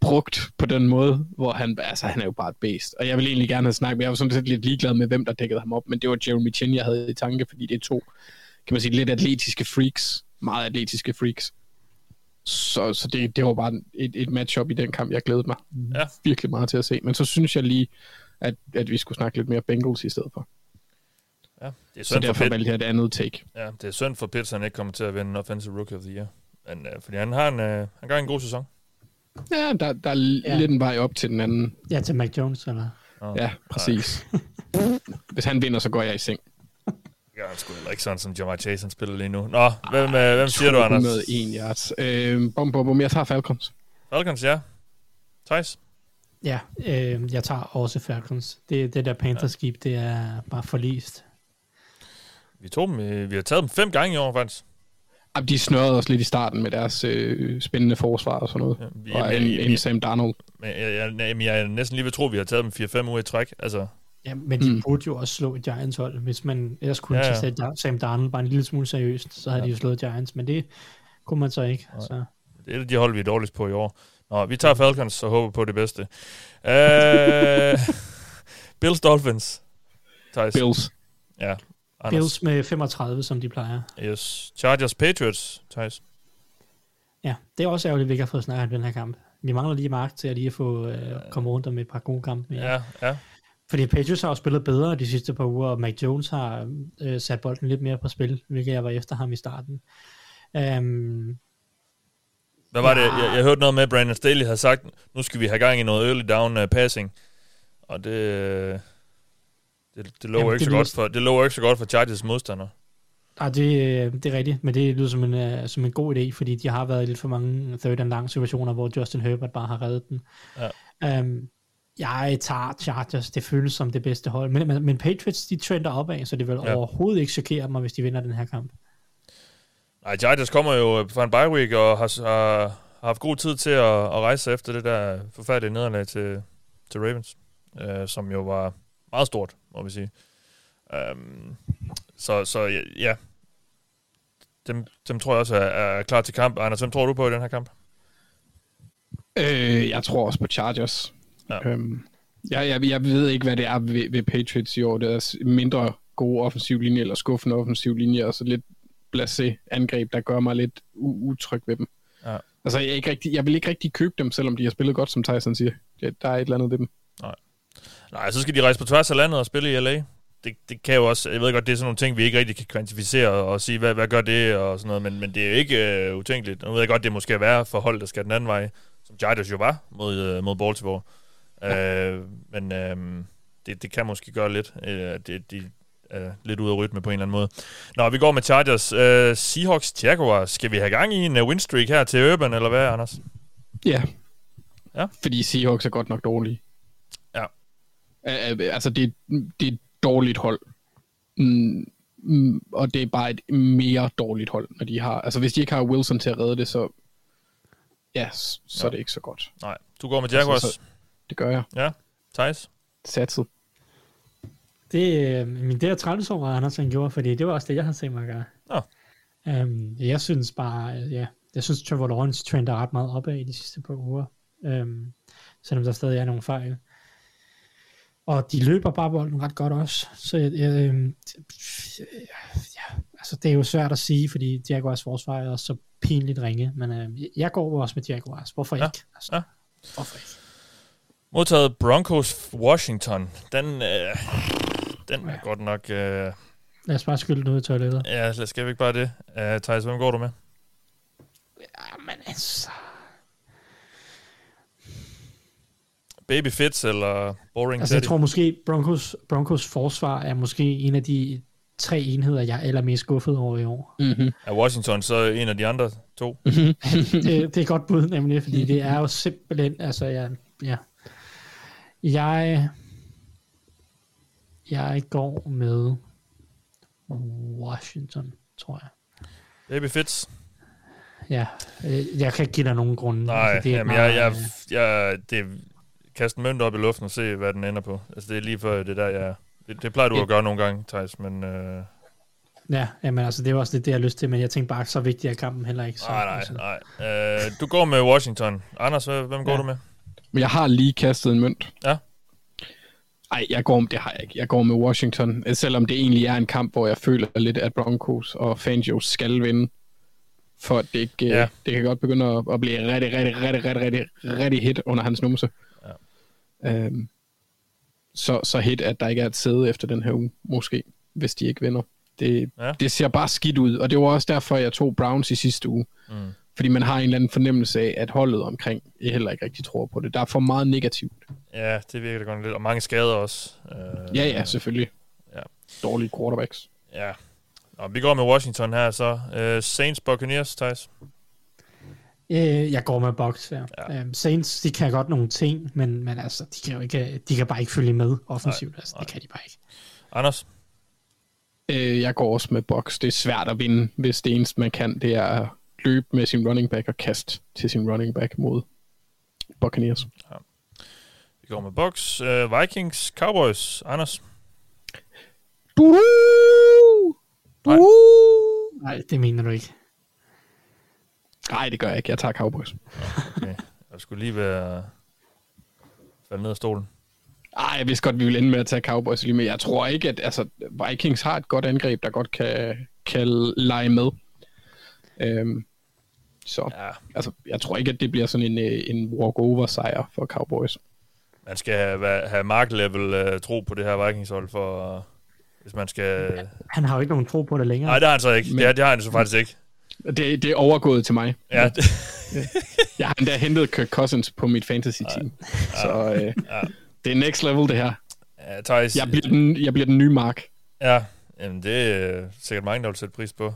S8: brugt på den måde, hvor han, altså, han er jo bare et based. Og jeg vil egentlig gerne have snakket, jeg var sådan set lidt ligeglad med, hvem der dækkede ham op, men det var Jeremy Chin, jeg havde i tanke, fordi det er to, kan man sige, lidt atletiske freaks. Meget atletiske freaks. Så, så det, det var bare et, et matchup i den kamp, jeg glædede mig
S6: Ja.
S8: virkelig meget til at se. Men så synes jeg lige, at, at vi skulle snakke lidt mere Bengals i stedet for.
S6: ja, det er
S8: Så
S6: synd for
S8: derfor
S6: Pitt.
S8: valgte jeg et andet take.
S6: Ja, det er synd for Pitts, han ikke kommer til at vinde Offensive Rookie of the Year. Men, øh, fordi han har en, øh, han gør en god sæson.
S8: Ja, der, der er
S7: ja.
S8: lidt en vej op til den anden.
S7: Ja, til Mac Jones, eller?
S6: Oh,
S8: Ja, præcis. Hvis han vinder, så går jeg i seng.
S6: Ja, han skulle heller ikke sådan, som Jamar Chase han spiller lige nu. Nå, hvem, øh, hvem siger du, Anders?
S8: 101 yards. Øh, bom, bom, bom. Jeg tager Falcons.
S6: Falcons, ja. Thijs?
S7: Ja, øh, jeg tager også Falcons. Det, det der Panthers-skib, det er bare forlist.
S6: Vi, tog dem, øh, vi har taget dem fem gange i år, faktisk.
S8: Jamen, de snørrede os lidt i starten med deres øh, spændende forsvar og sådan noget.
S6: Ja, vi-
S8: og
S6: men-
S8: en, en Sam Darnold.
S6: Men jeg, jeg, jeg, jeg er næsten lige ved tro, at vi har taget dem 4-5 uger i træk. Altså,
S7: Ja, men de
S8: Mm.
S7: burde jo også slå et Giants hold, hvis man ellers kunne
S6: Ja,
S7: ja, tage Sam Darnold bare en lille smule seriøst, så havde
S6: Ja.
S7: de jo slået Giants, men det kunne man så ikke. Så.
S6: det er et af de hold, vi er dårligst på i år. Nå, vi tager Falcons og håber på det bedste. Uh, Bills Dolphins. Thijs.
S8: Bills.
S6: Ja. Anders.
S7: Bills med 35, som de plejer.
S6: Yes. Chargers Patriots. Thijs.
S7: Ja, det er også ærgerligt, at vi ikke har fået snakket den her kamp. Vi mangler lige Mark til at lige få øh, komme rundt om et par gode kampe mere.
S6: Ja, ja.
S7: Fordi Patriots har jo spillet bedre de sidste par uger, og Mac Jones har øh, sat bolden lidt mere på spil, hvilket jeg var efter ham i starten. Um,
S6: Hvad var
S7: Ja.
S6: det? Jeg, jeg hørte noget med, at Brandon Staley havde sagt, nu skal vi have gang i noget early down uh, passing. Og det, øh, det, det lover
S7: Jamen,
S6: ikke
S7: det
S6: så
S7: lyder-
S6: godt for, det lover ikke så godt for Chargers modstandere.
S7: ah, det, øh, det er rigtigt, men det lyder som en, uh, som en god idé, fordi de har været i lidt for mange third and long situationer, hvor Justin Herbert bare har reddet den.
S6: Ja.
S7: Um, jeg tager Chargers, det føles som det bedste hold, men, men, men Patriots, de trender opad, så det vil
S6: Ja.
S7: overhovedet ikke chokere mig, hvis de vinder den her kamp.
S6: Nej, Chargers kommer jo fra en bye week og har, har, har haft god tid til at, at rejse efter det der forfærdelige nederlag til, til Ravens, øh, som jo var meget stort, må vi sige. Um, så, så ja, ja. Dem, dem tror jeg også er, er klar til kamp. Anders, hvem tror du på i den her kamp?
S8: Øh, jeg tror også på Chargers.
S6: Ja.
S8: Øhm, jeg, jeg, jeg ved ikke, hvad det er ved, ved Patriots i år. Det er mindre gode offensiv linje, eller skuffende offensiv linje, og så lidt blasé angreb, der gør mig lidt utryg ved dem.
S6: Ja.
S8: Altså, jeg, er ikke rigtig, jeg vil ikke rigtig købe dem, selvom de har spillet godt, som Tyson siger. Der er et eller andet ved dem.
S6: Nej, så skal de rejse på tværs af landet og spille i LA. Det, det kan jo også, jeg ved godt, det er sådan nogle ting, vi ikke rigtig kan kvantificere og sige, hvad, hvad gør det og sådan noget, men, men det er jo ikke øh, utænkeligt. Nu ved jeg godt, det måske er værre for hold, der skal den anden vej, som Chargers jo var mod, øh, mod Baltimore. Ja. Øh, men øh, det, det kan måske gøre lidt. Øh, det, de er lidt ude af rytme på en eller anden måde. Nå, vi går med Chargers. Øh, Seahawks, Jaguars. Skal vi have gang i en uh, win streak her til Urban, eller hvad, Anders?
S8: Ja.
S6: Ja.
S8: Fordi Seahawks er godt nok dårlige.
S6: Ja.
S8: Øh, øh, altså, det, det er et dårligt hold. Mm, mm, og det er bare et mere dårligt hold, når de har... Altså, hvis de ikke har Wilson til at redde det, så... Ja, så er det ikke så godt.
S6: Nej, du går med Jaguars.
S8: Altså, så- Det gør jeg.
S6: Ja, Thijs?
S8: Satset.
S7: Det, øh, men det er træls over, at Anders han gjorde, fordi det var også det, jeg havde tænkt mig gøre.
S6: Nå.
S7: Um, jeg synes bare, øh, ja, jeg synes Trevor Lawrence trender ret meget opad i de sidste par uger, um, selvom der stadig er nogle fejl. Og de løber bare bolden ret godt også. Så jeg, øhm, ja, altså det er jo svært at sige, fordi Jaguars forsvar er også så pinligt ringe, men øh, jeg går også med Jaguars. Hvorfor
S6: Ja,
S7: ikke? Altså,
S6: ja.
S7: Hvorfor ikke?
S6: Modtaget Broncos Washington. Den, øh, den er godt nok... Øh,
S7: Lad os bare skylde den ud i toilettet.
S6: ja, lad- skal vi ikke bare det? Uh, Thijs, hvem går du med?
S7: Men altså...
S6: Baby Fitz eller Boring
S7: Altså, jeg tror måske, Broncos, Broncos forsvar er måske en af de tre enheder, jeg er allermest skuffet over i år.
S8: Mm-hmm.
S6: Er Washington så en af de andre to?
S7: det, det er godt bud, nemlig, fordi det er jo simpelthen, altså, jeg, ja. Jeg, jeg går med Washington. tror jeg.
S6: Baby Fitz.
S7: Ja, øh, jeg kan ikke give dig nogen grunde.
S6: Nej,
S7: Altså,
S6: det
S7: er
S6: jamen,
S7: meget,
S6: jeg,
S7: øh,
S6: jeg, jeg, det er kaste en mønt op i luften og se, hvad den ender på. Altså, det er lige før det der, jeg... Det, det plejer du at gøre nogle gange, Thijs, men... Øh,
S7: Ja, jamen, altså, det er også lidt det, jeg har lyst til, men jeg tænkte bare, så vigtig er kampen heller ikke. Så,
S6: nej, nej,
S7: altså,
S6: nej. Øh, du går med Washington. Anders, hvem går
S7: Ja.
S6: du med?
S8: Men jeg har lige kastet en mønt.
S6: Ja.
S8: Nej, jeg går, det har jeg ikke. Jeg går med Washington, øh, selvom det egentlig er en kamp, hvor jeg føler lidt, at Broncos og Fangio skal vinde. For det, ikke,
S6: Ja.
S8: ja. det kan godt begynde at, at blive rigtig, rigtig, rigtig, rigtig, rigtig, rigtig hit under hans numse. Ja. Øhm, så, så hit, at der ikke er et sæde efter den her uge, måske, hvis de ikke vinder. Det,
S6: ja.
S8: det ser bare skidt ud, og det var også derfor, jeg tog Browns i sidste uge.
S6: Mm.
S8: Fordi man har en eller anden fornemmelse af, at holdet omkring jeg heller ikke rigtig tror på det. Der er for meget negativt.
S6: Ja, det virker det godt lidt. Og mange skader også. Øh,
S8: Ja, ja, selvfølgelig.
S6: Ja.
S8: Dårlige quarterbacks.
S6: Ja. Nå, vi går med Washington her, så. Øh, Saints Buccaneers, Thijs.
S7: Øh, jeg går med box, ja. ja. Øhm, Saints, de kan godt nogle ting, men, men altså, de kan jo ikke, de kan bare ikke følge med offensivt. Altså, det kan de bare ikke.
S6: Anders?
S8: Øh, jeg går også med box. Det er svært at vinde, hvis det eneste, man kan, det er løbe med sin running back og kaste til sin running back mod Buccaneers.
S6: Ja. Vi går med Bucks. Øh, Vikings, Cowboys. Anders?
S8: Du!
S6: Nej.
S7: Nej, det mener du ikke.
S8: Nej, det gør jeg ikke. Jeg tager Cowboys.
S6: Okay. Jeg skulle lige være falde ned af stolen.
S8: Ej, jeg vidste godt, vi ville ende med at tage Cowboys lige med. Jeg tror ikke, at altså, Vikings har et godt angreb, der godt kan, kan lege med. Øhm, så
S6: Ja.
S8: altså, jeg tror ikke, at det bliver sådan en, øh, en walk-over-sejr for Cowboys.
S6: Man skal have, have mark-level uh, tro på det her Vikings-hold, for, uh, hvis man skal...
S7: Han har jo ikke nogen tro på det længere.
S6: Nej, det har han så ikke.
S8: Men-
S6: Det, det har han så faktisk ikke.
S8: Det, det er overgået til mig.
S6: Ja,
S8: Jeg har endda hentet Kirk Cousins på mit fantasy-team. Så øh,
S6: ja.
S8: det er next level, det her.
S6: ja Thijs,
S8: Jeg bliver den, jeg bliver den nye Mark.
S6: Ja, jamen det er sikkert mange, der vil sætte pris på.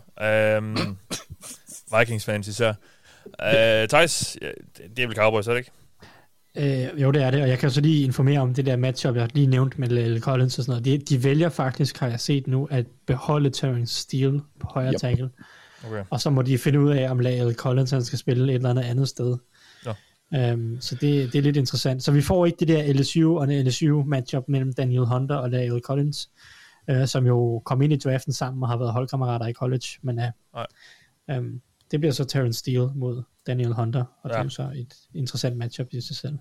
S6: Um, Vikings-fans især. Uh, Thijs, ja, det det er vel Cowboys, er det ikke?
S7: Øh, jo, det er det, og jeg kan så lige informere om det der matchup, jeg lige nævnt med Lille Collins og sådan noget. De, de vælger faktisk, har jeg set nu, at beholde Terrence Steele på højre
S8: Yep.
S7: tackle.
S6: Okay.
S7: Og så må de finde ud af, om Lille Collins han skal spille et eller andet andet sted.
S6: Nå.
S7: Um, så det, det er lidt interessant. Så vi får ikke det der LSU og LSU matchup mellem Daniel Hunter og Lyle Collins, uh, som jo kom ind i draften sammen og har været holdkammerater i college. Men uh,
S6: Nej.
S7: Det bliver så Terrence Steele mod Daniel Hunter, og ja. det er jo så et interessant matchup i sig selv.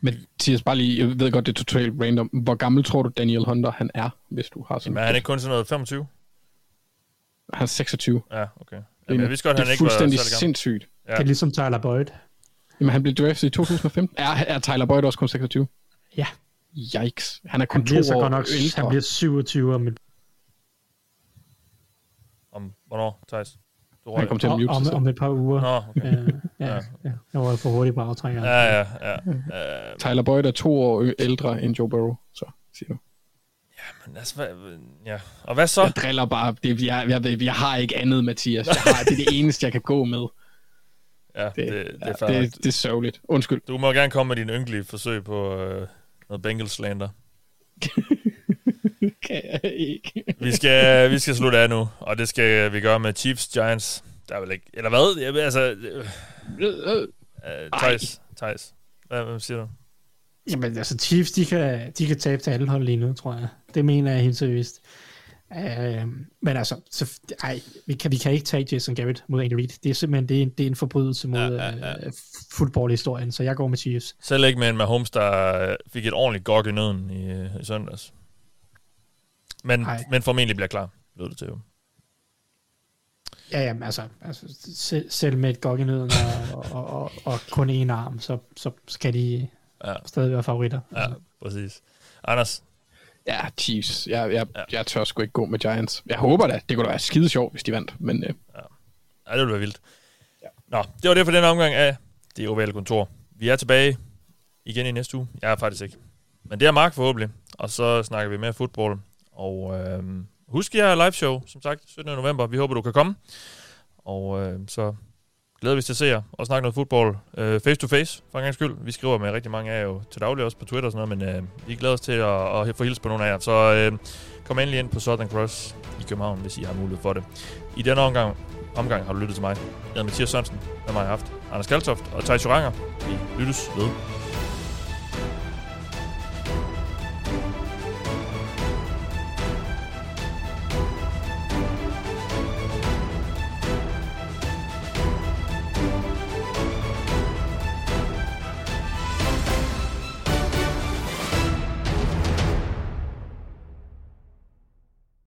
S8: Men Thias, bare lige, jeg ved godt, det er totalt random. Hvor gammel tror du, Daniel Hunter han er, hvis du har sådan
S6: Men er han ikke kun sådan noget 25?
S8: Han er 26.
S6: Ja, okay.
S8: Det
S6: Jamen, jeg vidste godt,
S8: det
S6: han
S8: er
S6: ikke var
S8: fuldstændig sindssygt.
S6: Ja.
S7: Det er ligesom Tyler Boyd.
S8: Jamen, han blev draftet i 2015. Er, er Tyler Boyd også kun 26?
S7: Ja.
S8: Yikes. Han er kun
S7: Han bliver
S8: to
S7: så
S8: år
S7: godt nok,
S8: ældre.
S7: han bliver 27 om et
S6: Om hvornår, Thijs? Du
S8: Han kom til at
S7: om,
S8: mute sig
S7: om,
S8: selv.
S7: om et par uger.
S6: Nå, okay.
S7: Øh, ja, ja. Jeg var for hurtigt på aftrækker.
S6: Ja, ja, ja. Uh,
S8: Tyler Boyd er to år ældre end Joe Burrow, så siger du.
S6: men altså, hvad, ja. Og hvad så?
S8: Jeg driller bare. Det, jeg, jeg, jeg, jeg har ikke andet, Mathias. Jeg har, det er det eneste, jeg kan gå med.
S6: Ja, det,
S8: Det,
S6: det, det
S8: ja,
S6: er
S8: det, det er sørgeligt. Undskyld.
S6: Du må gerne komme med din ynkelige forsøg på øh, noget Bengals slander.
S8: Kan jeg ikke.
S6: Vi skal, vi skal slutte af nu, og det skal vi gøre med Chiefs Giants. Der er vel ikke... Eller hvad? Jeg, altså... Øh, øh, Thijs, Thijs. Hvad, hvad siger du?
S7: Jamen, altså Chiefs, de kan, de kan tabe til alle hold lige nu, tror jeg. Det mener jeg helt seriøst. Uh, men altså, så, ej, vi kan, vi kan ikke tage Jason Garrett mod Andy Reid. Det er simpelthen det er en, det er en forbrydelse mod
S6: Ja,
S7: ja,
S6: ja,
S7: ja.
S6: ja.
S7: fodboldhistorien, så jeg går med Chiefs.
S6: Selv ikke med en Mahomes, der øh, fik et ordentligt gok i nøden i, øh, i søndags. Men,
S7: Nej.
S6: men formentlig bliver klar, lød det til jo.
S7: Ja, jamen, altså, altså selv, selv med et gok i nøden og, og, og, og kun en arm, så, så skal de
S6: Ja,
S7: stadig være favoritter.
S6: ja
S7: Altså,
S6: præcis. Anders,
S8: Ja, Chiefs. Jeg, jeg, jeg tør sgu ikke gå med Giants. Jeg håber da. Det kunne da være skide sjovt, hvis de vandt. Men øh,
S6: Ja, det ville være vildt. Ja. Nå, det var det for den omgang af det ovale kontor. Vi er tilbage igen i næste uge. Jeg er faktisk ikke. Men det er Mark forhåbentlig. Og så snakker vi mere fodbold. Og øh, husk, jeg har live show, som sagt, 17. november. Vi håber, du kan komme. Og øh, så glæder vi os til at se jer og snakke noget fodbold øh, face to face, for en gang skyld. Vi skriver med rigtig mange af jer jo til daglig også på Twitter og sådan noget, men øh, vi glæder os til at, at få hils på nogle af jer. Så øh, kom endelig ind på Southern Cross i København, hvis I har mulighed for det. I denne omgang, omgang har du lyttet til mig. Jeg hedder Mathias Sørensen, med mig har haft Anders Kaltoft og Thijs Joranger. Vi lyttes ved.